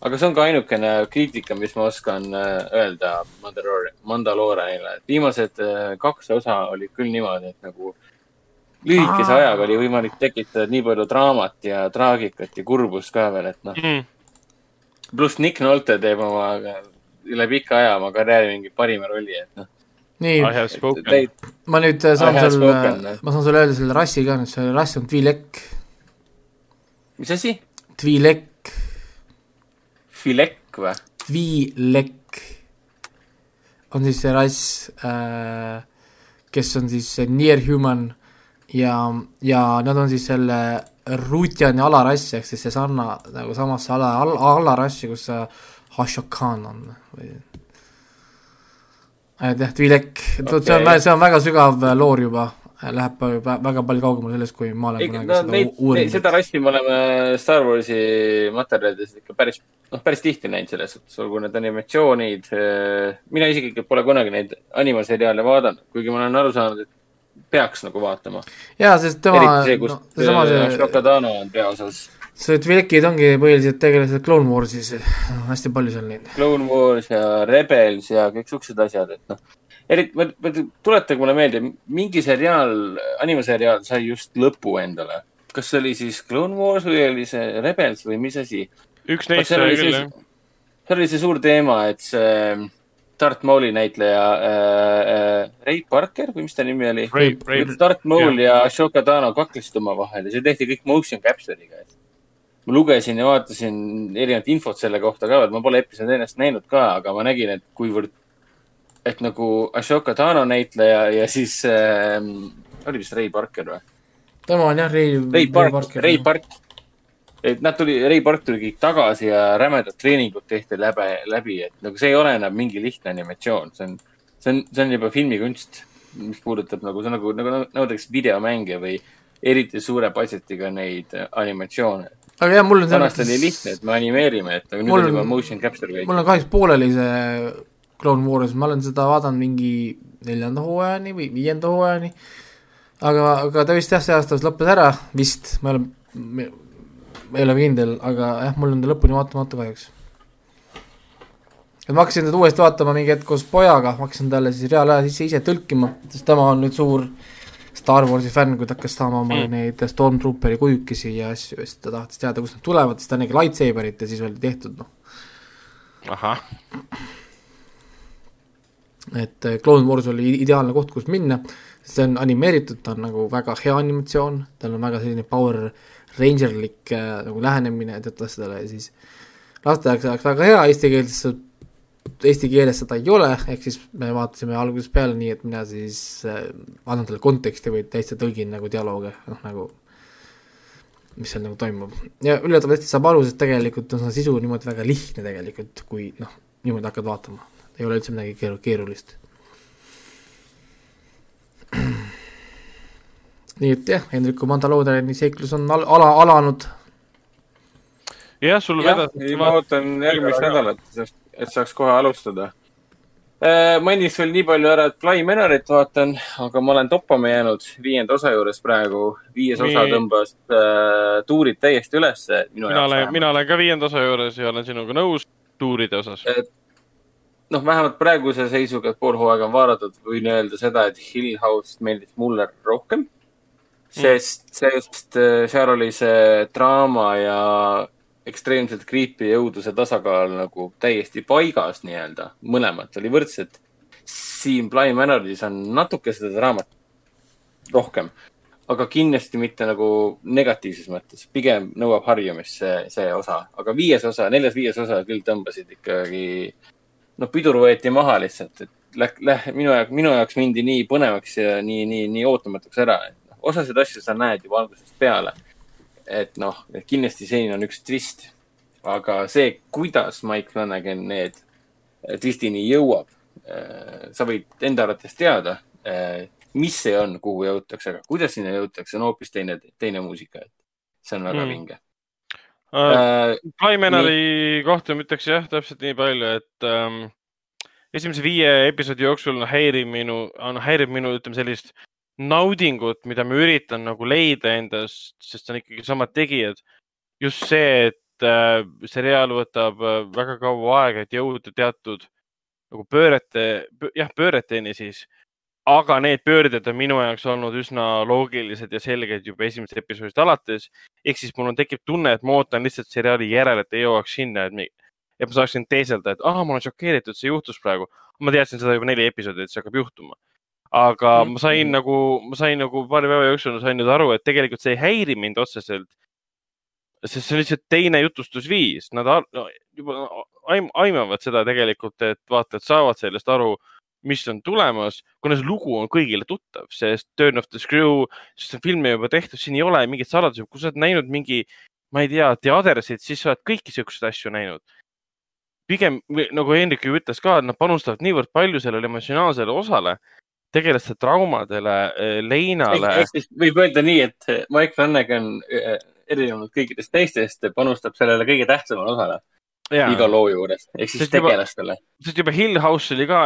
aga see on ka ainukene kriitika, mis ma oskan äh, öelda Mandaloor-, Mandalooranile, et viimased äh, kaks osa olid küll niimoodi, et nagu lühikese Aa. ajaga oli võimalik tekitada nii palju draamat ja traagikat ja kurbust ka veel, et noh, Mm. pluss Nick Nolte teeb oma üle pika aja oma karjääri mingi parima rolli, et noh. nii I, have spoken. ma nüüd äh, saan I have sulle spoken., ma saan sulle öelda selle rassi ka nüüd, see rass on Twi'lek, mis asi? Twi'lek, Filek või? Twi'lek on siis see rass äh,, kes on siis near human ja, ja nad on siis selle Rutiani alarass ehk siis see sarna nagu samasse ala, al, alarassi, kus Hashokan on või et jah, Twi'lek, see on see on väga sügav äh, loor juba, läheb väga, palju kaugemale sellest, kui ma olen kunagi no seda uurinud seda. rassi me oleme Star Warsi materjalides ikka päris, noh, päris tihti näinud selles suhtes, olgu need animatsioonid. mina isiklikult pole kunagi neid animaseriaale vaadanud, kuigi ma olen aru saanud, et peaks nagu vaatama. jaa, sest tema, eriti see, kus no, seesama see, Ashoka Tano on peaosas. see Twi'lekid ongi põhiliselt tegelased Clone Warsis, hästi palju seal neid. Clone Wars ja Rebels ja kõik siuksed asjad, et noh. eriti, tuletage mulle meelde, mingi seriaal, animaseriaal sai just lõpu endale. kas see oli siis Clone Wars või oli see Rebels või mis asi? üks neist oli küll see- jah. seal oli see suur teema, et see Darth Mauli näitleja äh, äh, Ray Parker või mis ta nimi oli? Darth Maul ja Ashoka Tano kaklesid omavahel ja see tehti kõik motion capture'iga. ma lugesin ja vaatasin erinevat infot selle kohta ka, et ma pole episoodi ennast näinud ka, aga ma nägin, et kuivõrd, et nagu Ashoka Tano näitleja ja siis äh, oli vist Ray Parker või? tema on jah, Ray, Ray Park, Ray Park. Et nad tuli, Ray Park tuli kõik tagasi ja rämedad treeningud tehti läbi, läbi, et nagu see ei ole enam mingi lihtne animatsioon, see on, see on, see on juba filmikunst, mis puudutab nagu, see on nagu, nagu nõudeks videomänge või eriti suure budget'iga neid animatsioone. aga jah, mul on vanasti oli lihtne, et me animeerime, et aga nüüd on juba motion capture kõik. mul on kahjuks pooleli see Clone Wars, ma olen seda vaadanud mingi neljanda hooajani või viienda hooajani. aga, aga ta vist jah, see aasta lõppes ära, vist, ma ei ole, ei ole kindel, aga jah, mul on ta lõpuni vaatamata kahjuks. et ma hakkasin teda uuesti vaatama mingi hetk koos pojaga, ma hakkasin talle siis reaalajas ise, ise tõlkima, sest tema on nüüd suur Star Warsi fänn, kui ta hakkas saama omale mm. neid Stormtrooperi kujukesi ja asju ja siis ta tahtis teada, kust nad tulevad, siis ta nägi lightsaberit ja siis oli tehtud noh, ahah, et äh, Clone Wars oli ideaalne koht, kus minna, see on animeeritud, ta on nagu väga hea animatsioon, tal on väga selline Power Rangerlik äh, nagu lähenemine teatud asjadele ja siis lasteaeg oleks väga hea, eesti keeles, eesti keeles seda ei ole, ehk siis me vaatasime algusest peale nii, et mina siis äh, annan talle konteksti või täitsa tõlgin nagu dialoogi, noh nagu mis seal nagu toimub ja üllatavalt hästi saab aru, sest tegelikult on see sisu niimoodi väga lihtne tegelikult, kui noh, niimoodi hakkad vaatama ei ole üldse midagi keeru-, keerulist. Nii et jah, Hendriku Mandalooderi seiklus on al-, ala, alanud. jah, sul vedas,, ma ootan järgmist nädalat, et saaks kohe alustada. mainiks veel nii palju ära, et Fly Menorit vaatan, aga ma olen toppama jäänud viienda osa juures praegu. viies osa Nii. tõmbas äh, tuurid täiesti ülesse. mina olen, mina olen ka viienda osa juures ja olen sinuga nõus tuuride osas. noh, vähemalt praeguse seisuga, et pool hooaega on vaadatud, võin öelda seda, et Hill House meeldis mulle rohkem. sest, sest äh, seal oli see draama ja ekstreemselt creepy ja õuduse tasakaal nagu täiesti paigas nii-öelda, mõlemat oli võrdselt. siin Bly Manoris on natuke seda draamat rohkem, aga kindlasti mitte nagu negatiivses mõttes, pigem nõuab harjumist see, see osa, aga viies osa, neljas-viies osa küll tõmbasid ikkagi noh, pidur võeti maha lihtsalt, et läh-, läh-, minu jaoks, minu jaoks mindi nii põnevaks ja nii, nii, nii ootamatuks ära, et osasid asju sa näed juba algusest peale. et noh, kindlasti siin on üks twist, aga see, kuidas Mike Flanagan need twistini jõuab, sa võid enda arvates teada, mis see on, kuhu jõutakse, aga kuidas sinna jõutakse, on hoopis teine, teine muusika, et see on väga Mm. vinge uh,. äh,. Climenali kohta ma ütleks jah, täpselt nii palju, et um, esimese viie episoodi jooksul häirib minu, häirib minu, ütleme sellist naudingut, mida ma üritan nagu leida endast, sest on ikkagi samad tegijad. just see, et äh, seriaal võtab äh, väga kaua aega, et jõuda teatud nagu pöörete, jah, pööreteni siis. aga need pöörded on minu jaoks olnud üsna loogilised ja selged juba esimesest episoodist alates. ehk siis mul on, tekib tunne, et ma ootan lihtsalt seriaali järele, et ei jõuaks sinna, et et ma saaksin teeselda, et ah, ma olen šokeeritud, see juhtus praegu. ma teadsin seda juba neli episoodi, et see hakkab juhtuma. Aga ma sain nagu, ma sain nagu paari päeva jooksul sain nüüd aru, et tegelikult see ei häiri mind otseselt. sest see on lihtsalt teine jutustusviis, nad no, juba aim, aimavad seda tegelikult, et vaatajad saavad sellest aru, mis on tulemas, kuna see lugu on kõigile tuttav, sest Turn of the Screw, sest see film on juba tehtud, siin ei ole mingeid saladusi, kui sa oled näinud mingi, ma ei tea, teadersit, siis sa oled kõiki siukseid asju näinud. pigem nagu Hendrik ju ütles ka, et nad panustavad niivõrd palju sellele emotsionaalsele osale, tegelaste traumadele, leinale. ehk siis võib öelda nii, et Mike Flanagan äh, erinevalt kõikidest teistest panustab sellele kõige tähtsamale osale iga loo juures ehk siis Sest juba- tegelastele. sest juba Hill House oli ka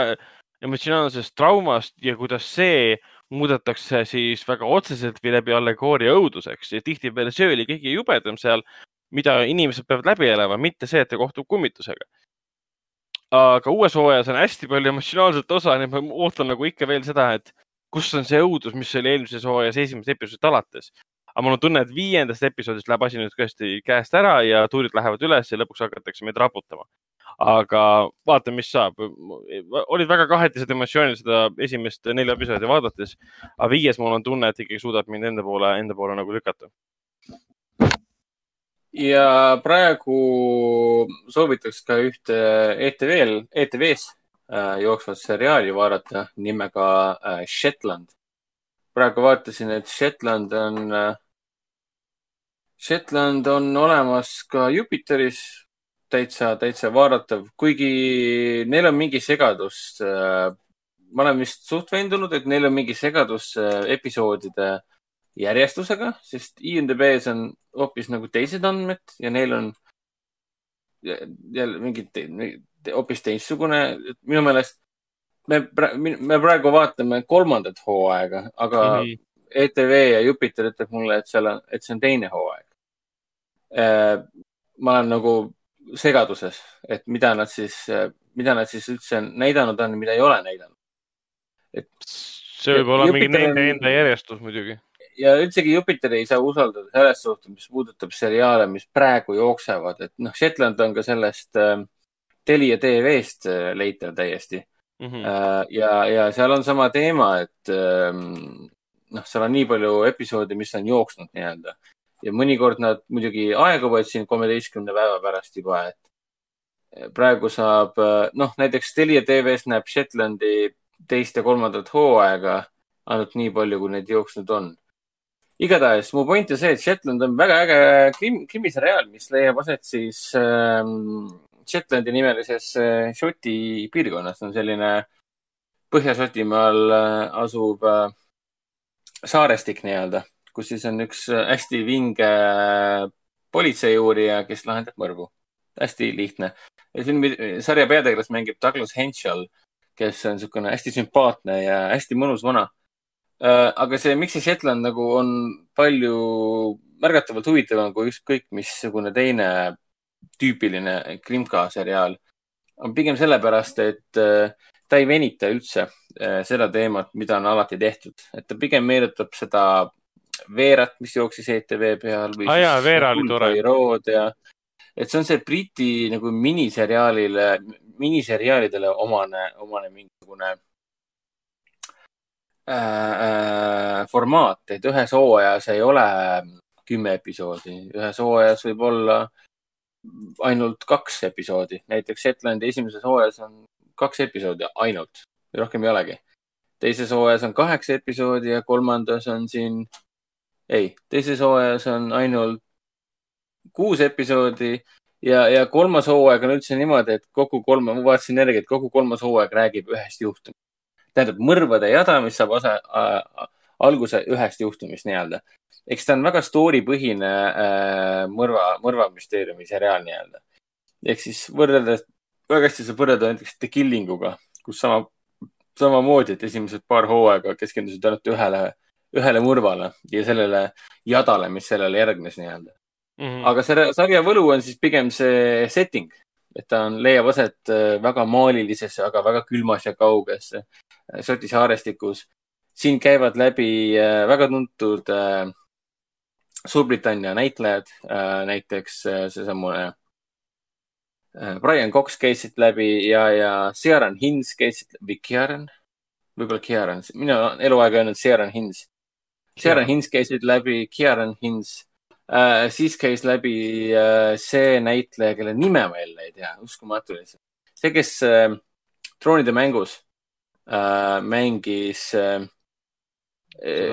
emotsionaalsest traumast ja kuidas see muudetakse siis väga otseselt või läbi allegooria õuduseks ja tihtipeale see oli kõige jubedam seal, mida inimesed peavad läbi elama, mitte see, et ta kohtub kummitusega. Aga uues hooajas on hästi palju emotsionaalset osa, nii et ma ootan nagu ikka veel seda, et kus on see õudus, mis oli eelmises hooajas esimesest episoodist alates. aga mul on tunne, et viiendast episoodist läheb asi nüüd tõesti käest ära ja tuurid lähevad üles ja lõpuks hakatakse meid raputama. aga vaatame, mis saab. olid väga kahetised emotsioonid seda esimest nelja episoodi vaadates, aga viies mul on tunne, et ikkagi suudab mind enda poole, enda poole nagu lükata. Ja praegu soovitaks ka ühte ETV-l, ETV-s äh, jooksvat seriaali vaadata nimega äh, Shetland. praegu vaatasin, et Shetland on äh,, Shetland on olemas ka Jupiteris täitsa, täitsa vaadatav, kuigi neil on mingi segadus ma olen vist suht veendunud, et neil on mingi segadus episoodide järjestusega, sest IMDB-s on hoopis nagu teised andmed ja neil on jä- jälle mingi te, te, hoopis teistsugune. minu meelest me, me praegu vaatame kolmandat hooaega, aga mm. -hmm. ETV ja Jupiter ütleb mulle, et seal on, et see on teine hooaeg. ma olen nagu segaduses, et mida nad siis, mida nad siis üldse näidanud on, mida ei ole näidanud. see võib olla mingi Jupiter on- nende enda järjestus muidugi. Ja üldsegi Jupiteri ei saa usaldada selles suhtes, mis puudutab seriaale, mis praegu jooksevad, et noh, Shetland on ka sellest äh, Telia tv-st äh, leitav täiesti Mhm. äh,. ja, ja seal on sama teema, et ähm, noh, seal on nii palju episoode, mis on jooksnud nii-öelda ja mõnikord nad muidugi aeguvad siin kolmeteistkümne päeva pärast juba, et praegu saab äh, noh, näiteks Telia tv-s näeb Shetlandi teist ja kolmandat hooaega ainult nii palju, kui neid jooksnud on igatahes mu point on see, et Shetland on väga äge krim, krimiseriaal, mis leiab aset siis ähm, Shetlandi nimelises äh, Šoti piirkonnas. on selline Põhja-Šotimaal äh, asuv äh, saarestik nii-öelda, kus siis on üks äh, hästi vinge äh, politseiuurija, kes lahendab mõrvu. hästi lihtne. filmi, sarja peategelast mängib Douglas Henschel, kes on niisugune hästi sümpaatne ja hästi mõnus vana Äh, aga see, miks see Shetland nagu on palju märgatavalt huvitavam kui ükskõik missugune teine tüüpiline krimka seriaal, on pigem sellepärast, et äh, ta ei venita üldse äh, seda teemat, mida on alati tehtud, et ta pigem meenutab seda Veerat, mis jooksis ETV peal või Aa jaa, Veera oli tore. Rood ja et see on see Briti nagu miniseriaalile, miniseriaalidele omane, omane mingisugune äh, äh, formaat, et ühes hooajas ei ole kümme episoodi, ühes hooajas võib olla ainult kaks episoodi, näiteks Shetlandi esimeses hooajas on kaks episoodi ainult, rohkem ei olegi. teises hooajas on kaheksa episoodi ja kolmandas on siin, ei, teises hooajas on ainult kuus episoodi ja, ja kolmas hooaeg on üldse niimoodi, et kogu kolm, ma vaatasin järgi, et kogu kolmas hooaeg räägib ühest juhtumist. Tähendab mõrvade jada, mis saab osa äh,, alguse ühest juhtumist nii-öelda. eks ta on väga story põhine äh, mõrva, mõrvamüsteeriumi seriaal nii-öelda. ehk siis võrreldes, väga hästi saab võrrelda näiteks The Killing uga, kus sama, samamoodi, et esimesed paar hooaega keskendusid ainult ühele, ühele mõrvale ja sellele jadale, mis sellele järgnes nii-öelda. -hmm. aga selle sarja võlu on siis pigem see setting, et ta on, leiab aset äh, väga maalilises, aga väga külmas ja kauges äh, Šoti saarestikus. siin käivad läbi äh, väga tuntud Suurbritannia näitlejad, näiteks seesamune Brian Cox käis siit läbi ja, ja Ciaran Hinds käis siit läbi, Ciaran, võib-olla Ciaran, mina olen eluaeg öelnud Ciaran Hinds. Ciaran Hinds käis siit läbi, Ciaran Hinds äh,, siis käis läbi äh, see näitleja, kelle nime ma jälle ei tea, uskumatu lihtsalt. see, kes äh, troonide mängus äh, mängis äh,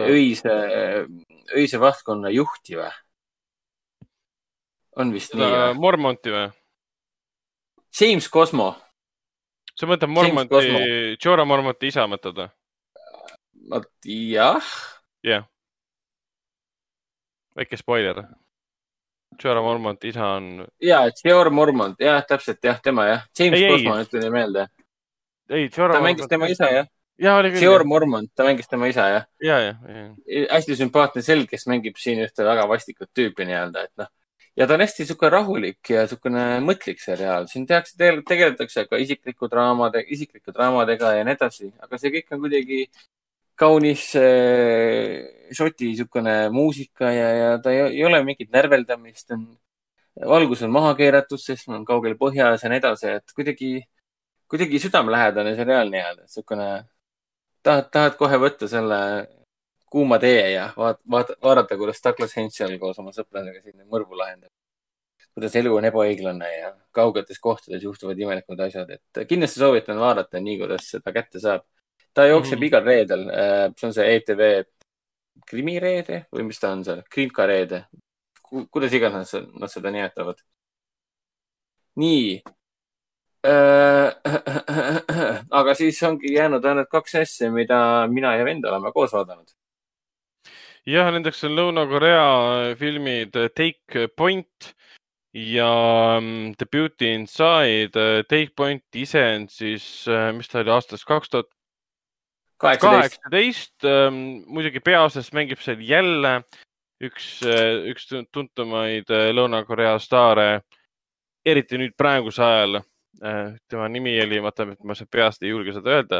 öise, öise vahtkonna juhti või? on vist nii seda või? Mormonti või? James Cosmo, sa mõtled Mormonti Jorah Mormonti isa mõtled või? jah, jah yeah.. Väike spoiler. Jorah Mormonti isa on, ja Theor Mormont, jah, täpselt jah, tema jah, James. Cosmo nüüd tuli meelde, ei, Jorah ta mängis tema isa jah, jaa, oli küll. Theor Mormont, ta mängis tema isa jah. ja, ja, ja, hästi sümpaatne selg, kes mängib siin ühte väga vastikut tüüpi nii-öelda, et noh. ja ta on hästi sihuke rahulik ja niisugune mõtlik seriaal, siin tehakse, tegeletakse ka isikliku draamade, isiklike draamadega ja nii edasi, aga see kõik on kuidagi kaunis äh, šoti niisugune muusika ja, ja ta ei, ei ole mingit närveldamist, on, valgus on maha keeratud, sest on kaugel põhjas ja nii edasi, et kuidagi, kuidagi südamelähedane seriaal nii-öelda, niisugune, tahad, tahad kohe võtta selle kuuma tee ja vaat-, vaat-, vaadata, kuidas Douglas Hensel koos oma sõpradega siin mõrvu lahendab. kuidas elu on ebaõiglane ja kaugetes kohtades juhtuvad imelikud asjad, et kindlasti soovitan vaadata nii, kuidas seda kätte saab. Ta jookseb mm. igal reedel, see on see ETV krimireede või mis ta on seal, Krimka reede, kuidas iganes nad seda nimetavad. nii. *clears throat* aga siis ongi jäänud ainult kaks asja, mida mina ja vend oleme koos vaadanud. jah, nendeks on Lõuna-Korea filmid Take Point ja mm, The Beauty Inside. Take Point ise on siis, mis ta oli aastast kaks tuhat kaheksateist, kaheksateist. muidugi peaosas mängib seal jälle üks, üks tuntumaid äh, Lõuna-Korea staare, eriti nüüd praegusel ajal. tema nimi oli, vaata, ma peast ei julge seda öelda.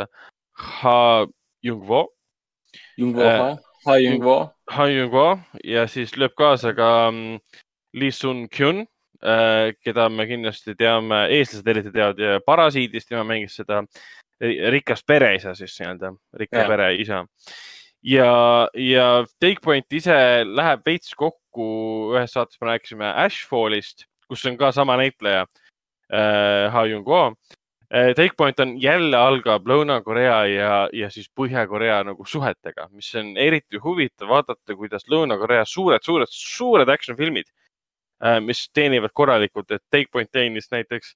Ha Jung-Wo, Jungwo Äh,, Ha Jungwo, Ha Jung-Wo ja siis lööb kaasa ka mm, Lee Sun-Kyun, keda me kindlasti teame, eestlased eriti teavad Parasiidist, tema mängis seda rikast pereisa siis nii-öelda, rikka Jah. pere isa. ja, ja Take Point ise läheb veits kokku, ühes saates me rääkisime Ashfallist, kus on ka sama näitleja äh,, Ha Jung-Wo. Take Point on jälle algab Lõuna-Korea ja, ja siis Põhja-Korea nagu suhetega, mis on eriti huvitav vaadata, kuidas Lõuna-Korea suured, suured, suured action filmid, mis teenivad korralikult, et Take Point teenis näiteks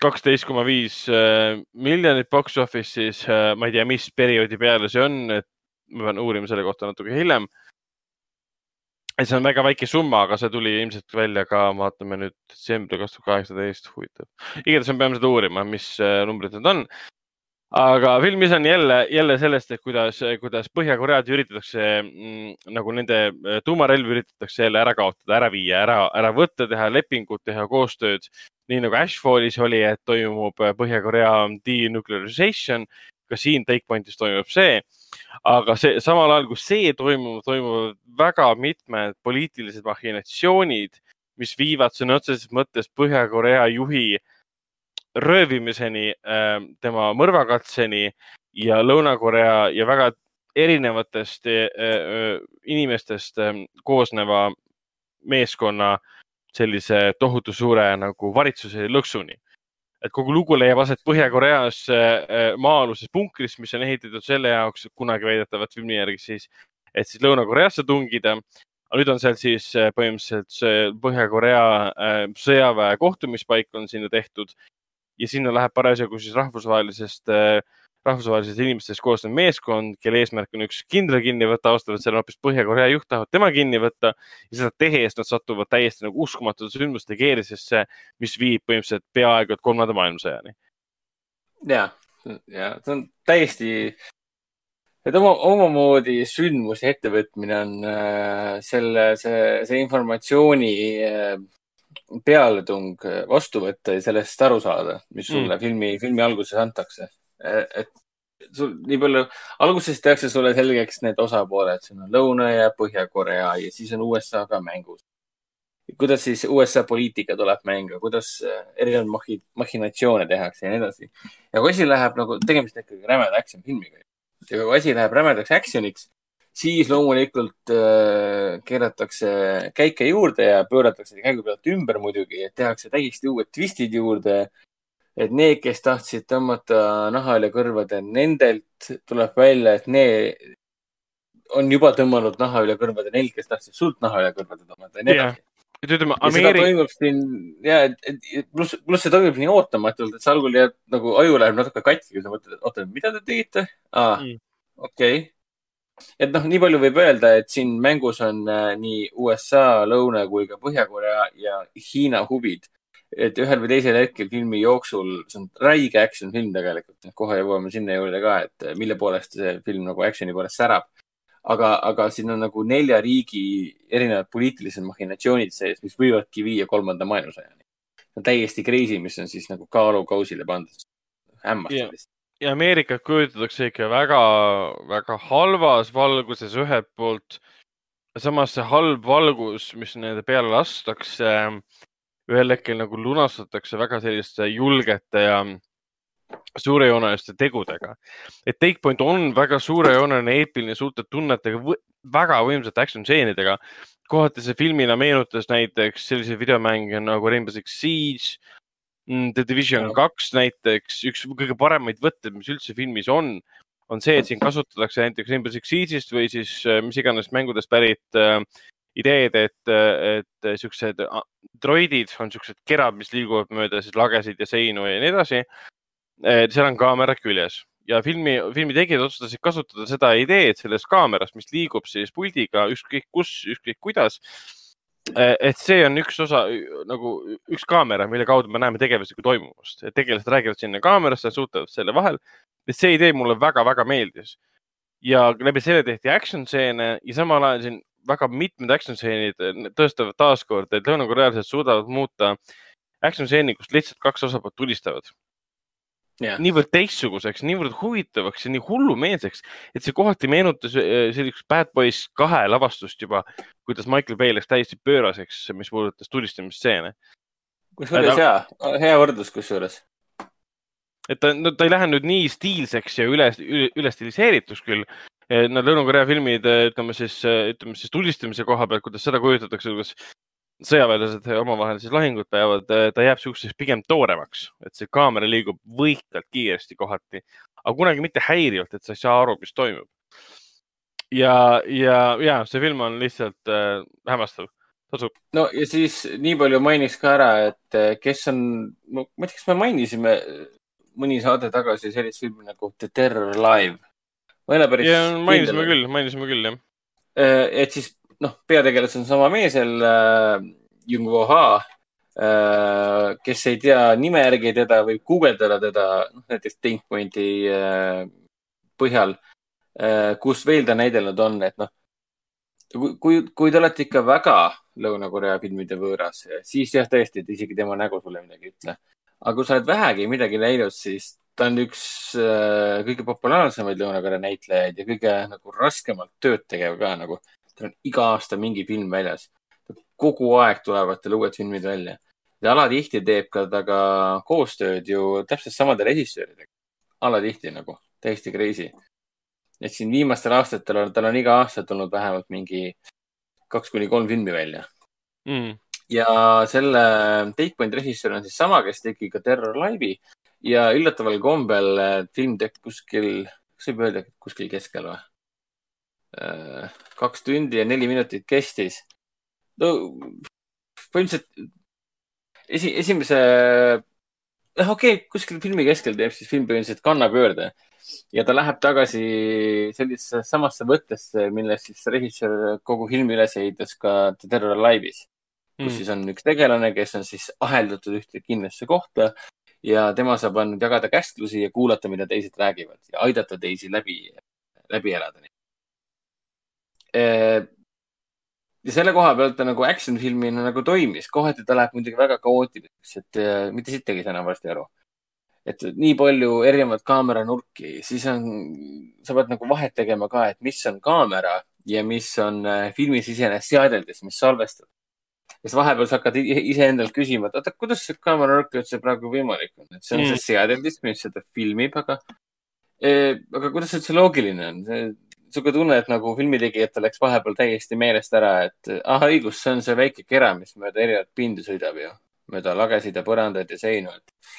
kaksteist koma viis äh, miljonit box office'is, ma ei tea, mis perioodi peale see on, et ma pean uurima selle kohta natuke hiljem. see on väga väike summa, aga see tuli ilmselt välja ka, vaatame nüüd detsembri kaks tuhat kaheksateist, huvitav. igatahes me peame seda uurima, mis äh, numbrid need on. Aga filmis on jälle, jälle sellest, et kuidas, kuidas Põhja-Koread üritatakse mm, nagu nende äh, tuumarelvi üritatakse jälle ära kaotada, ära viia, ära, ära võtta, teha lepingut, teha koostööd. nii nagu Ashfallis oli, et toimub äh, Põhja-Korea denuclearization, ka siin Take Pointis toimub see aga see samal ajal, kui see toimub, toimuvad väga mitmed poliitilised mahhinatsioonid, mis viivad sõna otseses mõttes Põhja-Korea juhi röövimiseni, tema mõrvakatseni ja Lõuna-Korea ja väga erinevatest eh, eh, inimestest koosneva meeskonna sellise tohutu suure nagu varitsuse lõksuni et kogu lugu leiab aset Põhja-Koreas äh, maa-aluses punkris, mis on ehitatud selle jaoks, kunagi väidetavalt filmi järgi siis, et siis Lõuna-Koreasse tungida. aga nüüd on seal siis äh, põhimõtteliselt see Põhja-Korea äh, sõjaväe kohtumispaik on sinna tehtud ja sinna läheb parasjagu siis rahvusvahelisest äh, rahvusvahelisest inimestest koosnev meeskond, kelle eesmärk on üks kindral kinni võtta, seal on hoopis Põhja-Korea juht, tahavad tema kinni võtta. Ja seda tehes nad satuvad täiesti nagu uskumatute sündmuste keerisesse, mis viib põhimõtteliselt peaaegu et kolmanda maailmasõjani. ja, ja see on täiesti, et oma, omamoodi sündmuse ettevõtmine on äh, selle, see, see informatsiooni äh, pealetung äh, vastu võtta ja sellest aru saada, mis sulle mm. filmi, filmi alguses antakse. et sul nii palju, alguses tehakse sulle selgeks need osapooled, siin on Lõuna ja Põhja-Korea ja siis on USA ka mängus. kuidas siis USA poliitika tuleb mängu, kuidas äh, erinevaid mahi, mahhinatsioone tehakse ja nii edasi. ja kui asi läheb nagu, tegemist on ikkagi rämeda action filmiga. ja kui asi läheb rämedaks action'iks, siis loomulikult äh, keeratakse käike juurde ja pööratakse käigu pealt ümber muidugi, et tehakse täiesti uued twistid juurde. et need, kes tahtsid tõmmata naha üle kõrvade, nendelt tuleb välja, et need on juba tõmmanud naha üle kõrvade, neil, kes tahtsid sult naha üle kõrvade tõmmata ja nii edasi. et ütleme, Ameerika, toimub siin ja et- pluss, pluss see toimub nii ootamatult, et sa algul jääd nagu aju läheb natuke katki, kui sa mõtled, et oota, mida te tegite aa Mm. okei. Et noh, nii palju võib öelda, et siin mängus on äh, nii USA, Lõuna kui ka Põhja-Korea ja Hiina huvid. et ühel või teisel hetkel filmi jooksul, see on räige action film tegelikult, kohe jõuame sinna juurde ka, et äh, mille poolest see film nagu action'i poolest särab. aga, aga siin on nagu nelja riigi erinevad poliitilised mahhinatsioonid sees, mis võivadki viia kolmanda maailmasõjani. täiesti crazy, mis on siis nagu kaalukausile pandud. hämmastav lihtsalt. Ja Ameerikat kujutatakse ikka väga, väga halvas valguses ühelt poolt. samas see halb valgus, mis nende peale lastakse, ühel hetkel nagu lunastatakse väga selliste julgete ja suurejooneliste tegudega. et Take Point on väga suurejooneline, eepiline, suurte tunnetega, väga võimsate action stseenidega. kohati see filmina meenutas näiteks selliseid videomänge nagu Rainbow Six Siege, The Division kaks näiteks, üks kõige paremaid võtteid, mis üldse filmis on, on see, et siin kasutatakse näiteks Rainbow Six Siege'ist või siis äh, mis iganes mängudest pärit äh, ideed, et, et siuksed äh, droidid on siuksed kerad, mis liiguvad mööda siis lagesid ja seinu ja nii edasi. seal on kaamera küljes ja filmi, filmi tegijad otsustasid kasutada seda ideed sellest kaamerast, mis liigub siis puldiga ükskõik kus, ükskõik kuidas. Et see on üks osa nagu üks kaamera, mille kaudu me näeme tegelaslikku toimumust, et tegelased räägivad sinna kaamerasse, suhtlevad selle vahel. et see idee mulle väga-väga meeldis. Ja läbi selle tehti action stseene ja samal ajal siin väga mitmed action stseenid tõestavad taaskord, et lõunakorealased suudavad muuta action stseeni, kus lihtsalt kaks osapoolt tulistavad jah, niivõrd teistsuguseks, niivõrd huvitavaks ja nii hullumeelseks, et see kohati meenutas äh, sellist Bad Boys kahe lavastust juba, kuidas Michael Bay läks täiesti pööraseks, mis puudutas tulistamistseene. kusjuures hea, hea võrdlus kusjuures. et ta, no ta ei lähe nüüd nii stiilseks ja üle, üle, üle stiliseerituks küll. Need Lõuna-Korea filmid, ütleme siis, ütleme siis tulistamise koha pealt, kuidas seda kujutatakse, kuidas sõjaväelased omavahel siis lahingut peavad, ta jääb siukseks pigem tooremaks, et see kaamera liigub võikalt kiiresti kohati, aga kunagi mitte häirivalt, et sa ei saa aru, mis toimub. ja, ja, ja see film on lihtsalt äh, hämmastav, tasub. no ja siis nii palju mainiks ka ära, et eh, kes on, ma ei tea, kas me mainisime mõni saade tagasi sellist filmi nagu The Terror Live. ma ei ole päris mainisime küll, mainisime küll jah. Eh, et siis noh, peategelased on sama mees jälle äh,, Jung-Wo Ha äh,. kes ei tea nime järgi teda, võib guugeldada teda, noh näiteks Think Pointi äh, põhjal äh,, kus veel ta näidelnud on, et noh, kui, kui te olete ikka väga Lõuna-Korea filmide võõras, siis jah, tõesti, et isegi tema nägu sulle midagi ei ütle. aga kui sa oled vähegi midagi näinud, siis ta on üks äh, kõige populaarsemaid Lõuna-Korea näitlejaid ja kõige nagu raskemalt tööd tegev ka nagu. Tal on iga aasta mingi film väljas. kogu aeg tulevad tal uued filmid välja ja alatihti teeb ka temaga koostööd ju täpselt samade režissööridega. alatihti nagu, täiesti crazy. et siin viimastel aastatel on, tal on iga aasta tulnud vähemalt mingi kaks kuni kolm filmi välja Mm. ja selle Take Point režissöör on siis sama, kes tegi ka Terror Live'i ja üllataval kombel film tehti kuskil, kas võib öelda, kuskil keskel või? Kaks tundi ja neli minutit kestis. no põhimõtteliselt esi, esimese, noh, okei okay,, kuskil filmi keskel teeb siis film põhimõtteliselt kannapöörde ja ta läheb tagasi sellisesse samasse võttesse, millest siis režissöör kogu filmi üles ehitas ka The Terror Alive'is kus mm. siis on üks tegelane, kes on siis aheldatud ühte kindlasse kohta ja tema saab ainult jagada käsklusi ja kuulata, mida teised räägivad ja aidata teisi läbi, läbi elada. Ja selle koha pealt ta nagu action filmina nagu toimis, kohati ta läheb muidugi väga kaootiliseks, et mitte sittagi ei saa enam varsti aru. et nii palju erinevaid kaameranurki, siis on, sa pead nagu vahet tegema ka, et mis on kaamera ja mis on filmis iseenesest seadeldis, mis salvestab siis vahepeal sa hakkad iseendalt küsima, et oota, kuidas see kaameranurk üldse praegu võimalik on, et see on mm. see seadeldis, mis seda filmib, aga aga kuidas see üldse loogiline on? Sihuke tunne, et nagu filmitegijatel läks vahepeal täiesti meelest ära, et ah, õigus, see on see väike kera, mis mööda erinevat pindu sõidab ju, mööda lagesid ja põrandaid ja seinu, et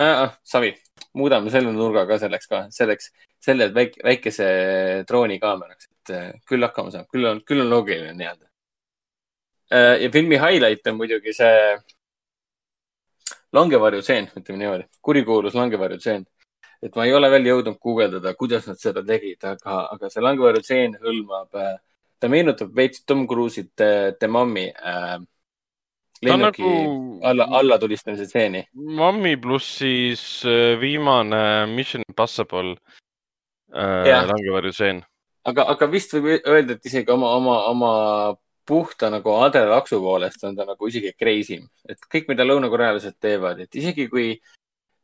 ah, savi, muudame selle nurga ka selleks ka, selleks, selle väike, väikese drooni kaameraks, et küll hakkama saab, küll on, küll on loogiline nii-öelda. Äh, ja filmi highlight on muidugi see langevarjutseen, ütleme niimoodi, kurikuulus langevarjutseen. Et ma ei ole veel jõudnud guugeldada, kuidas nad seda tegid, aga, aga see langevarjutseen hõlmab, äh, ta meenutab veits Tom Cruise'it The Mummy äh, lennuki nagu... alla, allatulistamise stseeni. Mummy pluss siis äh, viimane Mission Impossible äh, langevarjutseen. aga, aga vist võib öelda, et isegi oma, oma, oma puhta nagu adrenalaksu poolest on ta nagu isegi crazy im, et kõik, mida lõunakorealased teevad, et isegi kui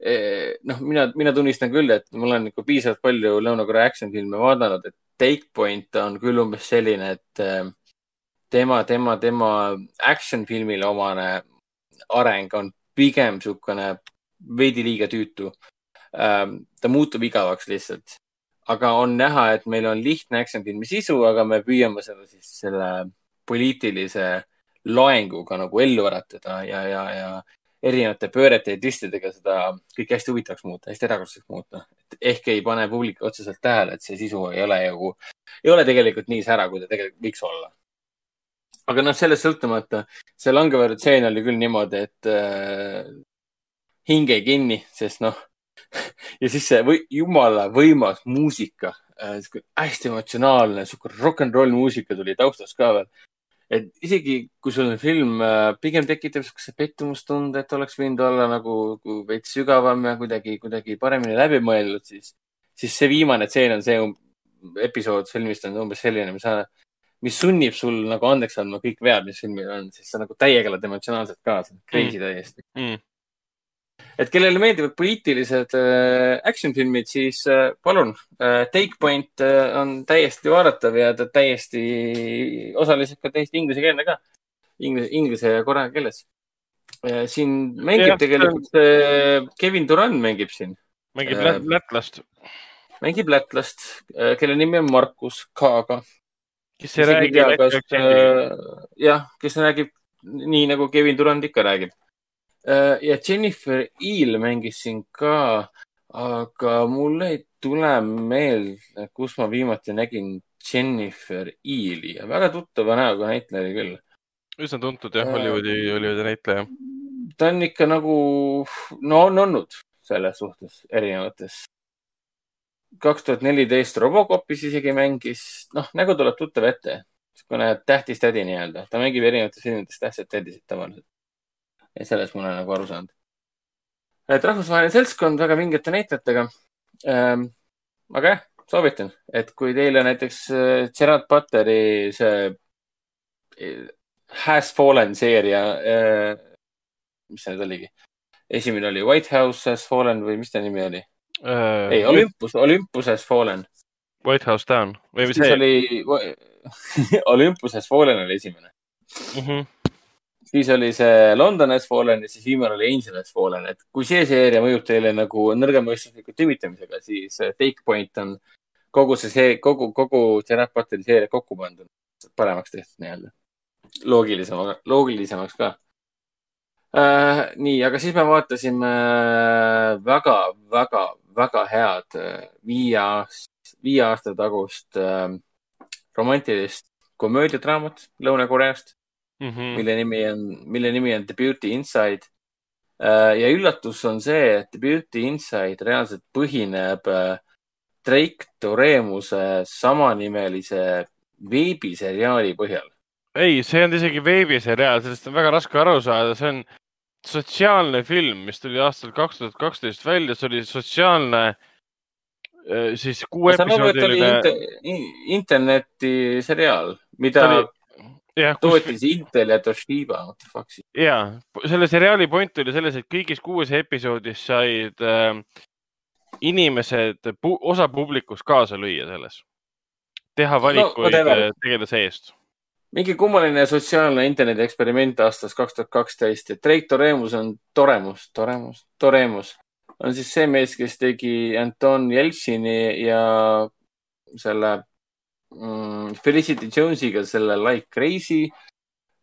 noh, mina, mina tunnistan küll, et ma olen nagu piisavalt palju Lõuna-Korea action filme vaadanud, et Take Point on küll umbes selline, et eh, tema, tema, tema action filmile omane areng on pigem niisugune veidi liiga tüütu. Ähm, ta muutub igavaks lihtsalt, aga on näha, et meil on lihtne action filmi sisu, aga me püüame selle siis selle poliitilise loenguga nagu ellu äratada ja, ja, ja erinevate pöörete ja twistidega seda kõike hästi huvitavaks muuta, hästi erakordselt muuta. ehk ei pane publik otseselt tähele, et see sisu ei ole ju, ei ole tegelikult nii sära, kui ta tegelikult võiks olla. aga noh, sellest sõltumata, see langeväärne tseen oli küll niimoodi, et äh, hinge kinni, sest noh *laughs* ja siis see või, jumala võimas muusika äh,, hästi emotsionaalne, sihuke rock n roll muusika tuli taustas ka veel et isegi kui sul on film äh, pigem tekitab siukse pettumustunde, et oleks võinud olla nagu veits sügavam ja kuidagi, kuidagi paremini läbi mõeldud, siis, siis see viimane tseen on see um, episood filmist on umbes selline, mis, mis sunnib sul nagu andeks andma kõik vead, mis filmil on, siis sa nagu täiega elad emotsionaalselt kaasa, crazy mm. täiesti mm et kellele meeldivad poliitilised äh, action filmid, siis äh, palun äh,, Take Point on täiesti vaadatav ja ta täiesti, osaliselt ka täiesti inglisekeelne ka. Inglise, inglise ja korea keeles siin mängib ja, tegelikult äh, Kevin Duran mängib siin. mängib äh, lätlast. mängib lätlast kelle nimi on Markus Kaaga. kes ei räägi jah, kes räägib nii nagu Kevin Durand ikka räägib ja Jennifer Eel mängis siin ka, aga mul ei tule meelde, kus ma viimati nägin Jennifer Eeli ja väga tuttava näoga näitleja oli küll. üsna tuntud jah, Hollywoodi, Hollywoodi näitleja. ta on ikka nagu, no on olnud selles suhtes erinevates. kaks tuhat neliteist Robocopis isegi mängis, noh, nägu tuleb tuttav ette. niisugune tähtis tädi nii-öelda, ta mängib erinevates filmides tähtsat tädisid tavaliselt et sellest ma olen nagu aru saanud. et rahvusvaheline seltskond väga vingete näitlejatega ähm,. aga jah, soovitan, et kui teile näiteks äh, Gerard Butteri see äh, Has Fallen seeria äh,, mis see nüüd oligi? esimene oli White House Has Fallen või mis ta nimi oli äh,? ei, Olympus, Olympus Has Fallen. White House Down või mis see oli? *laughs* Olympus Has Fallen oli esimene mm. -hmm siis oli see London Has Fallen ja siis viimane oli Angel Has Fallen, et kui see seeria mõjub teile nagu nõrgemõistusliku timitamisega, siis äh, Take Point on kogu see, see, kogu, kogu Gerard Butteri seeria kokku pandud, paremaks tehtud nii-öelda. loogilisem, loogilisemaks ka äh,. nii, aga siis me vaatasime väga, väga, väga head äh, viie aasta, viie aasta tagust äh, romantilist komöödiadraamat Lõuna-Koreast, -hmm. mille nimi on, mille nimi on The Beauty Inside. ja üllatus on see, et The Beauty Inside reaalselt põhineb äh, Drake Toremuse samanimelise veebiseriaali põhjal. ei, see on isegi veebiseriaal, sellest on väga raske aru saada, see on sotsiaalne film, mis tuli aastal kaks tuhat kaksteist välja, see oli sotsiaalne äh, siis ma saan aru, et ta oli kuuepisoodiline. inter, in- internetiseriaal, mida oli- kus tootis Intel ja Toshiba, what the fuck siis. ja selle seriaali point oli selles, et kõigis kuues episoodis said äh, inimesed, osa publikust kaasa lüüa selles, teha valikuid no, tegelase eest. mingi kummaline sotsiaalne interneti eksperiment aastast kaks tuhat kaksteist ja Drake Toremus on Toremus, Toremus, Toremus on siis see mees, kes tegi Anton Jeltsini ja selle mm, Felicity Jonesiga selle Like Crazy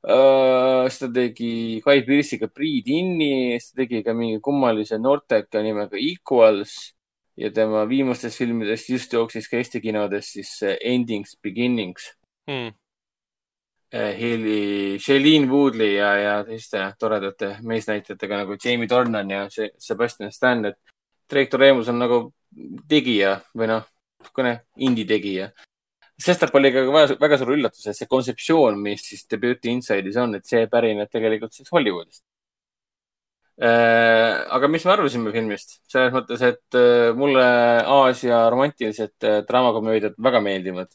uh,. siis ta tegi Guy Pearce'iga Breed Inni, siis ta tegi ka mingi kummalise noorteka nimega Equals ja tema viimastest filmidest just jooksis ka Eesti kinodes siis see Endings Beginnings. Hmm. Haley, Shailene Woodley ja, ja teiste toredate meesnäitlejatega nagu Jamie Dornan ja Sebastian Stan, et Drake Doremus on nagu tegija või noh, niisugune indie tegija. Sestap oli ka väga, väga suur üllatus, et see kontseptsioon, mis siis The Beauty Inside'is on, et see pärineb tegelikult siis Hollywoodist. aga mis me arvasime filmist? selles mõttes, et äh, mulle Aasia romantilised äh, draamakomöödiad väga meeldivad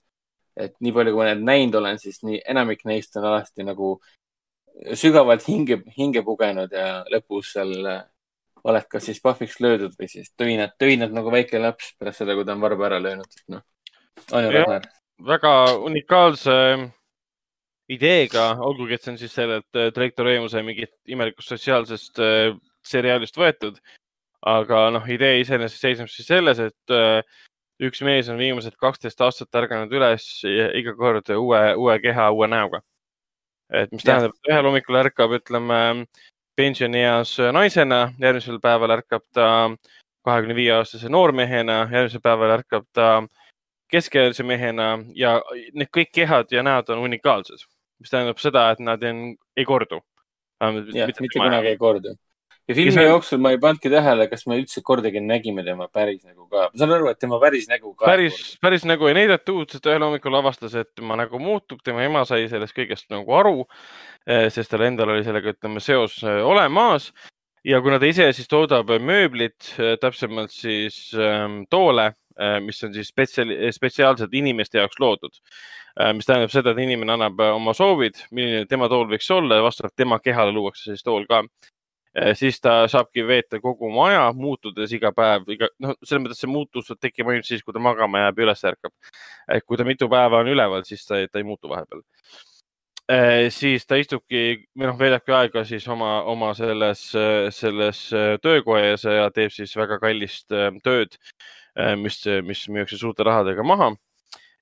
et nii palju, kui ma neid näinud olen, siis nii enamik neist on alati nagu sügavalt hinge, hinge pugenud ja lõpus seal äh, oled kas siis pahviks löödud või siis töinad, töinad nagu väike laps pärast seda, kui ta on varba ära löönud. noh, on ju. Ragnar? Väga unikaalse ideega, olgugi et see on siis sellelt äh, Drake Toremuse mingit imelikust sotsiaalsest äh, seriaalist võetud. aga noh, idee iseenesest seisneb siis selles, et äh, üks mees on viimased kaksteist aastat ärganud üles iga kord uue, uue keha, uue näoga. et mis tähendab, et ühel hommikul ärkab, ütleme pensionieas naisena, järgmisel päeval ärkab ta kahekümne viie aastase noormehena, järgmisel päeval ärkab ta keskealise mehena ja need kõik kehad ja näod on unikaalsed, mis tähendab seda, et nad on, ei kordu. mitte kunagi ei kordu. ja filmi see- jooksul ma ei pannudki tähele, kas me üldse kordagi nägime tema päris nägu ka. ma saan aru, et tema päris nägu ka. päris, päris nagu ei näidatud, sest ühel hommikul avastas, et tema nägu muutub, tema ema sai sellest kõigest nagu aru, sest tal endal oli sellega, ütleme, seos eh, olemas ja kuna ta ise siis toodab mööblit, täpsemalt siis ähm, toole, mis on siis spetsiaal, spetsiaalselt inimeste jaoks loodud, mis tähendab seda, et inimene annab äh, oma soovid, milline tema tool võiks olla ja vastavalt tema kehale luuakse siis tool ka. siis ta saabki veeta kogu oma aja, muutudes iga päev, iga, noh, selles mõttes see muutus tekib ainult siis, kui ta magama jääb ja üles ärkab. et kui ta mitu päeva on üleval, siis ta, ta ei muutu vahepeal. siis ta istubki või noh, veedabki aega siis oma, oma selles, selles äh, töökojas ja teeb siis väga kallist äh, tööd, mis, mis müüakse suurte rahadega maha.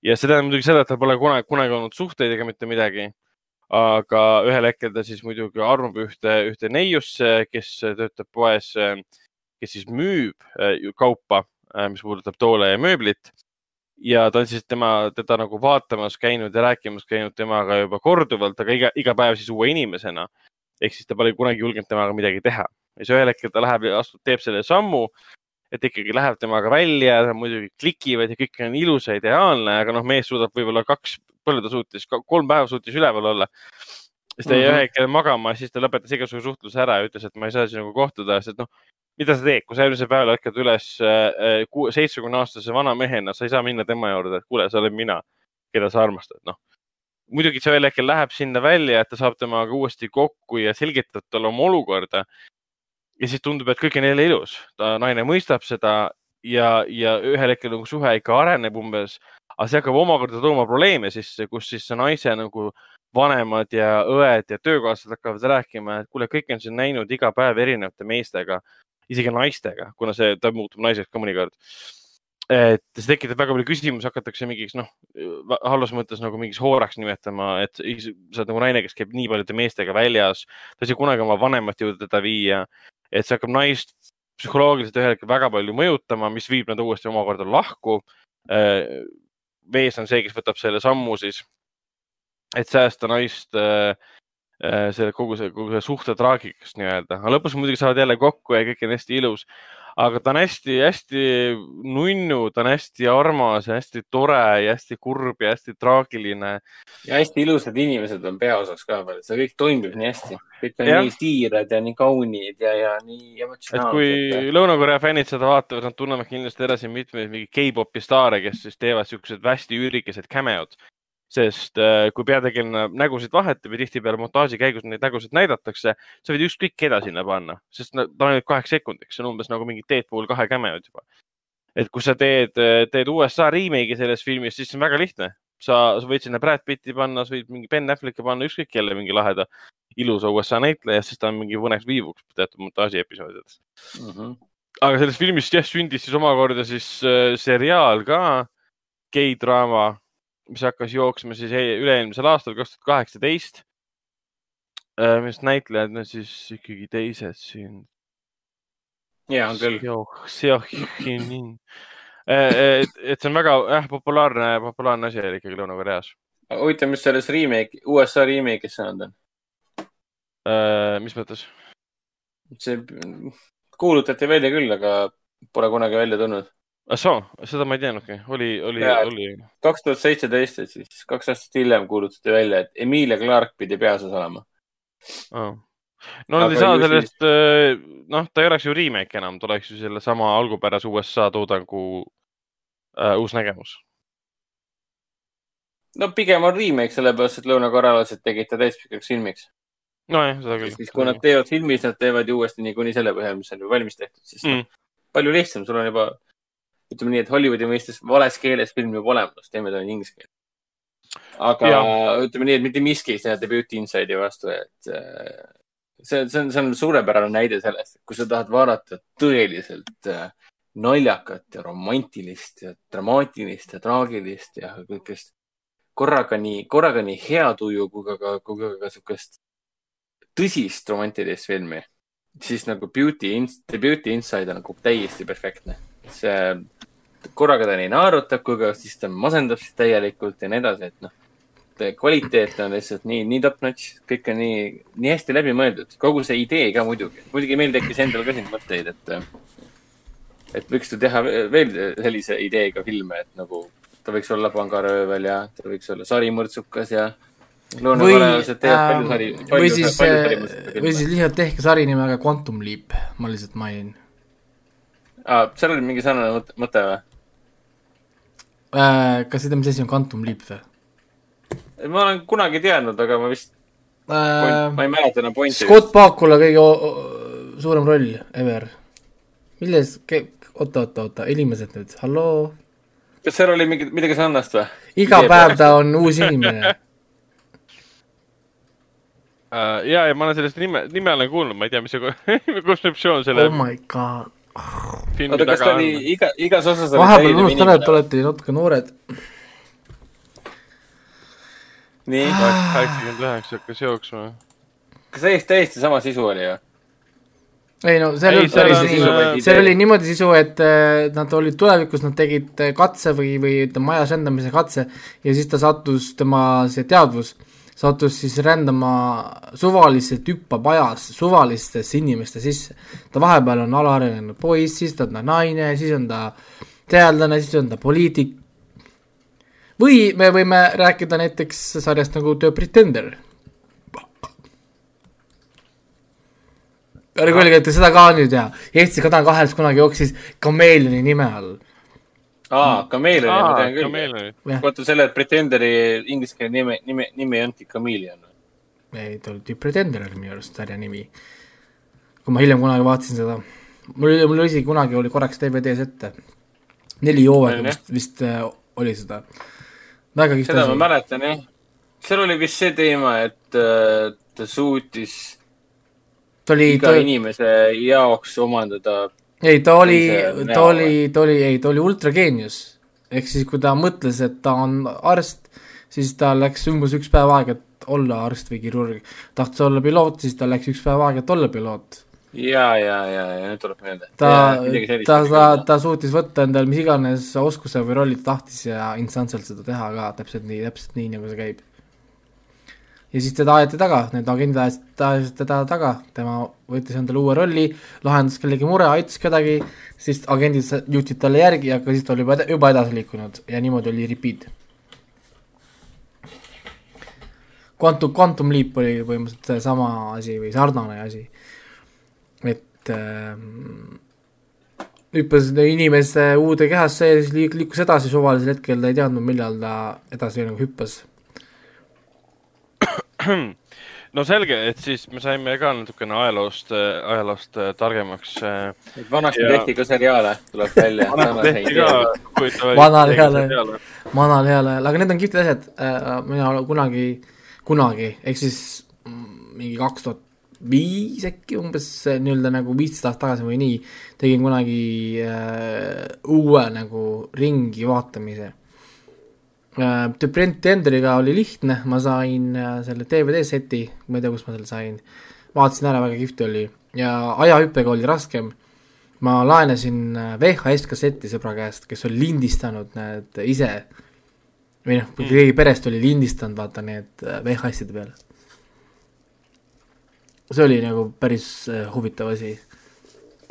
ja see tähendab muidugi seda, et tal pole kunagi, kunagi olnud suhteid ega mitte midagi. aga ühel hetkel ta siis muidugi armub ühte, ühte neiusse, kes töötab poes, kes siis müüb äh, kaupa, mis puudutab toole ja mööblit ja ta on siis tema, teda nagu vaatamas käinud ja rääkimas käinud temaga juba korduvalt, aga iga, iga päev siis uue inimesena. ehk siis ta pole kunagi julgenud temaga midagi teha ja siis ühel hetkel ta läheb ja astub, teeb selle sammu, et ikkagi läheb temaga välja, muidugi klikivad ja kõik on ilus ja ideaalne, aga noh, mees suudab võib-olla kaks, palju ta suutis, kolm päeva suutis üleval olla. siis ta jäi Mhm. ühel hetkel magama, siis ta lõpetas igasuguse suhtluse ära ja ütles, et ma ei saa sinuga kohtuda, sest noh, mida sa teed, kui sa eelmisel päeval ärkad üles äh, seitsmekümne aastase vana mehena, sa ei saa minna tema juurde, et kuule, sa oled mina, keda sa armastad, noh. muidugi see ühel hetkel läheb sinna välja, et ta saab temaga uuesti kokku ja selgitab talle oma olukorda. Ja siis tundub, et kõik on jälle ilus, ta naine mõistab seda ja, ja ühel hetkel nagu suhe ikka areneb umbes, aga see hakkab omakorda tooma probleeme sisse, kus siis naise nagu vanemad ja õed ja töökaaslased hakkavad rääkima, et kuule, kõik on siin näinud iga päev erinevate meestega, isegi naistega, kuna see, ta muutub naiseks ka mõnikord. et see tekitab väga palju küsimusi, hakatakse mingiks noh, halvas mõttes nagu mingiks hooraks nimetama, et sa oled nagu naine, kes käib nii paljude meestega väljas, ta ei saa kunagi oma vanemat jõuda teda viia, et see hakkab naist psühholoogiliselt ühel hetkel väga palju mõjutama, mis viib nad uuesti omakorda lahku. mees on see, kes võtab selle sammu siis, et säästa naist äh, äh, selle kogu see, kogu see suhte traagikast nii-öelda, aga lõpus muidugi saavad jälle kokku ja kõik on hästi ilus. Aga ta on hästi-hästi nunnu, ta on hästi armas ja hästi tore ja hästi kurb ja hästi traagiline. ja hästi ilusad inimesed on peaosas ka veel, see kõik toimib nii hästi. kõik on Jah. nii siirad ja nii kaunid ja, ja nii emotsionaalsed. kui Lõuna-Korea fännid seda vaatavad, nad tunnevad kindlasti edasi mitmeid mingi K-popi staare, kes siis teevad siuksed hästi üürikesed cameod. Sest äh, kui peategelane nägusid vahetab ja tihtipeale montaaži käigus neid nägusid näidatakse, sa võid ükskõik keda sinna panna, sest ta on ainult kaheks sekundiks, see on umbes nagu mingi Deadpool kahe cameod juba. et kui sa teed, teed USA remake'i sellest filmist, siis see on väga lihtne. sa, sa võid sinna Brad Pitti panna, sa võid mingi Ben Afflecki panna, ükskõik kelle mingi laheda ilusa USA näitleja, sest ta on mingi mõneks viivuks teatud montaaži episoodides mm. -hmm. aga sellest filmist jah, sündis siis omakorda siis äh, seriaal ka, gei-draama, mis hakkas jooksma siis e- üle-eelmisel aastal, kaks tuhat kaheksateist. mis näitlejad on siis ikkagi teised siin. ja on küll. Seohinin. et, et see on väga jah, populaarne, populaarne asi oli ikkagi Lõuna-Koreas. huvitav, mis selles remake, USA remake'is saanud on? mis mõttes? see kuulutati välja küll, aga pole kunagi välja tulnud. Ah soo, seda ma ei teadnudki, oli, oli, oli. kaks tuhat seitseteist, et siis kaks aastat hiljem kuulutati välja, et Emilia Clarke pidi peaosas olema. no nad ei saa sellest, noh, ta ei oleks ju remake enam, ta oleks ju sellesama algupärase USA toodangu äh, uus nägemus. no pigem on remake, sellepärast et lõunakorealased tegid ta täispikaks filmiks. nojah, seda küll. siis kui nad teevad filmi, siis nad teevad ju uuesti niikuinii selle põhjal, mis on ju valmis tehtud, siis mm. Mm. palju lihtsam, sul on juba, ütleme nii, et Hollywoodi mõistes vales keeles film juba olemas, teeme ta inglise keeles. aga ja. Ütleme nii, et mitte miski ei saa debüüti Inside'i vastu, et äh, see, see on, see on suurepärane näide sellest, kui sa tahad vaadata tõeliselt äh, naljakat ja romantilist ja dramaatilist ja traagilist ja kõikest korraga nii, korraga nii hea tuju kui ka, kui ka, ka siukest tõsist romantilist filmi, siis nagu Beauty, The Beauty Inside on nagu täiesti perfektne. see, korraga ta nii naerutab, kui ka siis ta masendab sind täielikult ja nii edasi, et noh, kvaliteet on lihtsalt nii, nii top-notch, kõik on nii, nii hästi läbimõeldud, kogu see idee ka muidugi. muidugi meil tekkis endal ka siin mõtteid, et, et võiks ju teha veel sellise ideega filme, et nagu ta võiks olla pangaröövel ja ta võiks olla sarimõrtsukas ja või lõunakorealased teevad palju sari, või siis, või siis lihtsalt tehke sari nimega Quantum Leap, ma lihtsalt mainin ah,. seal oli mingi sarnane mõte- mõte või? äh,. kas sa tead, mis asi on Quantum Leap või ma olen kunagi teadnud, aga ma vist, äh, ma? ei mäleta enam pointi. Scott Bakula kõige suurem roll ever. milles, oota, oota, oota, inimesed nüüd, halloo? kas seal oli mingi, midagi sarnast või? iga päev ta on uus inimene. Uh, ja, ja ma olen sellest nime, nime olen kuulnud, ma ei tea, *laughs* mis see kontseptsioon selle oh my god. oota, kas ta oli on. iga, igas osas oli vahepeal unustan ära, et olete natuke noored. nii, kaheksakümmend üheksa hakkas jooksma. kas täiesti, täiesti sama sisu oli ju? ei no seal Ei, olnud päris sisu seal oli niimoodi sisu, et äh, nad olid tulevikus, nad tegid äh, katse või, või ütleme, majas rändamise katse ja siis ta sattus, tema see teadvus sattus siis rändama suvaliselt, hüppab ajas suvalistesse inimeste sisse. ta vahepeal on alaarenenud poiss, siis ta on ta naine, siis on ta teadlane, siis on ta poliitik. või me võime rääkida näiteks sarjast nagu The Pretender ärge öelge, et te seda ka nüüd ja Eesti Kanal kahes kunagi jooksis Kameelioni nime all. aa, Kameelioni ma tean küll. Vaata selle Pretenderi ingliskeelne nimi, nimi, nimi ei olnudki Chameleon. ei ta oli Pretender oli minu arust sarja nimi. kui ma hiljem kunagi vaatasin seda, mul oli, mul oli isegi kunagi oli korraks DVD-s ette. neli hooaega vist, vist äh, oli seda. väga kihvt seda ma asi. mäletan jah. seal oli vist see teema, et äh, ta suutis ta oli, iga ta, inimese jaoks omandada ei ta oli ta oli, ta oli, ei ta oli ultrageenius. ehk siis, kui ta mõtles, et ta on arst, siis tal läks umbes üks päev aega, et olla arst või kirurg. tahtis olla piloot, siis tal läks üks päev aega, et olla piloot ja, ja, ja, ja nüüd tuleb meelde. ta, ta, ta, ta suutis võtta endale mis iganes oskuse või rolli ta tahtis ja instantselt seda teha ka täpselt nii, täpselt nii, nagu see käib. Ja siis teda aeti taga, need agendid ajasid ajasid teda taga, tema võttis endale uue rolli, lahendas kellegi mure, aitas kedagi, siis agendid juhtisid talle järgi, aga siis ta oli juba, juba edasi liikunud ja niimoodi oli repeat. Quantum, Quantum Leap oli põhimõtteliselt seesama asi või sarnane asi et ähm, hüppas inimese uude kehasse ja siis liik-, liikus edasi suvalisel hetkel, ta ei teadnud, millal ta edasi nagu hüppas. *clears throat* no selge, et siis me saime ka natukene ajaloost, ajaloost äh, targemaks. vanasti Ja- tehti ka seriaale, tuleb välja. *laughs* tehti ka huvitavaid. Vanal heal ajal. vanal heal ajal, aga need on kihvtid asjad, mina kunagi, kunagi, ehk siis mm, mingi kaks tuhat viis äkki umbes äh, nii-öelda nagu viisteist aastat tagasi või nii, tegin kunagi äh, uue nagu ringi vaatamise äh,. The Pretenderiga oli lihtne, ma sain äh, selle DVD seti, ma ei tea, kust ma selle sain, vaatasin ära, väga kihvt oli. Ja ajahüppega oli raskem. Ma laenasin äh, VHS kasseti sõbra käest, kes oli lindistanud need ise. Või noh, kui keegi perest oli lindistanud, vaata need äh, VHS-ide peal. see oli nagu päris äh, huvitav asi.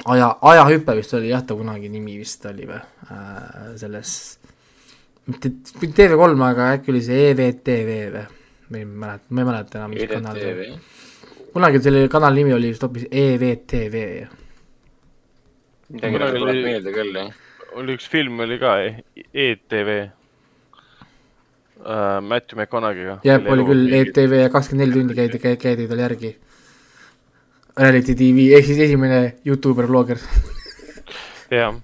aja, ajahüpe vist oli jah, ta kunagi nimi vist oli või? Äh, selles, mitte mitte TV3, aga äkki oli see EVTV või, ma ei mäleta, ma ei mäleta enam, mis kanal see oli. kunagi selle kanali nimi oli vist hoopis EVTV midagi nagu tuleb meelde küll, jah. oli üks film oli ka, ETV uh,. Matthew McConaughey'ga. jah, oli küll. ETV ja kakskümmend neli tundi käidi, käidi tal järgi. Reality tv ehk siis esimene Youtuber, blogger. *laughs* jah,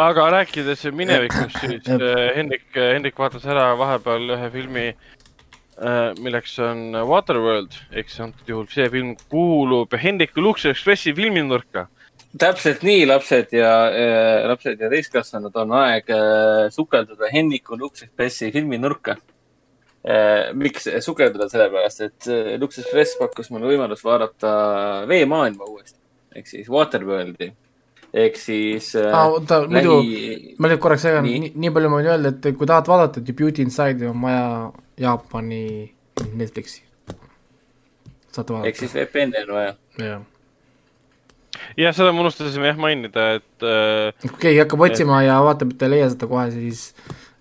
aga rääkides minevikust, siis äh, Hendrik, Hendrik vaatas ära vahepeal ühe filmi, milleks on Waterworld. Ehk siis antud juhul see film kuulub Hendriku Lux Expressi filminurka. täpselt nii, lapsed ja äh,, lapsed ja täiskasvanud, on aeg äh, sukelduda Henniku Lux Expressi filminurka. Äh,. miks sukelduda, sellepärast et äh, Lux Express pakkus mulle võimalust vaadata veemaailma uuesti. Ehk siis Waterworldi ehk siis äh, aa, oota, muidu lähi- ma nüüd korraks segan, Nii. nii, palju ma võin öelda, et kui tahad vaadata The Beauty Inside'i, on vaja Jaapani Netflixi. saate ehk siis vaadata, VPN-i on vaja. jah. jah, seda me unustasime jah mainida, et äh, kui keegi hakkab otsima ja vaatab, et ta ei leia seda kohe, siis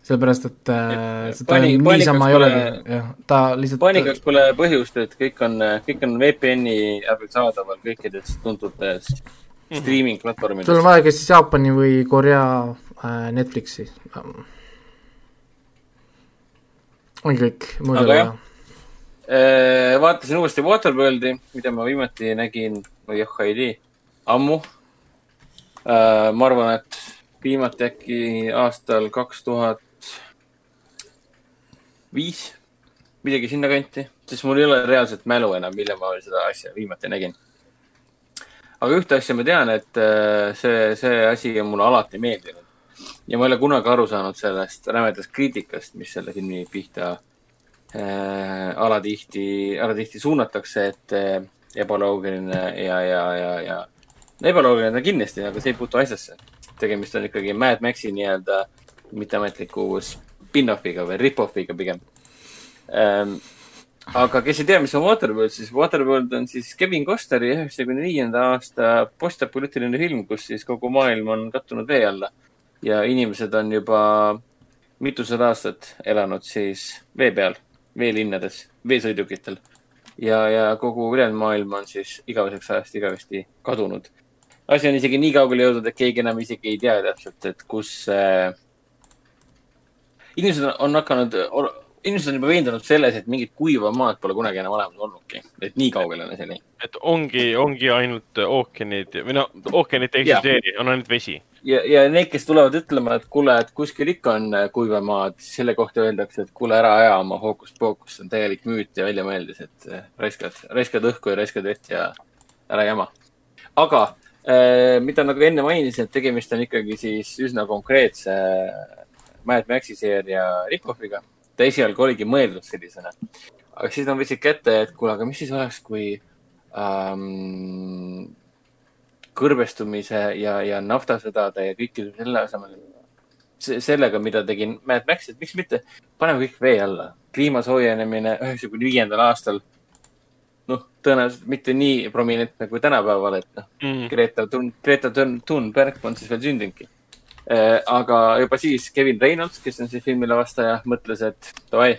sellepärast, et äh, Et seda pani- niisama ei ole jah, ta lihtsalt paanikaks pole põhjust, et kõik on, kõik on VPN-i abil saadaval kõikides tuntud streaming platvormides sul on vaja kas siis Jaapani või Korea äh, Netflixi. ongi kõik, muud ei ole jah.. Äh, vaatasin uuesti Waterworldi, mida ma viimati nägin, või oh ei tea, ammu. ma arvan, et viimati äkki aastal kaks tuhat viis, midagi sinnakanti, sest mul ei ole reaalselt mälu enam, millal ma seda asja viimati nägin. Aga ühte asja ma tean, et äh, see, see asi on mulle alati meeldinud ja ma ei ole kunagi aru saanud sellest rämedast kriitikast, mis selle filmi pihta äh, alatihti, alatihti suunatakse, et äh, ebaloogiline ja, ja, ja, ja no ebaloogiline ta kindlasti, aga see ei puutu asjasse. tegemist on ikkagi Mad Maxi nii-öelda mitteametliku spin-off'iga või rip-off'iga pigem ähm,. Aga kes ei tea, mis on Waterworld, siis Waterworld on siis Kevin Costneri üheksakümne viienda aasta postapoliitiline film, kus siis kogu maailm on kattunud vee alla ja inimesed on juba mitusada aastat elanud siis vee peal, veelinnades, veesõidukitel. ja, ja kogu ülejäänud maailm on siis igaveseks ajast igavesti kadunud. asi on isegi nii kaugele jõudnud, et keegi enam isegi ei tea täpselt, et kus äh.... inimesed on- on hakanud, inimesed on juba veendunud selles, et mingit kuiva maad pole kunagi enam olemas olnudki, et nii kaugele on asjani. et ongi, ongi ainult ookeanid või no ookeanit ei eksisteeri, on ainult vesi. ja, ja need, kes tulevad ütlema, et kuule, et kuskil ikka on äh, kuiva maad, siis selle kohta öeldakse, et kuule, ära aja oma hookus-pookus, see on täielik müüt ja väljamõeldis, et äh, raiskad, raiskad õhku ja raiskad vett ja ära jama. aga äh, mida nagu enne mainisin, et tegemist on ikkagi siis üsna konkreetse äh, Mad Maxi seeria rip-off'iga. Ta esialgu oligi mõeldud sellisena. aga siis nad võtsid kätte, et kuule, aga mis siis oleks, kui ähm, kõrbestumise ja, ja naftasõdade ja kõikide selle asemel. sellega, mida tegin Mad Max, et miks mitte, paneme kõik vee alla. kliima soojenemine üheksakümne viiendal aastal. noh, tõenäoliselt mitte nii prominentne kui tänapäeval, et noh, mm.. Greta Thun-, Greta Thun- Thunberg polnud siis veel sündinudki. Aga juba siis Kevin Reynolds, kes on siis filmile vastaja, mõtles, et davai,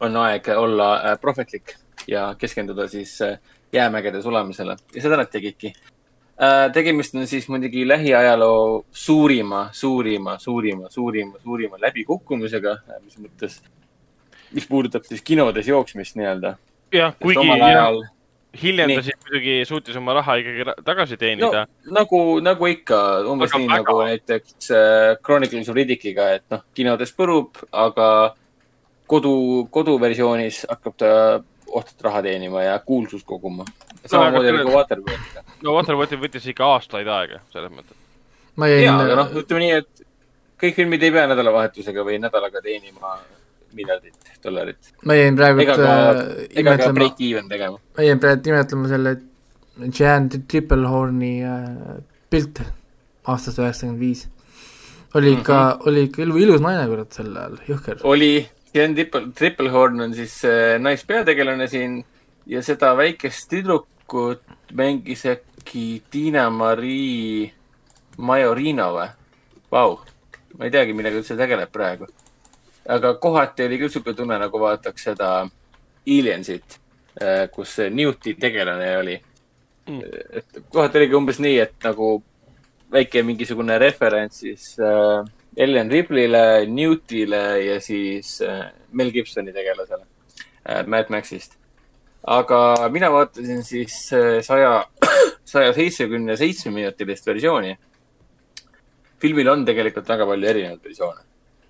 on aeg olla äh, prohvetlik ja keskenduda siis äh, jäämägede sulamisele ja seda nad tegidki. tegemist on siis muidugi lähiajaloo suurima, suurima, suurima, suurima, suurima läbikukkumisega, mis mõttes, mis puudutab siis kinodes jooksmist nii-öelda. jah, kuigi omal ajal hiljem ta siis muidugi suutis oma raha ikkagi tagasi no teenida. nagu, nagu ikka, umbes Aga nii väga. nagu näiteks äh, Chronicles of Riddickiga, et noh, kinodes põrub, aga kodu, koduversioonis hakkab ta ohtrat raha teenima ja kuulsust koguma. samamoodi ka Waterworldiga. no Waterworldil võttis ikka aastaid aega, selles mõttes. ja, aga noh, ütleme nii, et kõik filmid ei pea nädalavahetusega või nädalaga teenima miljardit dollarit. ma jäin praegu ega ka, ega ka break-even tegema. ma jäin praegu imetlema selle Jan Triplehorni äh, pilte aastast üheksakümmend viis. oli ikka mm, -hmm. oli ikka ilu- ilus naine, kurat, sel ajal, jõhker. oli, Ken Triple, Triplehorn on siis äh, naispeategelane siin ja seda väikest tüdrukut mängis äkki Tiina-Marii Majorino või? Vau, ma ei teagi, millega üldse tegeleb praegu. Aga kohati oli küll siuke tunne, nagu vaataks seda Aliensit, kus see Newti tegelane oli Mm. et kohati oligi umbes nii, et nagu väike mingisugune referents siis äh, Ellen Ripley'le, Newtile ja siis äh, Mel Gibsoni tegelasele äh, Mad Maxist. aga mina vaatasin siis äh, saja, *clears throat* saja seitsmekümne seitsme minutilist versiooni. filmil on tegelikult väga palju erinevaid versioone.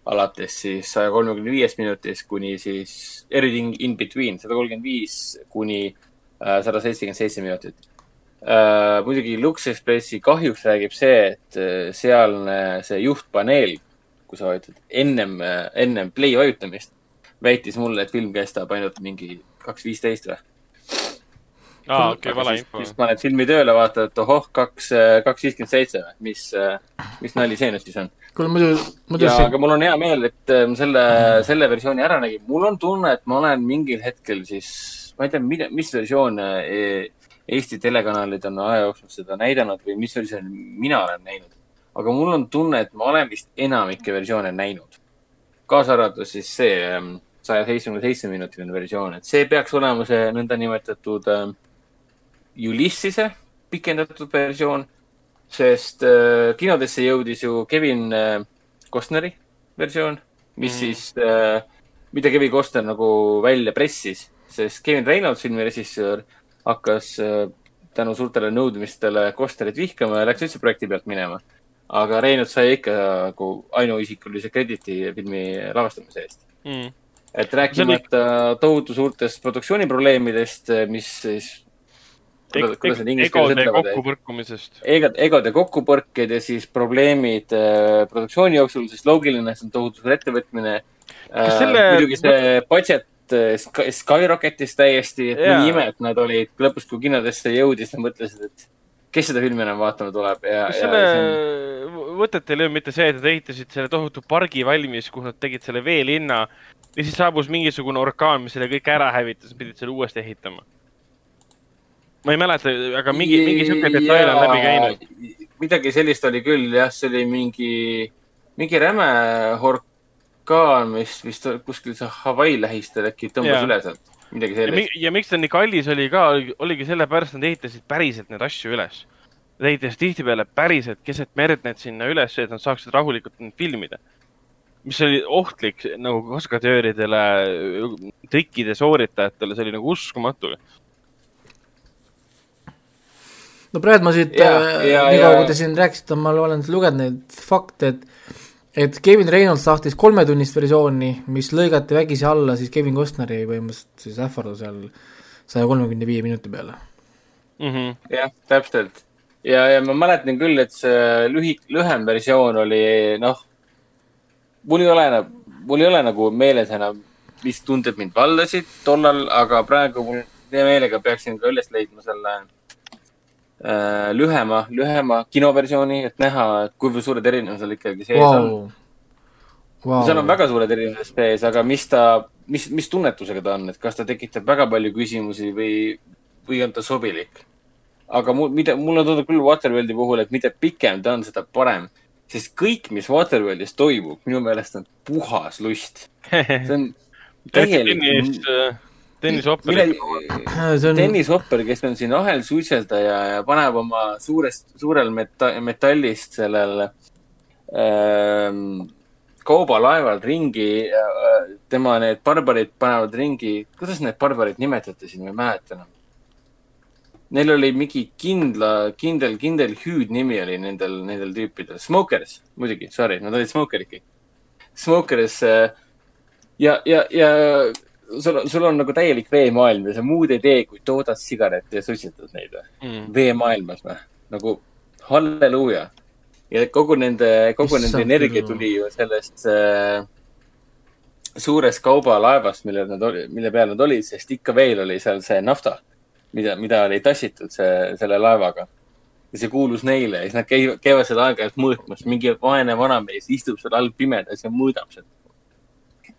Alates siis saja kolmekümne viiest minutist kuni siis everything in between, sada kolmkümmend viis kuni äh, sada seitsekümmend seitse minutit äh,. muidugi Lux Expressi kahjuks räägib see, et äh, sealne see juhtpaneel, kui sa vajutad ennem, ennem play vajutamist, väitis mulle, et film kestab ainult mingi kaks viisteist või. aa, okei, valeinfo. siis paned filmi tööle, vaatad, et ohoh, kaks, kaks viiskümmend seitse või, mis, mis nali see nüüd siis on. kuule, muidu, muidu ja, see aga mul on hea meel, et äh, ma selle, selle versiooni ära nägin. mul on tunne, et ma olen mingil hetkel siis, ma ei tea, mida, mis versioon äh, Eesti telekanalid on aja jooksul seda näidanud või mis versiooni mina olen näinud. aga mul on tunne, et ma olen vist enamikke versioone näinud. kaasa arvatud siis see ähm, saja seitsmekümne seitsme minutiline versioon, et see peaks olema see nõndanimetatud ähm, Ulyssese pikendatud versioon, sest äh, kinodesse jõudis ju Kevin äh, Costneri versioon, mis mm. siis äh,, mida Kevin Costner nagu välja pressis, sest Kevin Reynolds, filmi režissöör, hakkas äh, tänu suurtele nõudmistele Costnerit vihkama ja läks üldse projekti pealt minema. aga Reynolds sai ikka nagu ainuisikulise krediti filmi lavastamise eest. Mm. et rääkimata tohutu suurtest produktsiooniprobleemidest, mis siis kuidas, need inglise keeles ütlevad, kokkupõrkumisest. egod, egode kokkupõrked ja siis probleemid äh, produktsiooni jooksul, sest loogiline, see on tohutu suur ettevõtmine äh,. selle- muidugi see budget äh, sky- skyrocketis täiesti, et Jaa. nii ime, et nad olid lõpus, kui kinodesse jõudis, nad mõtlesid, et kes seda filmi enam vaatama tuleb ja, kas selle on võtet ei löö mitte see, et nad ehitasid selle tohutu pargi valmis, kus nad tegid selle veelinna ja siis saabus mingisugune orkaan, mis selle kõik ära hävitas, pidid selle uuesti ehitama. Ma ei mäleta, aga mingi, mingi siuke detail on läbi käinud. midagi sellist oli küll jah, see oli mingi, mingi räme orkaan, mis vist kuskil Hawaii lähistel äkki tõmbas Jaa. üle sealt, midagi ja, sellist. ja miks ta nii kallis oli ka, oligi sellepärast, nad ehitasid päriselt neid asju üles. Nad ehitasid tihtipeale päriselt keset merd need sinna üles, et nad saaksid rahulikult neid filmida. mis oli ohtlik nagu kaskadööridele, trikkide sooritajatele, see oli nagu uskumatu. No praegu ma siit äh, jaa, nii kaua, jaa. kui te siin rääkisite, ma olen lugenud neid fakte, et et Kevin Reynolds tahtis kolmetunnist versiooni, mis lõigati vägisi alla siis Kevin Costneri põhimõtteliselt siis ähvardusel saja kolmekümne viie minuti peale. Mm -hmm. jah, täpselt. ja, ja ma mäletan küll, et see lühi-, lühem versioon oli noh, mul ei ole, mul ei ole nagu meeles enam, mis tunded mind valdasid tollal, aga praegu mul hea meelega peaksin ka üles leidma selle lühema, lühema kinoversiooni, et näha, kui suured erinevused ikkagi sees on Vau. Vau. seal on väga suured erinevused sees, aga mis ta, mis, mis tunnetusega ta on, et kas ta tekitab väga palju küsimusi või, või on ta sobilik? aga mul, mida, mulle tundub küll Waterworldi puhul, et mida pikem ta on, seda parem. sest kõik, mis Waterworldis toimub, minu meelest on puhas lust. *laughs* see on täielik. Dennis Hopper. see on, Dennis Hopper, kes on siin ahelsuitseldaja ja paneb oma suurest, suurel meta-, metallist sellel ähm, kaubalaeval ringi äh,. tema need barbarid panevad ringi, kuidas need barbarid nimetati siin, ma ei mäleta enam. Neil oli mingi kindla, kindel, kindel hüüdnimi oli nendel, nendel tüüpidel. Smokers, muidugi, sorry, nad olid smokerid kõik. Smokers äh, ja, ja, ja sul on, sul on nagu täielik veemaailm ja sa muud ei tee, kui toodad sigarette ja suitsetad neid või? Mm. veemaailmas või? nagu halleluuja. ja kogu nende, kogu Issand nende energia tuli ju sellest äh, suurest kaubalaevast, millel nad oli, mille peal nad olid, sest ikka veel oli seal see nafta, mida, mida oli tassitud see, selle laevaga. ja see kuulus neile ja siis nad käivad, käivad seda aeg-ajalt mõõtmas, mingi vaene vanamees istub seal all pimedas ja mõõdab seda.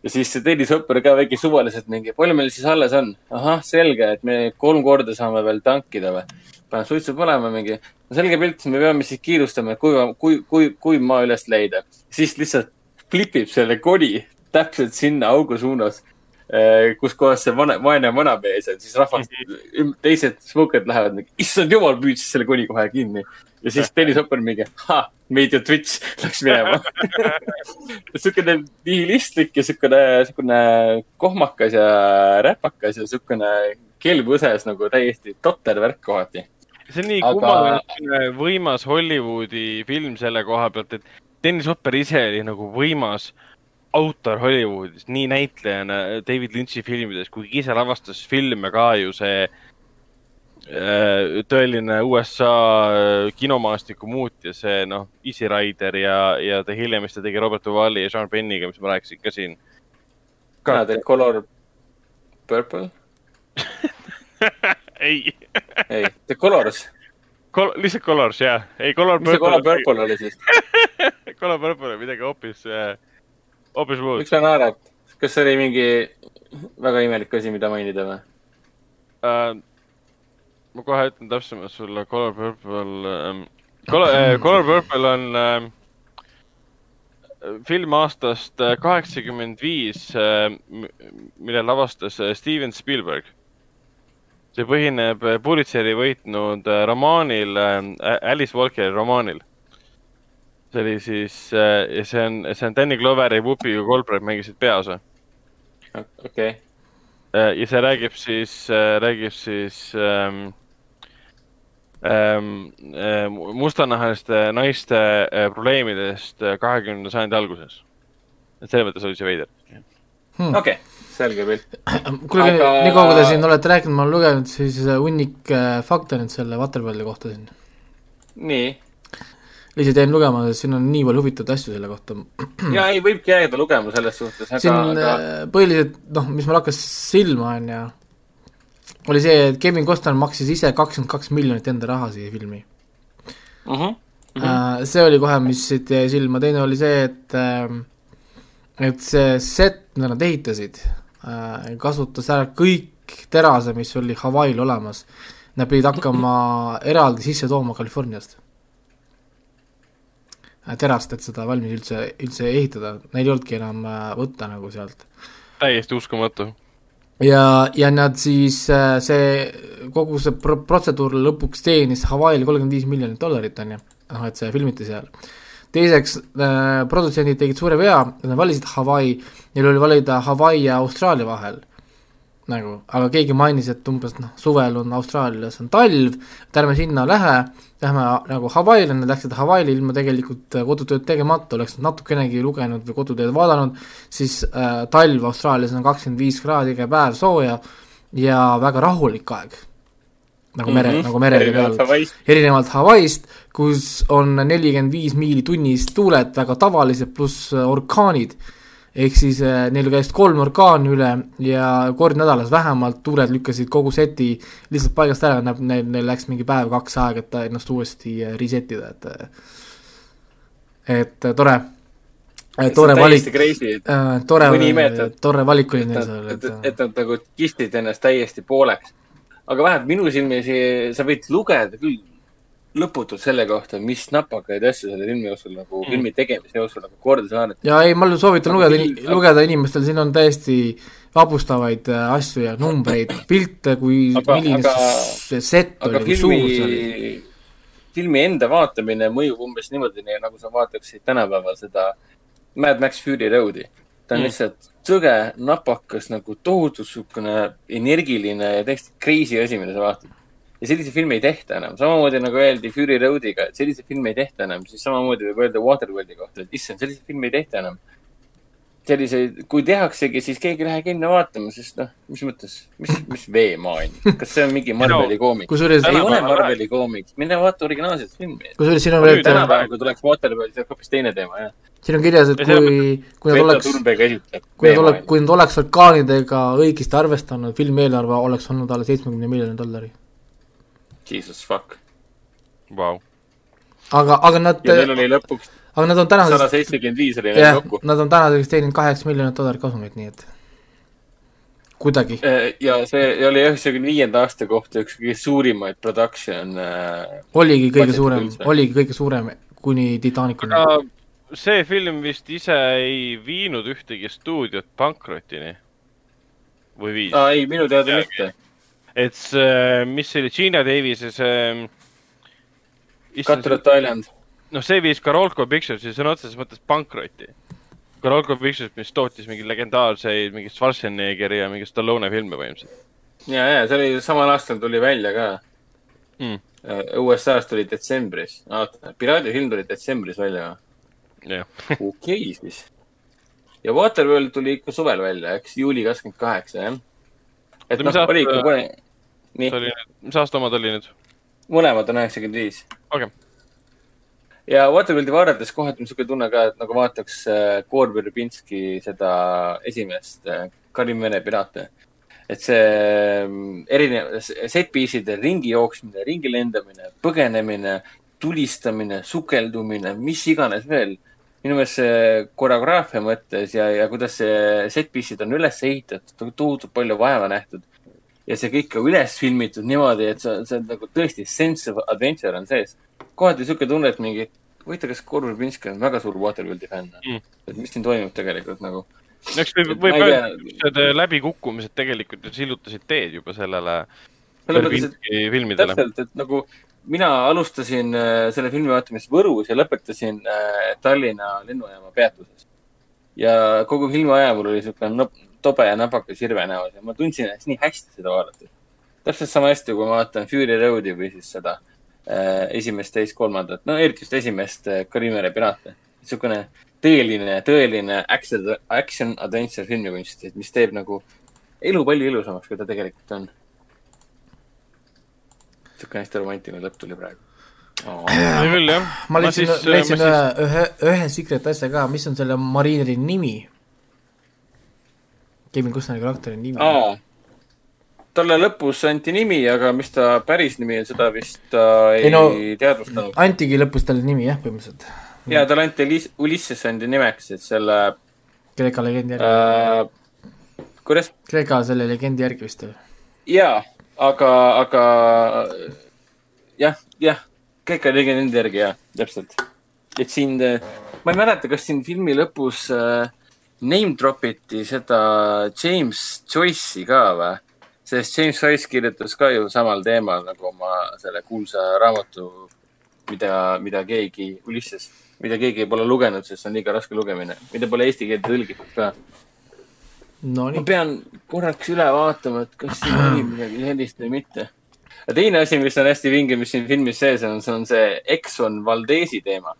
Ja siis see Tõnis Hopper ka väike suvaliselt mingi, palju meil siis alles on? ahah, selge, et me kolm korda saame veel tankida või? paneb suitsu põlema mingi, no selge pilt, me peame siis kiirustama, kuiva, kui, kui, kuiv maa üles leida. siis lihtsalt flipib selle koni täpselt sinna augu suunas, kus kohas see vana, vaene vanamees on, siis rahvas, teised smoked lähevad mingi, issand jumal, püüdis selle koni kohe kinni. ja siis Tõnis Hopper mingi, ha, meid ju twitch *laughs* läks minema. *laughs* siukene nihilistlik ja siukene, siukene kohmakas ja räpakas ja siukene kelmõses nagu täiesti totter värk kohati. see on nii Aga- kummaline võimas Hollywoodi film selle koha pealt, et Dennis Hopper ise oli nagu võimas autor Hollywoodis, nii näitlejana David Lynch'i filmides, kuigi ise lavastas filme ka ju see äh, tõeline USA äh, kinomaastiku muutja, see noh, Easy Rider ja, ja ta hiljem, mis ta tegi Robert Duvali ja Sean Penniga, mis ma rääkisin ka siin. kana teeb Color Purple? *laughs* ei ei, The Colors. Kol-, lihtsalt Colors jah, ei Color mis see Color Purple oli siis? *laughs* Color Purple on midagi hoopis, hoopis muud miks sa naerad? kas see oli mingi väga imelik asi, mida mainida või? uh,. ma kohe ütlen täpsemalt sulle, Color Purple um,. Color uh,, Color Purple on uh, film aastast äh, kaheksakümmend viis, mille lavastas äh, Steven Spielberg. see põhineb äh, Pulitzeri võitnud äh, romaanil, Alice Walkeri romaanil. See oli siis, ja see on, see on Danny Glover ja Whoopi Goldberg mängisid peaosa. okei, Äh, ja see räägib siis, räägib siis ähm, ähm, äh, mustanahaliste naiste äh, probleemidest kahekümnenda sajandi alguses. et selles mõttes oli see veider. okei, selge pilt. kuulge Aga-, nii kaua kui te siin olete rääkinud, ma olen lugenud siis äh, hunnik äh, fakte nüüd selle Waterworldi kohta siin. nii, lihtsalt jäin lugema, sest siin on nii palju huvitavaid asju selle kohta. *clears throat* ja ei, võibki jääda lugema selles suhtes, siin aga, aga äh, põhiliselt, noh, mis mul hakkas silma, on ju, oli see, et Kevin Costner maksis ise kakskümmend kaks miljonit enda raha siia filmi. uh. -huh. Uh, see oli kohe, mis siit jäi silma, teine oli see, et uh, et see set, mida nad ehitasid uh,, kasutas ära kõik terase, mis oli Hawaii'l olemas. Nad pidid hakkama *clears throat* eraldi sisse tooma Californiast terast, et seda valmis üldse, üldse ehitada, neil ei olnudki enam uh, võtta nagu sealt. täiesti uskumatu. ja, ja nad siis äh, see, kogu see pro-, protseduur lõpuks teenis Hawaii'l kolmkümmend viis miljonit dollarit, on ju, noh, et see filmiti seal. teiseks äh,, produtsendid tegid suure vea, nad valisid Hawaii, neil oli valida Hawaii ja Austraalia vahel nagu, aga keegi mainis, et umbes noh, suvel on Austraalias on talv, et ärme sinna lähe, lähme nagu Hawaii'le, nad läksid Hawaii'le ilma tegelikult äh, kodutööd tegemata, oleks nad natukenegi lugenud või kodutööd vaadanud, siis äh, talv Austraalias on kakskümmend viis kraadi iga päev sooja ja väga rahulik aeg. nagu mere mm, -hmm. nagu merede peal. erinevalt Hawaii'st, kus on nelikümmend viis miili tunnis tuuled, väga tavalised, pluss äh, orkaanid ehk siis äh, neil käis kolm orkaani üle ja kord nädalas vähemalt tuured lükkasid kogu seti lihtsalt paigast ära, näeb, neil, neil läks mingi päev-kaks aega, et ennast uuesti äh, reset ida, et äh, et tore, tore valik, tore, tore valik oli neil seal, et et nad nagu kistid ennast täiesti pooleks. aga vähemalt minu silmis sa võid lugeda küll lõputult selle kohta, mis napakaid asju selle filmi jooksul nagu mm., filmi tegemise jooksul nagu korda saanud. ja ei, ma soovitan lugeda film..., lugeda inimestel, siin on täiesti vapustavaid äh, asju ja numbreid, *clears throat* pilte, kui aga, milline aga, see set oli, kui suur see oli. filmi enda vaatamine mõjub umbes niimoodi, nagu sa vaataksid tänapäeval seda Mad Max Fury Road'i. ta on mm. lihtsalt sõge, napakas, nagu tohutu niisugune energiline ja täiesti crazy asi, mida sa vaatad ja selliseid filme ei tehta enam, samamoodi nagu öeldi Fury Roadiga, et selliseid filme ei tehta enam, siis samamoodi võib öelda Waterworldi kohta, et issand, selliseid filme ei tehta enam. selliseid, kui tehaksegi, siis keegi ei lähe kinno vaatama, sest noh, mis mõttes, mis, mis veemaailm, kas see on mingi *laughs* Marveli koomik? kusjuures ei ole Marveli koomik, mine vaata originaalset filmi. kusjuures siin on veel tänapäeval, kui tuleks Waterworld, see on hoopis teine teema, jah siin on kirjas, et kui, kui nad oleks, kui nad oleks, kui nad oleks orkaanidega õigesti arvestanud, filmi eelarve oleks olnud alla seitsmekümne miljoni dollari Jesus fuck wow.. aga, aga nad ja neil oli lõpuks aga nad on tänaseks sada seitsekümmend viis oli neil kokku. Nad on tänaseks teeninud kaheksa miljonit dollarit kasumit, nii et kuidagi. Äh, ja see oli üheksakümne viienda aasta kohta üks kõige suurimaid production äh, oligi kõige suurem, oligi kõige suurem kuni Titanicuni. aga see film vist ise ei viinud ühtegi stuudiot pankrotini või viis? ei, minu teada mitte et see, mis see oli, Gina Davise see. Cutthroat Island. noh, see viis Karolko Picturesi sõna otseses mõttes pankrotti. Karolko Pictures, mis tootis mingi legendaarseid, mingi Schwarzeneggeri ja mingi Stallone filme põhimõtteliselt. ja, ja see oli samal aastal tuli välja ka mm.. Äh, USA-s tuli detsembris, oota, Piraadifilm tuli detsembris välja või? okei okay, siis. ja Waterworld tuli ikka suvel välja, eks, juuli kakskümmend kaheksa, jah et noh, oli ikka kohe. nii. mis aasta omad oli nüüd? mõlemad on üheksakümmend viis. okei ja Waterworldi vaadates kohati on niisugune tunne ka, et nagu vaataks Gore äh, Verbinski seda esimest äh, Karim Vene piraate. et see mm, erinev, set-piece'ide ringi jooksmine, ringi lendamine, põgenemine, tulistamine, sukeldumine, mis iganes veel minu meelest see koreograafia mõttes ja, ja kuidas see set-piece'id on üles ehitatud, tohutult palju vaeva nähtud. ja see kõik ka üles filmitud niimoodi, et see, see on nagu tõesti sense of adventure on sees. kohati sihuke tunne, et mingi, huvitav, kas Korv Pinski on väga suur Waterworldi fänn mm.. et mis siin toimub tegelikult nagu. no eks võib, võib öelda, et need läbikukkumised tegelikult ju sillutasid teed juba sellele. sellepärast, et täpselt, et nagu mina alustasin äh, selle filmi vaatamist Võrus ja lõpetasin äh, Tallinna lennujaama peatuses. ja kogu filmi aja mul oli niisugune tobe ja nabakas hirve näos ja ma tundsin ennast nii hästi seda vaadates. täpselt sama hästi, kui ma vaatan Fury Road'i või siis seda äh, esimest, teist, kolmandat, no eriti just esimest äh, Karimere Piraate. niisugune tõeline, tõeline action, action adventure filmikunst, mis teeb nagu elu palju ilusamaks, kui ta tegelikult on niisugune hästi romantiline lõpp tuli praegu oh.. küll jah. ma leidsin, leidsin ühe, ühe, ühe secret asja ka, mis on selle Marineri nimi? Kevin Costneri karakteri nimi oh.? talle lõpus anti nimi, aga mis ta päris nimi on, seda vist ta ei, ei no, teadvustanud. antigi lõpus talle nimi jah, põhimõtteliselt. ja talle anti Ulysses andi nimeks, et selle. Kreeka legendi järgi äh,. kuidas? Kreeka selle legendi järgi vist või? jaa aga, aga jah, jah, kõik oli nende järgi jah, täpselt. et siin, ma ei mäleta, kas siin filmi lõpus äh, name drop iti seda James Joyce'i ka või? sest James Joyce kirjutas ka ju samal teemal nagu oma selle kuulsa raamatu, mida, mida keegi, Ulysses, mida keegi pole lugenud, sest see on liiga raske lugemine, mida pole eesti keelde tõlgitud ka no,. ma pean korraks üle vaatama, et kas siin oli *clears throat* midagi sellist või mitte. ja teine asi, mis on hästi vinge, mis siin filmis sees on, see on see Exxon Valdesi teema.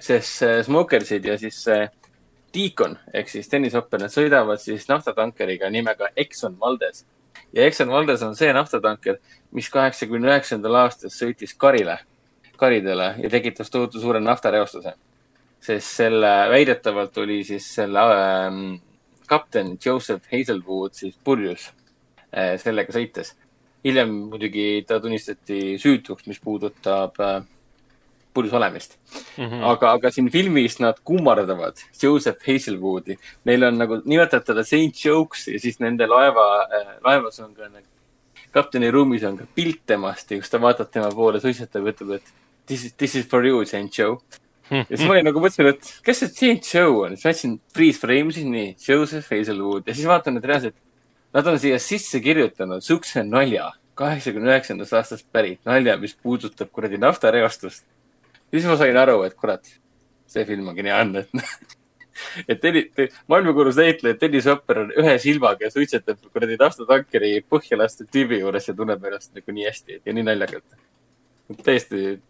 sest Smokersid ja siis Deacon ehk siis tennisopper, nad sõidavad siis naftatankeriga nimega Exxon Valdez. ja Exxon Valdez on see naftatanker, mis kaheksakümne üheksandal aastal sõitis Karile, Karidele ja tekitas tohutu suure naftareostuse sest selle väidetavalt oli siis selle ähm, kapten Joseph Hazelwood siis purjus äh, sellega sõites. hiljem muidugi ta tunnistati süütuks, mis puudutab äh, purjus olemist mm. -hmm. aga, aga siin filmis nad kummardavad Joseph Hazelwoodi. Neil on nagu, nimetavad teda Saint Jokes ja siis nende laeva äh,, laevas on ka nagu, kapteni ruumis on ka pilt temast ja kus ta vaatab tema poole, suitsetab ja ütleb, et this is, this is for you, Saint Joe ja siis ma olin nagu mõtlesin, et kes see Saint Joe on, siis ma jätsin freeze frame siis nii, Joseph Hazelwood. Ja siis vaatan, et reaalselt nad on siia sisse kirjutanud siukse nalja, kaheksakümne üheksandast aastast pärit nalja, mis puudutab kuradi naftareostust. Siis ma sain aru, et kurat, see film on geniaalne, *laughs* et et Tõnis, maailmakuulus näitleja Tõnis Vapper on ühe silmaga ja suitsetab kuradi naftatankeri põhja lastud tüübi juures ja tunneb ennast nagu nii hästi ja nii naljakalt. täiesti,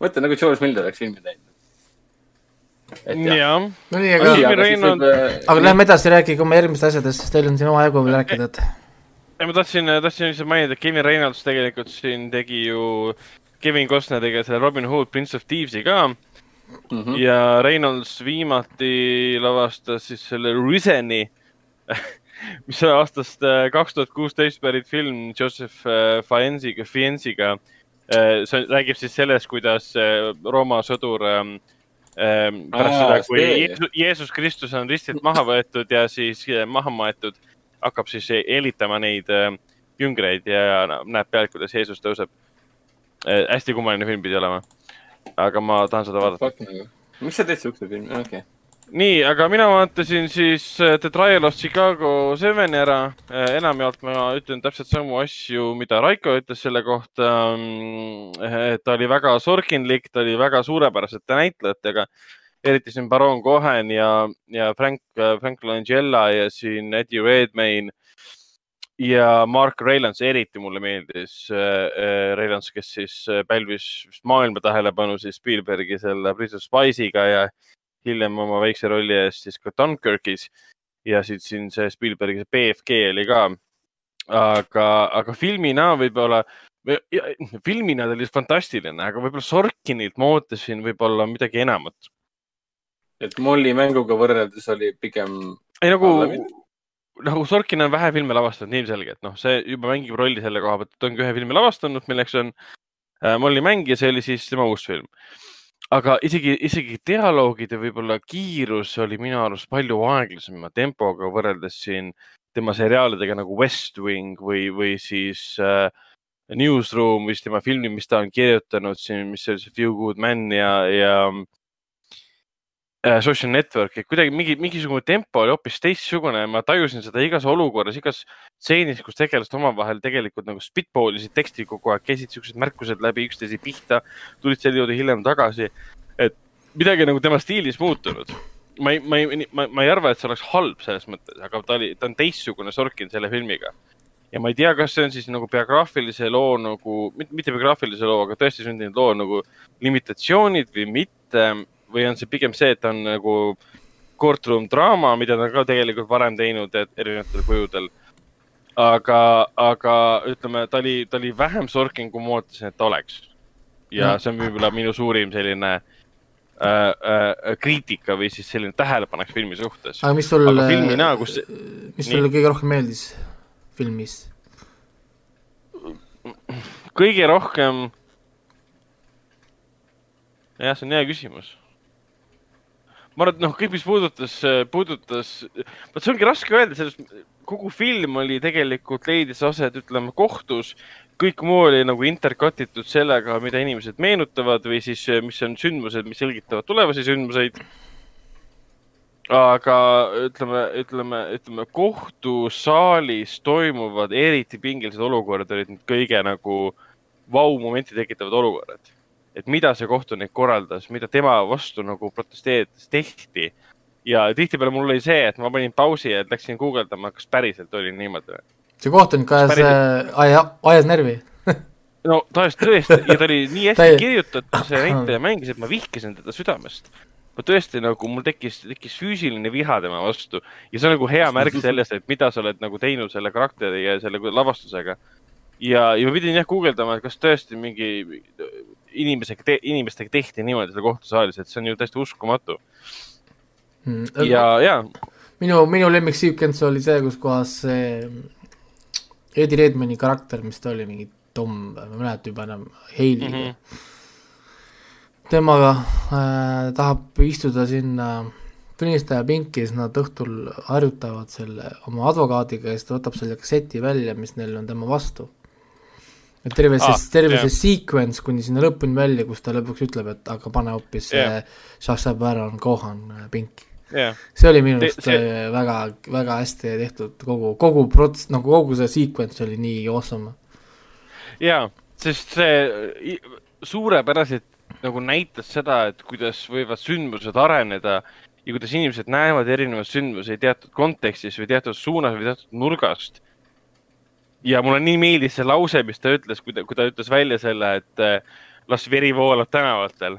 mõtle nagu George Miller oleks filmi teinud. Jah. no nii, aga, aga, aga lähme edasi, rääkige oma järgmistest asjadest, sest teil on siin omajagu veel rääkida, et. ma tahtsin, tahtsin lihtsalt mainida, et Kevin Reynolds tegelikult siin tegi ju Kevin Costner tegi selle Robin Hood Prince of Thieves'i ka mm. -hmm. ja Reynolds viimati lavastas siis selle Risen'i *laughs* mis on aastast äh, kaks tuhat kuusteist pärit film Joseph äh, Fienziga. Äh, see räägib siis sellest, kuidas Rooma sõdur ähm, ähm, pärast seda, kui Jeesus, Jeesus Kristus on ristilt maha võetud ja siis maha maetud, hakkab siis helitama neid jüngreid ja näeb pealt, kuidas Jeesus tõuseb Äh, hästi kummaline film pidi olema. aga ma tahan seda vaadata. miks sa teed siukse filmi, okei okay. Nii, aga mina vaatasin siis äh, The Trial of Chicago Seveni ära. Äh, enamjaolt ma ütlen täpselt samu asju, mida Raiko ütles selle kohta. Mm, ta oli väga sorkinlik, ta oli väga suurepärasete näitlejatega, eriti siin Baron Cohen ja, ja Frank, Frank Langella ja siin Eddie Redmayne ja Mark Rylance eriti mulle meeldis äh,. äh Rylance, kes siis äh, pälvis maailma tähelepanu siis Spielbergi selle Bridge of Spice'iga ja hiljem oma väikse rolli eest siis ka Dunkirkis ja siis siin see Spielbergi see BFG oli ka. aga, aga filmina võib-olla, filmina ta oli fantastiline, aga võib-olla Sorkinilt ma ootasin võib-olla midagi enamat. et Molli mänguga võrreldes oli pigem. ei nagu nagu Sorkin on vähe filme lavastanud, nii ilmselgelt, noh, see juba mängib rolli selle koha pealt, et ongi ühe filmi lavastanud, milleks on äh, Molli mäng ja see oli siis tema uus film. Aga isegi, isegi dialoogide võib-olla kiirus oli minu arust palju aeglasema tempoga võrreldes siin tema seriaalidega nagu West Wing või, või siis äh, Newsroom, mis tema filmi, mis ta on kirjutanud siin, mis oli see Few Good Men ja, ja social network, et kuidagi mingi, mingisugune tempo oli hoopis teistsugune ma tajusin seda igas olukorras, igas stseenis, kus tegelased omavahel tegelikult nagu spitball isid teksti kogu aeg, käisid siuksed märkused läbi üksteise pihta, tulid selle juurde hiljem tagasi. et midagi nagu tema stiilis muutunud. ma ei, ma ei, ma, ma ei arva, et see oleks halb selles mõttes, aga ta oli, ta on teistsugune Sorkin selle filmiga. ja ma ei tea, kas see on siis nagu biograafilise loo nagu, mitte biograafilise loo, aga tõesti sündinud loo nagu limitatsioonid või mitte või on see pigem see, et ta on nagu courtroom draama, mida ta on ka tegelikult varem teinud erinevatel kujudel. aga, aga ütleme, ta oli, ta oli vähem Sorkin, kui ma ootasin, et ta oleks. ja no. see on võib-olla minu suurim selline äh, äh, kriitika või siis selline tähelepanek filmi suhtes. aga mis sul, kus... mis sulle kõige rohkem meeldis filmis? kõige rohkem jah, see on hea küsimus ma arvan, et noh, kõik, mis puudutas, puudutas, vot see ongi raske öelda, sellest kogu film oli tegelikult leidis aset, ütleme kohtus. kõik muu oli nagu intercut itud sellega, mida inimesed meenutavad või siis, mis on sündmused, mis selgitavad tulevasi sündmuseid. aga ütleme, ütleme, ütleme kohtusaalis toimuvad eriti pingelised olukorrad olid need kõige nagu vau-momenti tekitavad olukorrad et mida see kohtunik korraldas, mida tema vastu nagu protesteerides tehti. ja tihtipeale mul oli see, et ma panin pausi ja läksin guugeldama, kas päriselt oli niimoodi. see kohtunik ajas päriselt..., aja, ajas närvi no ta ajas tõesti ja ta oli nii hästi kirjutatud, see näitleja mängis, et ma vihkasin teda südamest ma tõesti nagu, mul tekkis, tekkis füüsiline viha tema vastu ja see on nagu hea märk sellest, et mida sa oled nagu teinud selle karakteri ja selle lavastusega. ja, ja ma pidin jah guugeldama, et kas tõesti mingi inimesega te,, inimestega tehti niimoodi seal kohtusaalis, et see on ju täiesti uskumatu. Mm, ja, ja minu, minu lemmik sequence oli see, kus kohas see Eddie Redmayni karakter, mis ta oli, mingi Tom, ma ei mäleta juba enam, Hailey mm. -hmm. temaga äh, tahab istuda sinna tunnistaja pinki, siis nad õhtul harjutavad selle oma advokaadiga ja siis ta võtab selle kasseti välja, mis neil on tema vastu. Et terve see Ah, terve jah. see sequence kuni sinna lõpuni välja, kus ta lõpuks ütleb, et aga pane hoopis yeah. Sasha Baron Cohen äh, pinki ja, see oli minu arust see- see... väga, väga hästi tehtud, kogu, kogu prots-, nagu kogu see sequence oli nii awesome. ja, sest see suurepäraselt nagu näitas seda, et kuidas võivad sündmused areneda ja kuidas inimesed näevad erinevaid sündmusi teatud kontekstis või teatud suunas või teatud nurgast. Ja mulle nii meeldis see lause, mis ta ütles, kui ta, kui ta ütles välja selle, et eh, las veri voolab tänavatel.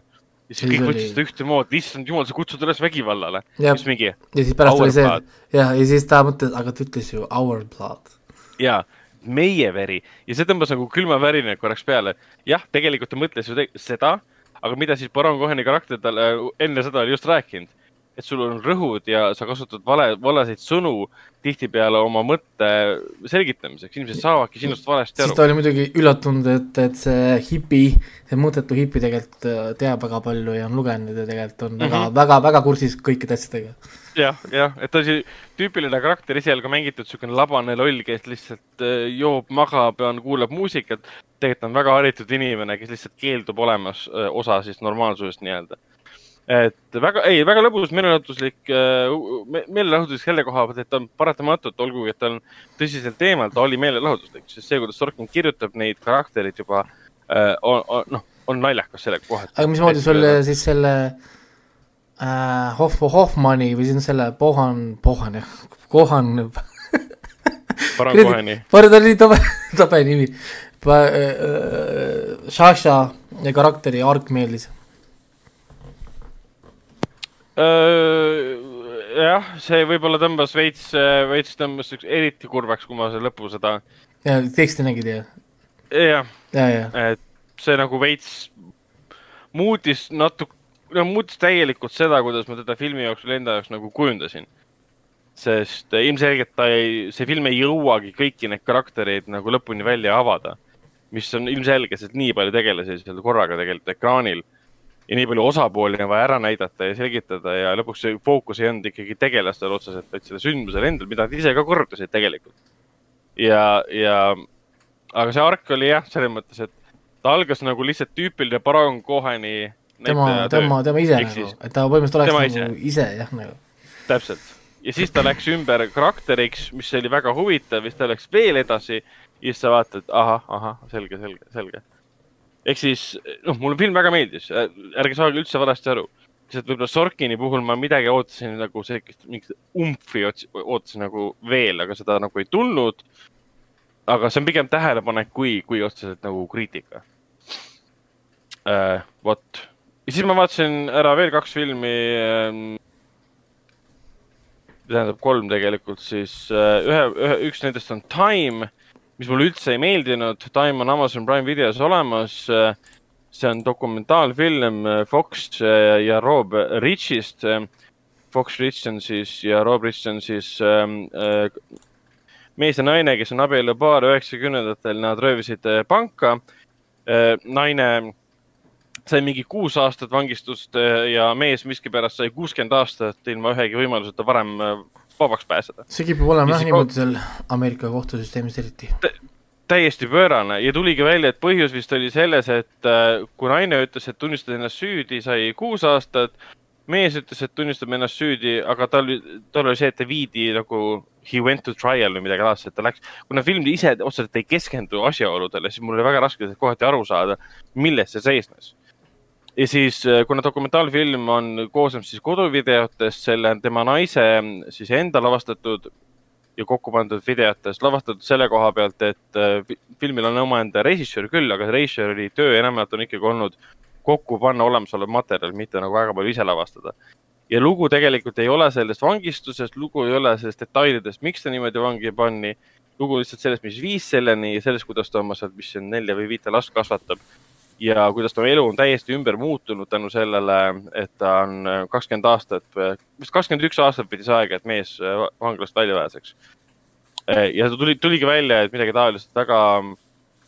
ja siis kõik võtsid seda ühtemoodi, issand jumal, sa kutsud üles vägivallale. Jah. mis mingi, ja siis pärast oli see jah, ja siis ta mõtles, aga ta ütles ju our blood. jaa, meie veri ja see tõmbas nagu külmavärina korraks peale. jah, tegelikult ta mõtles ju seda, aga mida siis Baron Coheni karakter talle enne seda oli just rääkinud, et sul on rõhud ja sa kasutad vale, valesid sõnu tihtipeale oma mõtte selgitamiseks, inimesed saavadki sinust valesti siis aru ta. oli muidugi üllatunud, et, et see hipi, see mõttetu hipi tegelikult äh, teab väga palju ja on lugenud ja tegelikult on mm -hmm. väga, väga, väga kursis kõikide asjadega. jah, jah, et ta oli tüüpiline karakter esialgu mängitud, niisugune labane loll, kes lihtsalt äh, joob, magab ja on, kuulab muusikat. tegelikult on väga haritud inimene, kes lihtsalt keeldub olemas öö, osa siis normaalsusest nii-öelda. Et väga, ei, väga lõbus meelelahutuslik, meelelahutuslik selle koha pealt, et ta on paratamatult, olgugi et ta on tõsiselt teemal, ta oli meelelahutuslik, sest see, kuidas Sorkin kirjutab neid karaktereid juba äh, on, on, noh, on naljakas selle koha. aga mismoodi sul siis selle äh, Hoff, Hoffmanni või siis selle Bohan, Bohan jah, Kohan Baron Coheni. Parem ta oli tobe, *laughs* tobe nimi. Sasha karakteri arg meeldis. jah, see võib-olla tõmbas veits, veits tõmbas eriti kurvaks, kui ma see lõpu seda, ja teksti nägid ju, jah, ja, ja, et see nagu veits muutis natuke, no muutis täielikult seda, kuidas ma teda filmi jooksul enda jaoks nagu kujundasin. sest ilmselgelt ta ei, see film ei jõuagi kõiki neid karaktereid nagu lõpuni välja avada. mis on ilmselge, sest nii palju tegelasi seal korraga tegelikult ekraanil ja nii palju osapooli on vaja ära näidata ja selgitada ja lõpuks see fookus ei olnud ikkagi tegelastel otseselt, vaid sellel sündmusel endal, mida nad ise ka korraldasid tegelikult. ja, ja aga see ark oli jah, selles mõttes, et ta algas nagu lihtsalt tüüpiline Baron Coheni tema, tema, tema ise Ehk nagu et ta põhimõtteliselt tema oleks nagu ise jah, nagu. täpselt. ja siis ta läks ümber karakteriks, mis oli väga huvitav, siis ta läks veel edasi ja siis sa vaatad, ahah, ahah, selge, selge, selge. Ehk siis, noh, mulle film väga meeldis, ärge saage üldse valesti aru. lihtsalt võib-olla Sorkini puhul ma midagi ootasin nagu sellist, mingit ots- ootasin nagu veel, aga seda nagu ei tulnud. aga see on pigem tähelepanek kui, kui otseselt nagu kriitika äh,. vot, ja siis ma vaatasin ära veel kaks filmi ähm, tähendab kolm tegelikult, siis äh, ühe, ühe, üks nendest on Time, mis mulle üldse ei meeldinud. Time on Amazon Prime videos olemas. see on dokumentaalfilm äh, Fox äh, ja Rob Richist. Fox Rich on siis ja Rob Rich on siis ähm, äh, mees ja naine, kes on abielupaar üheksakümnendatel, nad röövisid äh, panka äh,. naine sai mingi kuus aastat vangistust äh, ja mees miskipärast sai kuuskümmend aastat ilma ühegi võimaluseta varem äh, vabaks pääseda. see kipub olema Ja jah niimoodi seal Ameerika kohtusüsteemis eriti. täiesti pöörane ja tuligi välja, et põhjus vist oli selles, et äh, kui naine ütles, et tunnistas ennast süüdi, sai kuus aastat. mees ütles, et tunnistab ennast süüdi, aga tal, tal oli see, et ta viidi nagu he went to trial või midagi laadset, ta läks, kuna film ise otseselt ei keskendu asjaoludele, siis mul oli väga raske kohati aru saada, milles see seisnes ja siis, kuna dokumentaalfilm on, koosneb siis koduvideotest, selle tema naise siis enda lavastatud ja kokku pandud videotest, lavastatud selle koha pealt, et äh, fi- filmil on omaenda režissöör küll, aga režissööri töö enamjaolt on ikkagi olnud kokku panna olemasolev materjal, mitte nagu väga palju ise lavastada. ja lugu tegelikult ei ole sellest vangistusest, lugu ei ole sellest detailidest, miks ta niimoodi vangi panni. lugu lihtsalt sellest, mis viis selleni ja sellest, kuidas ta oma sealt, mis on, nelja või viite last kasvatab. Ja kuidas ta elu on täiesti ümber muutunud tänu sellele, et ta on kakskümmend aastat, vist kakskümmend üks aastat pidi see aega, et mees vanglast välja pääseks. ja ta tuli, tuligi välja, et midagi taolist väga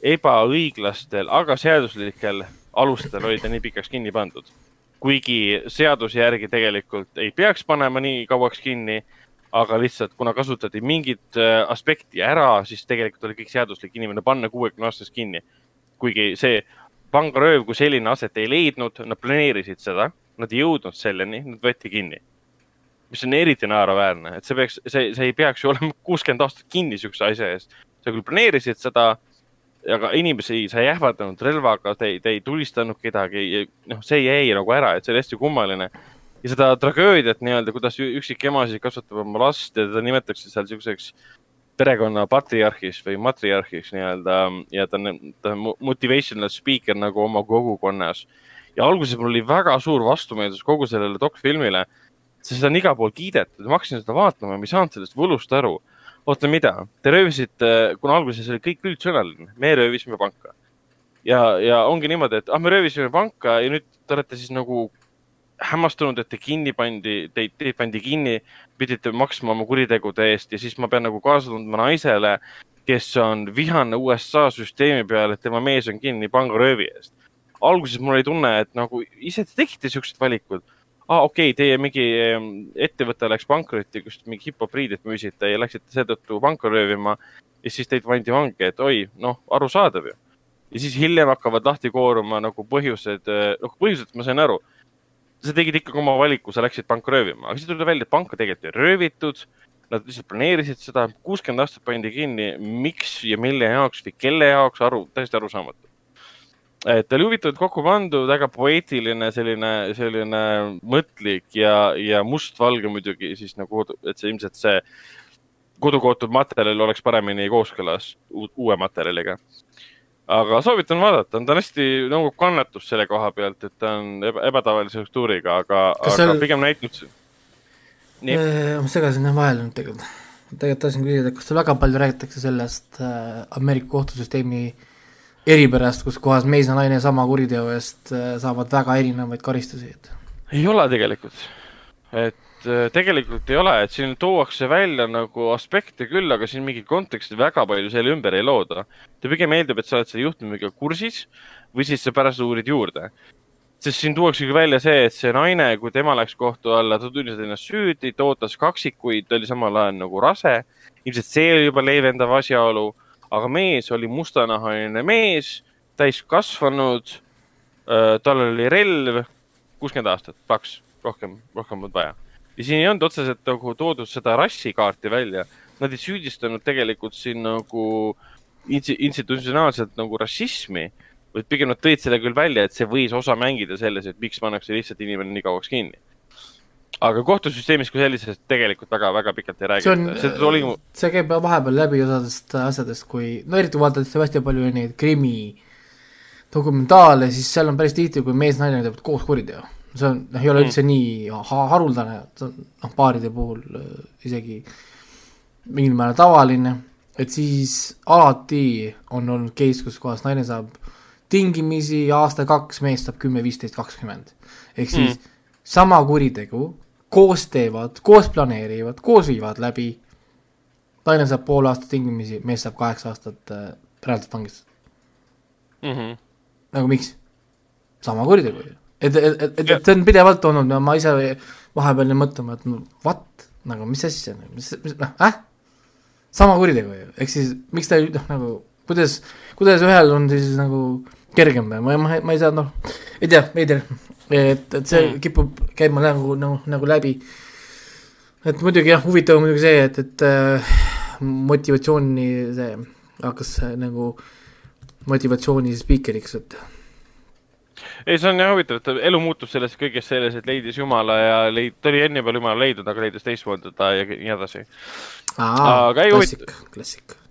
ebaõiglastel, aga seaduslikel alustel oli ta nii pikaks kinni pandud. kuigi seaduse järgi tegelikult ei peaks panema nii kauaks kinni, aga lihtsalt kuna kasutati mingit aspekti ära, siis tegelikult oli kõik seaduslik inimene panna kuuekümne aastast kinni. kuigi see pangarööv kui selline aset ei leidnud, nad planeerisid seda, nad ei jõudnud selleni, nad võeti kinni. mis on eriti naeruväärne, et see peaks, see, see ei peaks ju olema *laughs* kuuskümmend aastat kinni siukse asja eest. sa küll planeerisid seda, aga inimesi, sa ei ähvardanud relvaga, te ei, te ei tulistanud kedagi, noh, see jäi nagu ära, et see oli hästi kummaline. ja seda tragöödiat nii-öelda, kuidas üksik ema siis kasvatab oma last ja teda nimetatakse seal siukseks perekonna patriarhiks või matriarhiks nii-öelda ja ta on, ta on motivational speaker nagu oma kogukonnas. ja alguses mul oli väga suur vastumeelsus kogu sellele dokfilmile, sest seda on igal pool kiidetud, ma hakkasin seda vaatama, ma ei saanud sellest võlust aru. oota, mida? Te röövisite, kuna alguses oli kõik üldsõnaline, me röövisime panka. ja, ja ongi niimoodi, et ah, me röövisime panka ja nüüd te olete siis nagu hämmastunud, et te kinni pandi, teid, teid pandi kinni, pidite maksma oma kuritegude eest ja siis ma pean nagu kaasa tundma naisele, kes on vihane USA süsteemi peale, et tema mees on kinni pangaröövi eest. alguses mul oli tunne, et nagu ise te tegite siuksed valikud. aa ah,, okei okay,, teie mingi ettevõte läks pankrotti, kus mingi hip-hop-riideid müüsite ja läksite seetõttu panka röövima ja siis teid pandi vangi, et oi, noh, arusaadav ju. ja siis hiljem hakkavad lahti kooruma nagu põhjused, noh, põhjused ma sain aru sa tegid ikkagi oma valiku, sa läksid panka röövima, aga siis tuli välja, et panka tegelikult ei röövitud. Nad lihtsalt planeerisid seda, kuuskümmend aastat pandi kinni, miks ja mille jaoks või kelle jaoks, aru, täiesti arusaamatu. et oli huvitavalt kokku pandud, väga poeetiline, selline, selline mõtlik ja, ja mustvalge muidugi siis nagu, et see ilmselt see kodukootud materjal oleks paremini kooskõlas uue materjaliga aga soovitan vaadata, ta on hästi nagu kannatus selle koha pealt, et ta on eba, ebatavalise struktuuriga, aga, aga seal... pigem näitnud. Äh, ma segasin jah vahele nüüd tegelikult. tegelikult tahtsin küsida, kas väga palju räägitakse sellest äh, Ameerika kohtusüsteemi eripärast, kus kohas mees ja naine sama kuriteo eest äh, saavad väga erinevaid karistusi, et? ei ole tegelikult, et tegelikult ei ole, et siin tuuakse välja nagu aspekte küll, aga siin mingit konteksti väga palju selle ümber ei looda. ta pigem eeldab, et sa oled selle juhtumiga kursis või siis sa pärast uurid juurde. sest siin tuuaksegi välja see, et see naine, kui tema läks kohtu alla, ta tunnistas ennast süüdi, ta ootas kaksikuid, ta oli samal ajal nagu rase. ilmselt see oli juba leevendav asjaolu, aga mees oli mustanahaline mees, täiskasvanud. Äh, tal oli relv, kuuskümmend aastat, paks, rohkem, rohkem polnud vaja ja siin ei olnud otseselt nagu toodud seda rassikaarti välja. Nad ei süüdistanud tegelikult siin nagu institutsionaalselt nagu rassismi, vaid pigem nad tõid selle küll välja, et see võis osa mängida selles, et miks pannakse lihtsalt inimene nii kauaks kinni. aga kohtusüsteemis kui sellises tegelikult väga-väga pikalt ei räägita. see, oli... see käib vahepeal läbi osadest asjadest, kui, no eriti vaadates hästi palju neid krimi dokumentaale, siis seal on päris tihti, kui mees-naine teevad koos kuriteo see on, noh, ei ole mm. üldse nii haruldane, noh, paaride puhul äh, isegi mingil määral tavaline, et siis alati on olnud case, kus kohas naine saab tingimisi aasta-kaks, mees saab kümme, viisteist, kakskümmend. ehk siis mm. sama kuritegu, koos teevad, koos planeerivad, koos viivad läbi, naine saab pool aastat tingimisi, mees saab kaheksa aastat äh, reaalselt vangistust mm. -hmm. nagu miks? sama kuritegu ju et, et, et, et see on pidevalt olnud, no ma ise vahepeal jäin mõtlema, et no what, nagu mis asja, mis, mis, noh, äh? sama kuritegu ju, ehk siis miks ta noh, nagu kuidas, kuidas ühel on siis nagu kergem või? Ma, ma, ma ei saa, noh, ei tea, veider, et, et see mm. kipub käima nagu, nagu, nagu läbi. et muidugi jah, huvitav on muidugi see, et, et äh, motivatsiooni see hakkas äh, nagu motivatsiooni spiikeriks, et ei, see on jah huvitav, et elu muutub selles kõiges selles, et leidis Jumala ja leid-, ta oli enne veel Jumala leidnud, aga leidis teistmoodi teda ja nii edasi. aga ei huvitav,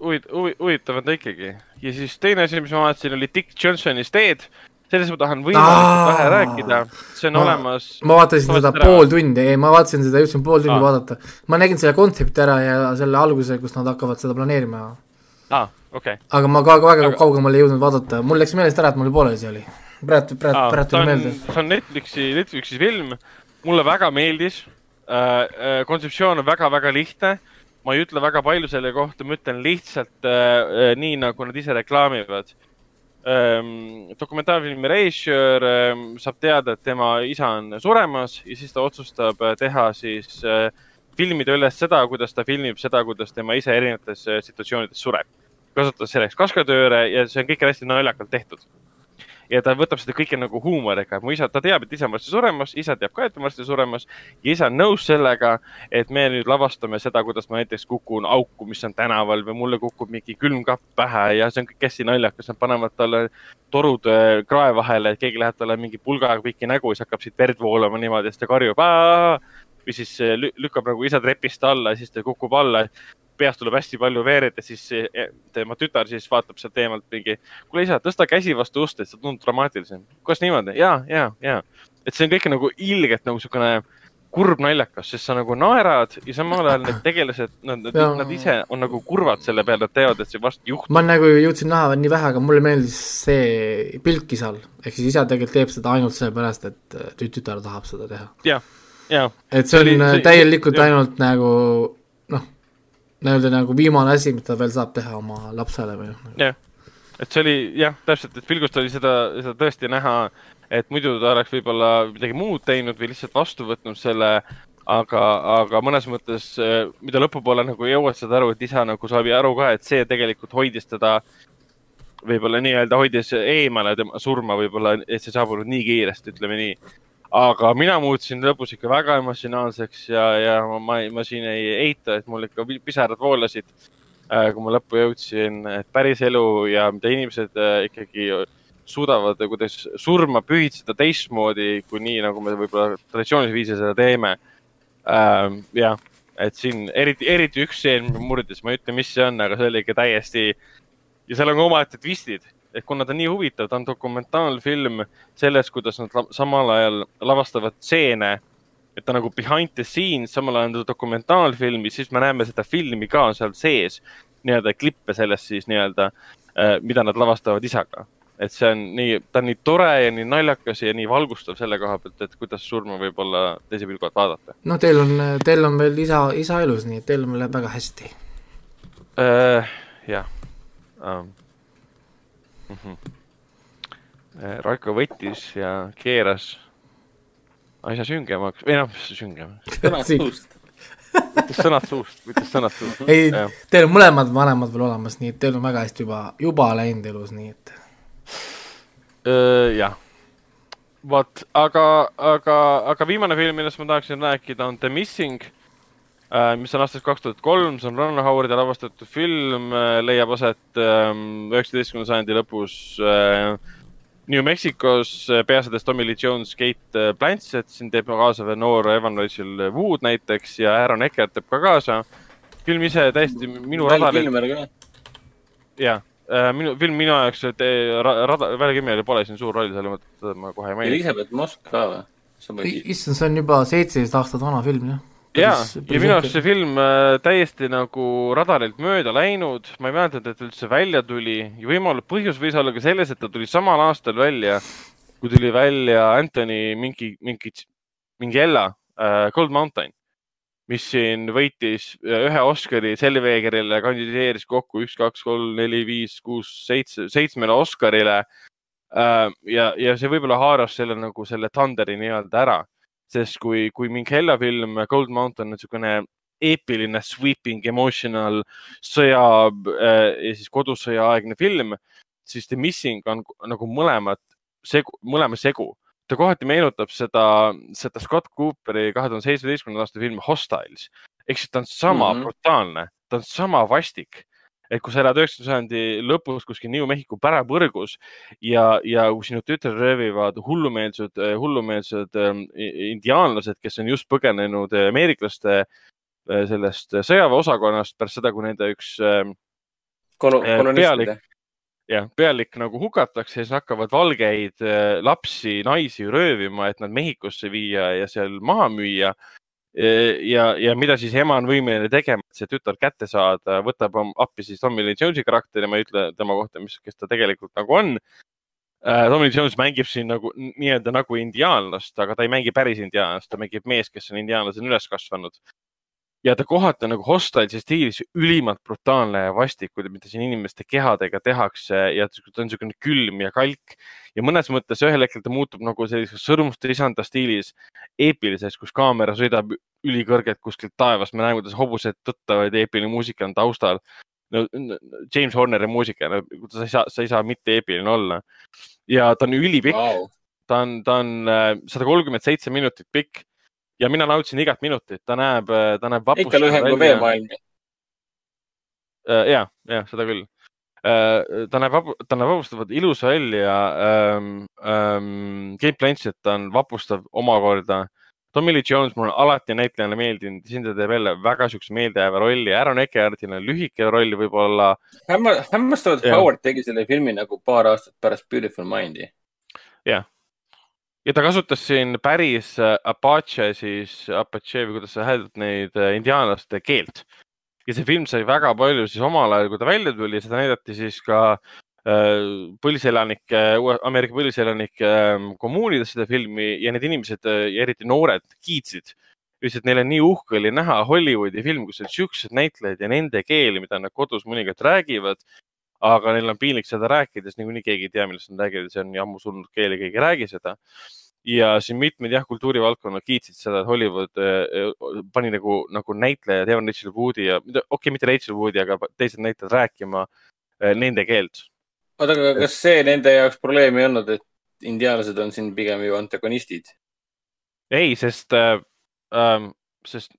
huvitav, huvitav on ta ikkagi. ja siis teine asi, mis ma vaatasin, oli Dick Johnsonist Dead. sellest ma tahan võimalikult vähe rääkida, see on ma, olemas. ma vaatasin seda ära. pool tundi, ei, ma vaatasin seda, jõudsin pool tundi Aa. vaadata. ma nägin selle kontsepti ära ja selle alguse, kus nad hakkavad seda planeerima. aa, okei okay.. aga ma ka väga aga... kaugemale ei jõudnud vaadata, mul läks meelest ära, et mul pooleli see oli praegu, praegu, praegu on, meelde. see on Netflixi, Netflixi film, mulle väga meeldis äh,. kontseptsioon on väga-väga lihtne. ma ei ütle väga palju selle kohta, ma ütlen lihtsalt äh, nii, nagu nad ise reklaamivad ähm,. dokumentaalfilmi režissöör ähm, saab teada, et tema isa on suremas ja siis ta otsustab äh, teha siis äh,, filmida üles seda, kuidas ta filmib seda, kuidas tema isa erinevates äh, situatsioonides sureb. kasutades selleks kaskadööre ja see on kõik hästi naljakalt tehtud ja ta võtab seda kõike nagu huumoriga, et mu isa, ta teab, et isa on varsti suremas, isa teab ka, et on varsti suremas ja isa on nõus sellega, et me nüüd lavastame seda, kuidas ma näiteks kukun auku, mis on tänaval või mulle kukub mingi külmkapp pähe ja see on kõik hästi naljakas, nad panevad talle torud äh, krae vahele, et keegi läheb talle mingi pulgaga pikki nägu, siis hakkab siit verd voolama niimoodi, siis ta karjub või siis äh, lü- lükkab nagu isa trepist alla ja siis ta kukub alla peast tuleb hästi palju veeret ja siis eh, tema tütar siis vaatab sealt eemalt mingi, kuule isa, tõsta käsi vastu ust, et see tundub dramaatilisem. kuidas niimoodi? ja, ja, ja. et see on kõik nagu ilgelt nagu niisugune kurb naljakas, sest sa nagu naerad ja samal ajal need tegelased, nad, Jaa. nad ise on nagu kurvad selle peale, nad teavad, et see varsti juhtub. ma nagu jõudsin näha nii vähe, aga mulle meeldis see pilk isal. ehk siis isa tegelikult teeb seda ainult sellepärast, et tü- tütar tahab seda teha. ja, ja, et see See on see, see- täielikult jah. ainult nagu noh, nii-öelda nagu viimane asi, mida veel saab teha oma lapsele või noh. jah. et see oli jah, täpselt, et pilgust oli seda, seda tõesti näha, et muidu ta oleks võib-olla midagi muud teinud või lihtsalt vastu võtnud selle, aga, aga mõnes mõttes, mida lõpupoole nagu jõuad saad aru, et isa nagu saab ju aru ka, et see tegelikult hoidis teda võib-olla nii-öelda hoidis eemale tema surma võib-olla, et see saabunud nii kiiresti, ütleme nii. Aga mina muutusin lõpus ikka väga emotsionaalseks ja, ja ma, ma, ma siin ei eita, et mul ikka pi- pisarad voolasid, kui ma lõppu jõudsin, et päris elu ja mida inimesed äh, ikkagi suudavad kuidas surma pühitseda teistmoodi kui nii, nagu me võib-olla traditsioonilise viisi seda teeme. jah, et siin eriti, eriti üks stseen murdis, ma ei ütle, mis see on, aga see oli ikka täiesti ja seal on ka omaette twistid, et kuna ta on nii huvitav, ta on dokumentaalfilm sellest, kuidas nad samal ajal lavastavad stseene, et ta nagu behind the scenes, samal ajal on ta dokumentaalfilm ja siis me näeme seda filmi ka seal sees, nii-öelda klippe sellest siis nii-öelda, mida nad lavastavad isaga. et see on nii, ta on nii tore ja nii naljakas ja nii valgustav selle koha pealt, et kuidas surma võib olla teise pilgu alt vaadata. noh, teil on, teil on veel isa, isa elus, nii et teil läheb väga hästi. Äh, jah um,. Mm -hmm. Raiko võttis ja keeras asja süngemaks või noh, mis süngemaks, *laughs* sõnad suust. võttis sõnad suust, võttis sõnad suust. ei teil on mõlemad vanemad veel olemas, nii et teil on väga hästi juba, juba läinud elus, nii et jah, vot, aga, aga, aga viimane film, millest ma tahaksin rääkida, on The Missing, mis on aastast kaks tuhat kolm, see on Ron Howardi lavastatud film, leiab aset ähm, üheksateistkümnenda sajandi lõpus äh, New Mexicos, peaasjades Tommy Lee Jones, Kate äh, Blanchett, siin teeb kaasa veel noor Evan Rachel Wood näiteks ja Aaron Eckert teeb ka kaasa. film ise täiesti minu ka. jah, minu film minu jaoks, et eh, ra- rada, Väle Kimmelil pole siin suur roll, selle mõttes ma kohe ei maini. Elizabeth Mosk ka või? see on I- issand, see on juba seitseteist aastat vana film, jah. ja, ja minu arust see film äh, täiesti nagu radarilt mööda läinud, ma ei mäleta, et üldse välja tuli. Ja võimalik põhjus võis olla ka selles, et ta tuli samal aastal välja, kui tuli välja Anthony mingi, mingi, mingi Ella äh,, Cold Mountain, mis siin võitis äh, ühe Oscari Selvegerile, kandideeris kokku üks, kaks, kolm, neli, viis, kuus, seitse, seitsmele Oscarile. Äh,. ja, ja see võib-olla haaras selle nagu selle Thunderi nii-öelda ära sest kui, kui mingi Hella film Gold Mountain on niisugune eepiline sweeping emotional sõja äh, ja siis kodusõjaaegne film, siis The Missing on nagu mõlemad segu, mõlema segu. ta kohati meenutab seda, seda Scott Cooperi kahe tuhande seitsmeteistkümnenda aasta filmi Hostiles ehk siis ta on sama mm. -hmm. brutaalne, ta on sama vastik et kui sa elad üheksakümnenda sajandi lõpus kuskil New Mexico pärapõrgus ja, ja kui sinu tütre röövivad hullumeelsed, hullumeelsed ähm, i- indiaanlased, kes on just põgenenud äh, ameeriklaste sellest sõjaväeosakonnast pärast seda, kui nende üks Eh, kolonistid pealik.. jah, pealik nagu hukatakse, siis hakkavad valgeid lapsi, naisi röövima, et nad Mehhikosse viia ja seal maha müüa. ja, ja mida siis ema on võimeline tegema, et see tütar kätte saada, võtab appi siis Tommy Lee Jones'i karakteri, ma ei ütle tema kohta, mis, kes ta tegelikult nagu on. Tommy Lee Jones mängib siin nagu nii-öelda nagu indiaanlast, aga ta ei mängi päris indiaanlast, ta mängib meest, kes on indiaanlasena üles kasvanud. Ja ta kohati on nagu hostile stiilis ülimalt brutaalne ja vastik, mida siin inimeste kehadega tehakse ja ta on niisugune külm ja kalk ja mõnes mõttes ühel hetkel ta muutub nagu sellises sõrmuste isanda stiilis eepiliseks, kus kaamera sõidab ülikõrgelt kuskilt taevast, me näeme, kuidas hobused tõttavad ja eepiline muusika on taustal. no James Horneri muusika, no sa ei saa, sa ei saa mitte eepiline olla. ja ta on ülipikk, Vau. ta on, ta on sada kolmkümmend seitse minutit pikk ja mina nautisin igat minutit, ta näeb, ta näeb ikka vapustav lühem kui välja. veemaailm. ja, ja seda küll. ta näeb, ta näeb vapustavalt ilus välja ähm,. Ähm, Kate Blanchett on vapustav omakorda. Tommy Lee Jones mulle alati näitlejana meeldinud, siin ta teeb jälle väga siukse meeldejääva rolli. Aaron Eckhartil on lühike roll võib-olla. hämma-, hämmastavalt Jah. Howard tegi selle filmi nagu paar aastat pärast Beautiful Mind'i. Ja ta kasutas siin päris äh, Apache siis, Apache või kuidas sa hääldad neid äh, indiaanlaste keelt. ja see film sai väga palju siis omal ajal, kui ta välja tuli, seda näidati siis ka äh, põliselanike, Ameerika põliselanike äh, kommuunides seda filmi ja need inimesed ja eriti noored kiitsid. ütlesid, et neil on nii uhke oli näha Hollywoodi film, kus on siuksed näitlejad ja nende keeli, mida nad kodus mõnikord räägivad. Aga neil on piinlik seda rääkides, niikuinii keegi ei tea, millest nad räägivad, see on nii ammu surnud keel ja keegi ei räägi seda ja siin mitmed jah, kultuurivaldkonnad kiitsid seda, et Hollywood äh, pani nagu, nagu näitlejad, Evan Rachel Woodi ja, okei okay,, mitte Rachel Woodi, aga teised näitlejad rääkima äh, nende keelt. oota, aga kas see nende jaoks probleem ei olnud, et indiaanlased on siin pigem ju antagonistid? ei, sest äh,, äh, sest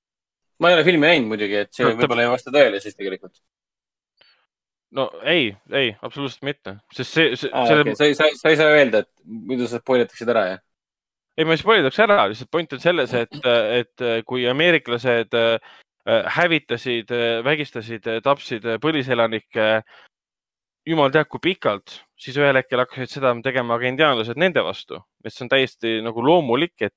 ma ei ole filmi näinud muidugi, et see No, ta- võib-olla ei vasta tõele siis tegelikult. No ei, ei, absoluutselt mitte, sest see, see, Ah, selle okay., sa ei, sa, sa ei saa öelda, et muidu sa spoilitaksid ära, jah? ei, ma ei spoilidaks ära, lihtsalt point on selles, et, et kui ameeriklased äh, hävitasid, vägistasid, tapsid põliselanikke jumal teab kui pikalt, siis ühel hetkel hakkasid seda tegema ka indiaanlased nende vastu, et see on täiesti nagu loomulik, et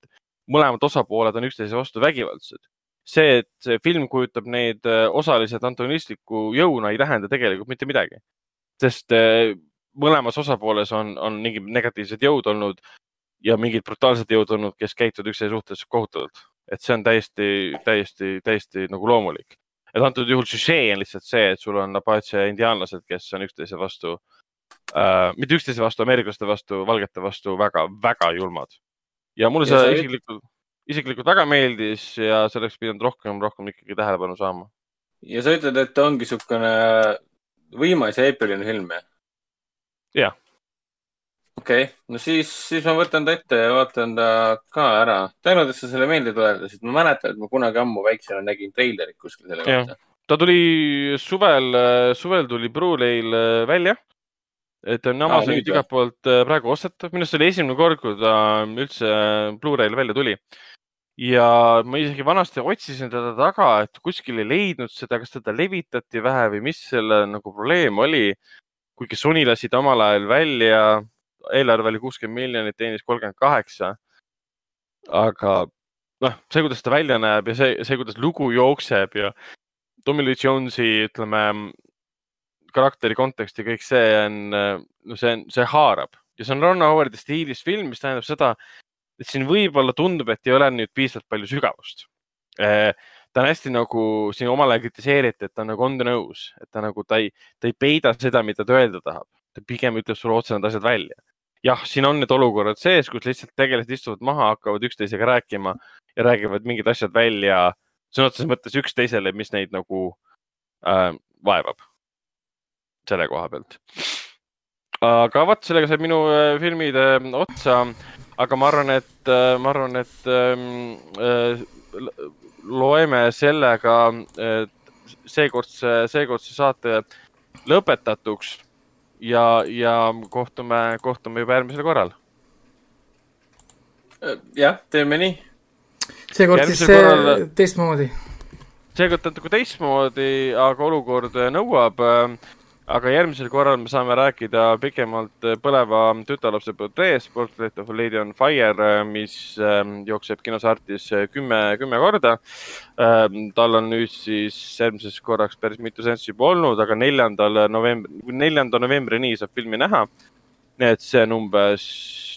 mõlemad osapooled on üksteise vastu vägivaldsed. see, et see film kujutab neid äh, osaliselt antagonistliku jõuna, ei tähenda tegelikult mitte midagi, sest äh, mõlemas osapooles on, on mingid negatiivsed jõud olnud ja mingid brutaalsed jõud olnud, kes käituvad üksteise suhtes kohutavalt. et see on täiesti, täiesti, täiesti nagu loomulik. et antud juhul süžee on lihtsalt see, et sul on Apache indiaanlased, kes on üksteise vastu äh,, mitte üksteise vastu, ameeriklaste vastu, valgete vastu väga, väga julmad. ja mulle Ja see isiklikult, isiklikult väga meeldis ja see oleks pidanud rohkem, rohkem ikkagi tähelepanu saama. ja sa ütled, et ta ongi niisugune võimas ja eepiline film, jah? Jah. okei okay., no siis, siis ma võtan ta ette ja vaatan ta ka ära. tänud, et sa selle meelde tuletasid. ma mäletan, et ma kunagi ammu väiksena nägin treilerit kuskil selle kohta. ta tuli suvel, suvel tuli Blu-ray'l äh, välja. et on või? igalt poolt äh, praegu ostetav, minu arust see oli esimene kord, kui ta üldse Blu-ray'l välja tuli. Ja ma isegi vanasti otsisin teda taga, et kuskil ei leidnud seda, kas teda levitati vähe või mis selle nagu probleem oli. kuigi Sony lasi ta omal ajal välja, eelarve oli kuuskümmend miljonit, teenis kolmkümmend kaheksa. aga noh, see, kuidas ta välja näeb ja see, see, kuidas lugu jookseb ja Tommy Lee Jonesi, ütleme, karakteri kontekst ja kõik see on, no see on, see haarab ja see on Ron Howardi stiilis film, mis tähendab seda, et siin võib-olla tundub, et ei ole nüüd piisavalt palju sügavust. ta on hästi nagu siin omal ajal kritiseeriti, et ta nagu on the nose, et ta nagu, ta ei, ta ei peida seda, mida ta öelda tahab. ta pigem ütleb sulle otse need asjad välja. jah, siin on need olukorrad sees, kus lihtsalt tegelased istuvad maha, hakkavad üksteisega rääkima ja räägivad mingid asjad välja sõna otseses mõttes üksteisele, mis neid nagu äh, vaevab selle koha pealt. Aga vot, sellega said minu äh, filmid äh, otsa, aga ma arvan, et äh, ma arvan, et ähm, äh, loeme sellega äh, seekordse, seekordse saate lõpetatuks ja, ja kohtume, kohtume juba järgmisel korral. jah, teeme nii. seekord siis korral- korral... teistmoodi. seekord natuke teistmoodi, aga olukord nõuab. Aga järgmisel korral me saame rääkida pikemalt põleva tütarlapse portreest, Portrait of a Lady on Fire, mis ähm, jookseb kinosartis kümme, kümme korda. tal on nüüd siis järgmiseks korraks päris mitu seanssi juba olnud, aga neljandal novembri, neljanda novembrini saab filmi näha. nii et see on umbes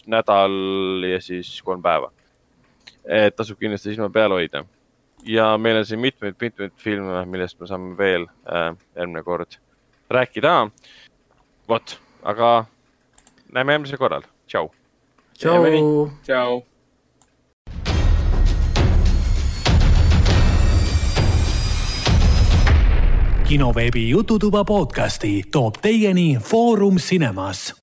nädal ja siis kolm päeva. et tasub kindlasti silma peal hoida. ja meil on siin mitmeid-mitmeid filme, millest me saame veel äh, järgmine kord rääkida. vot, aga näeme järgmisel korral, tšau. tšau. tšau. kinoveebi Jututuba podcasti toob teieni Foorum Cinemas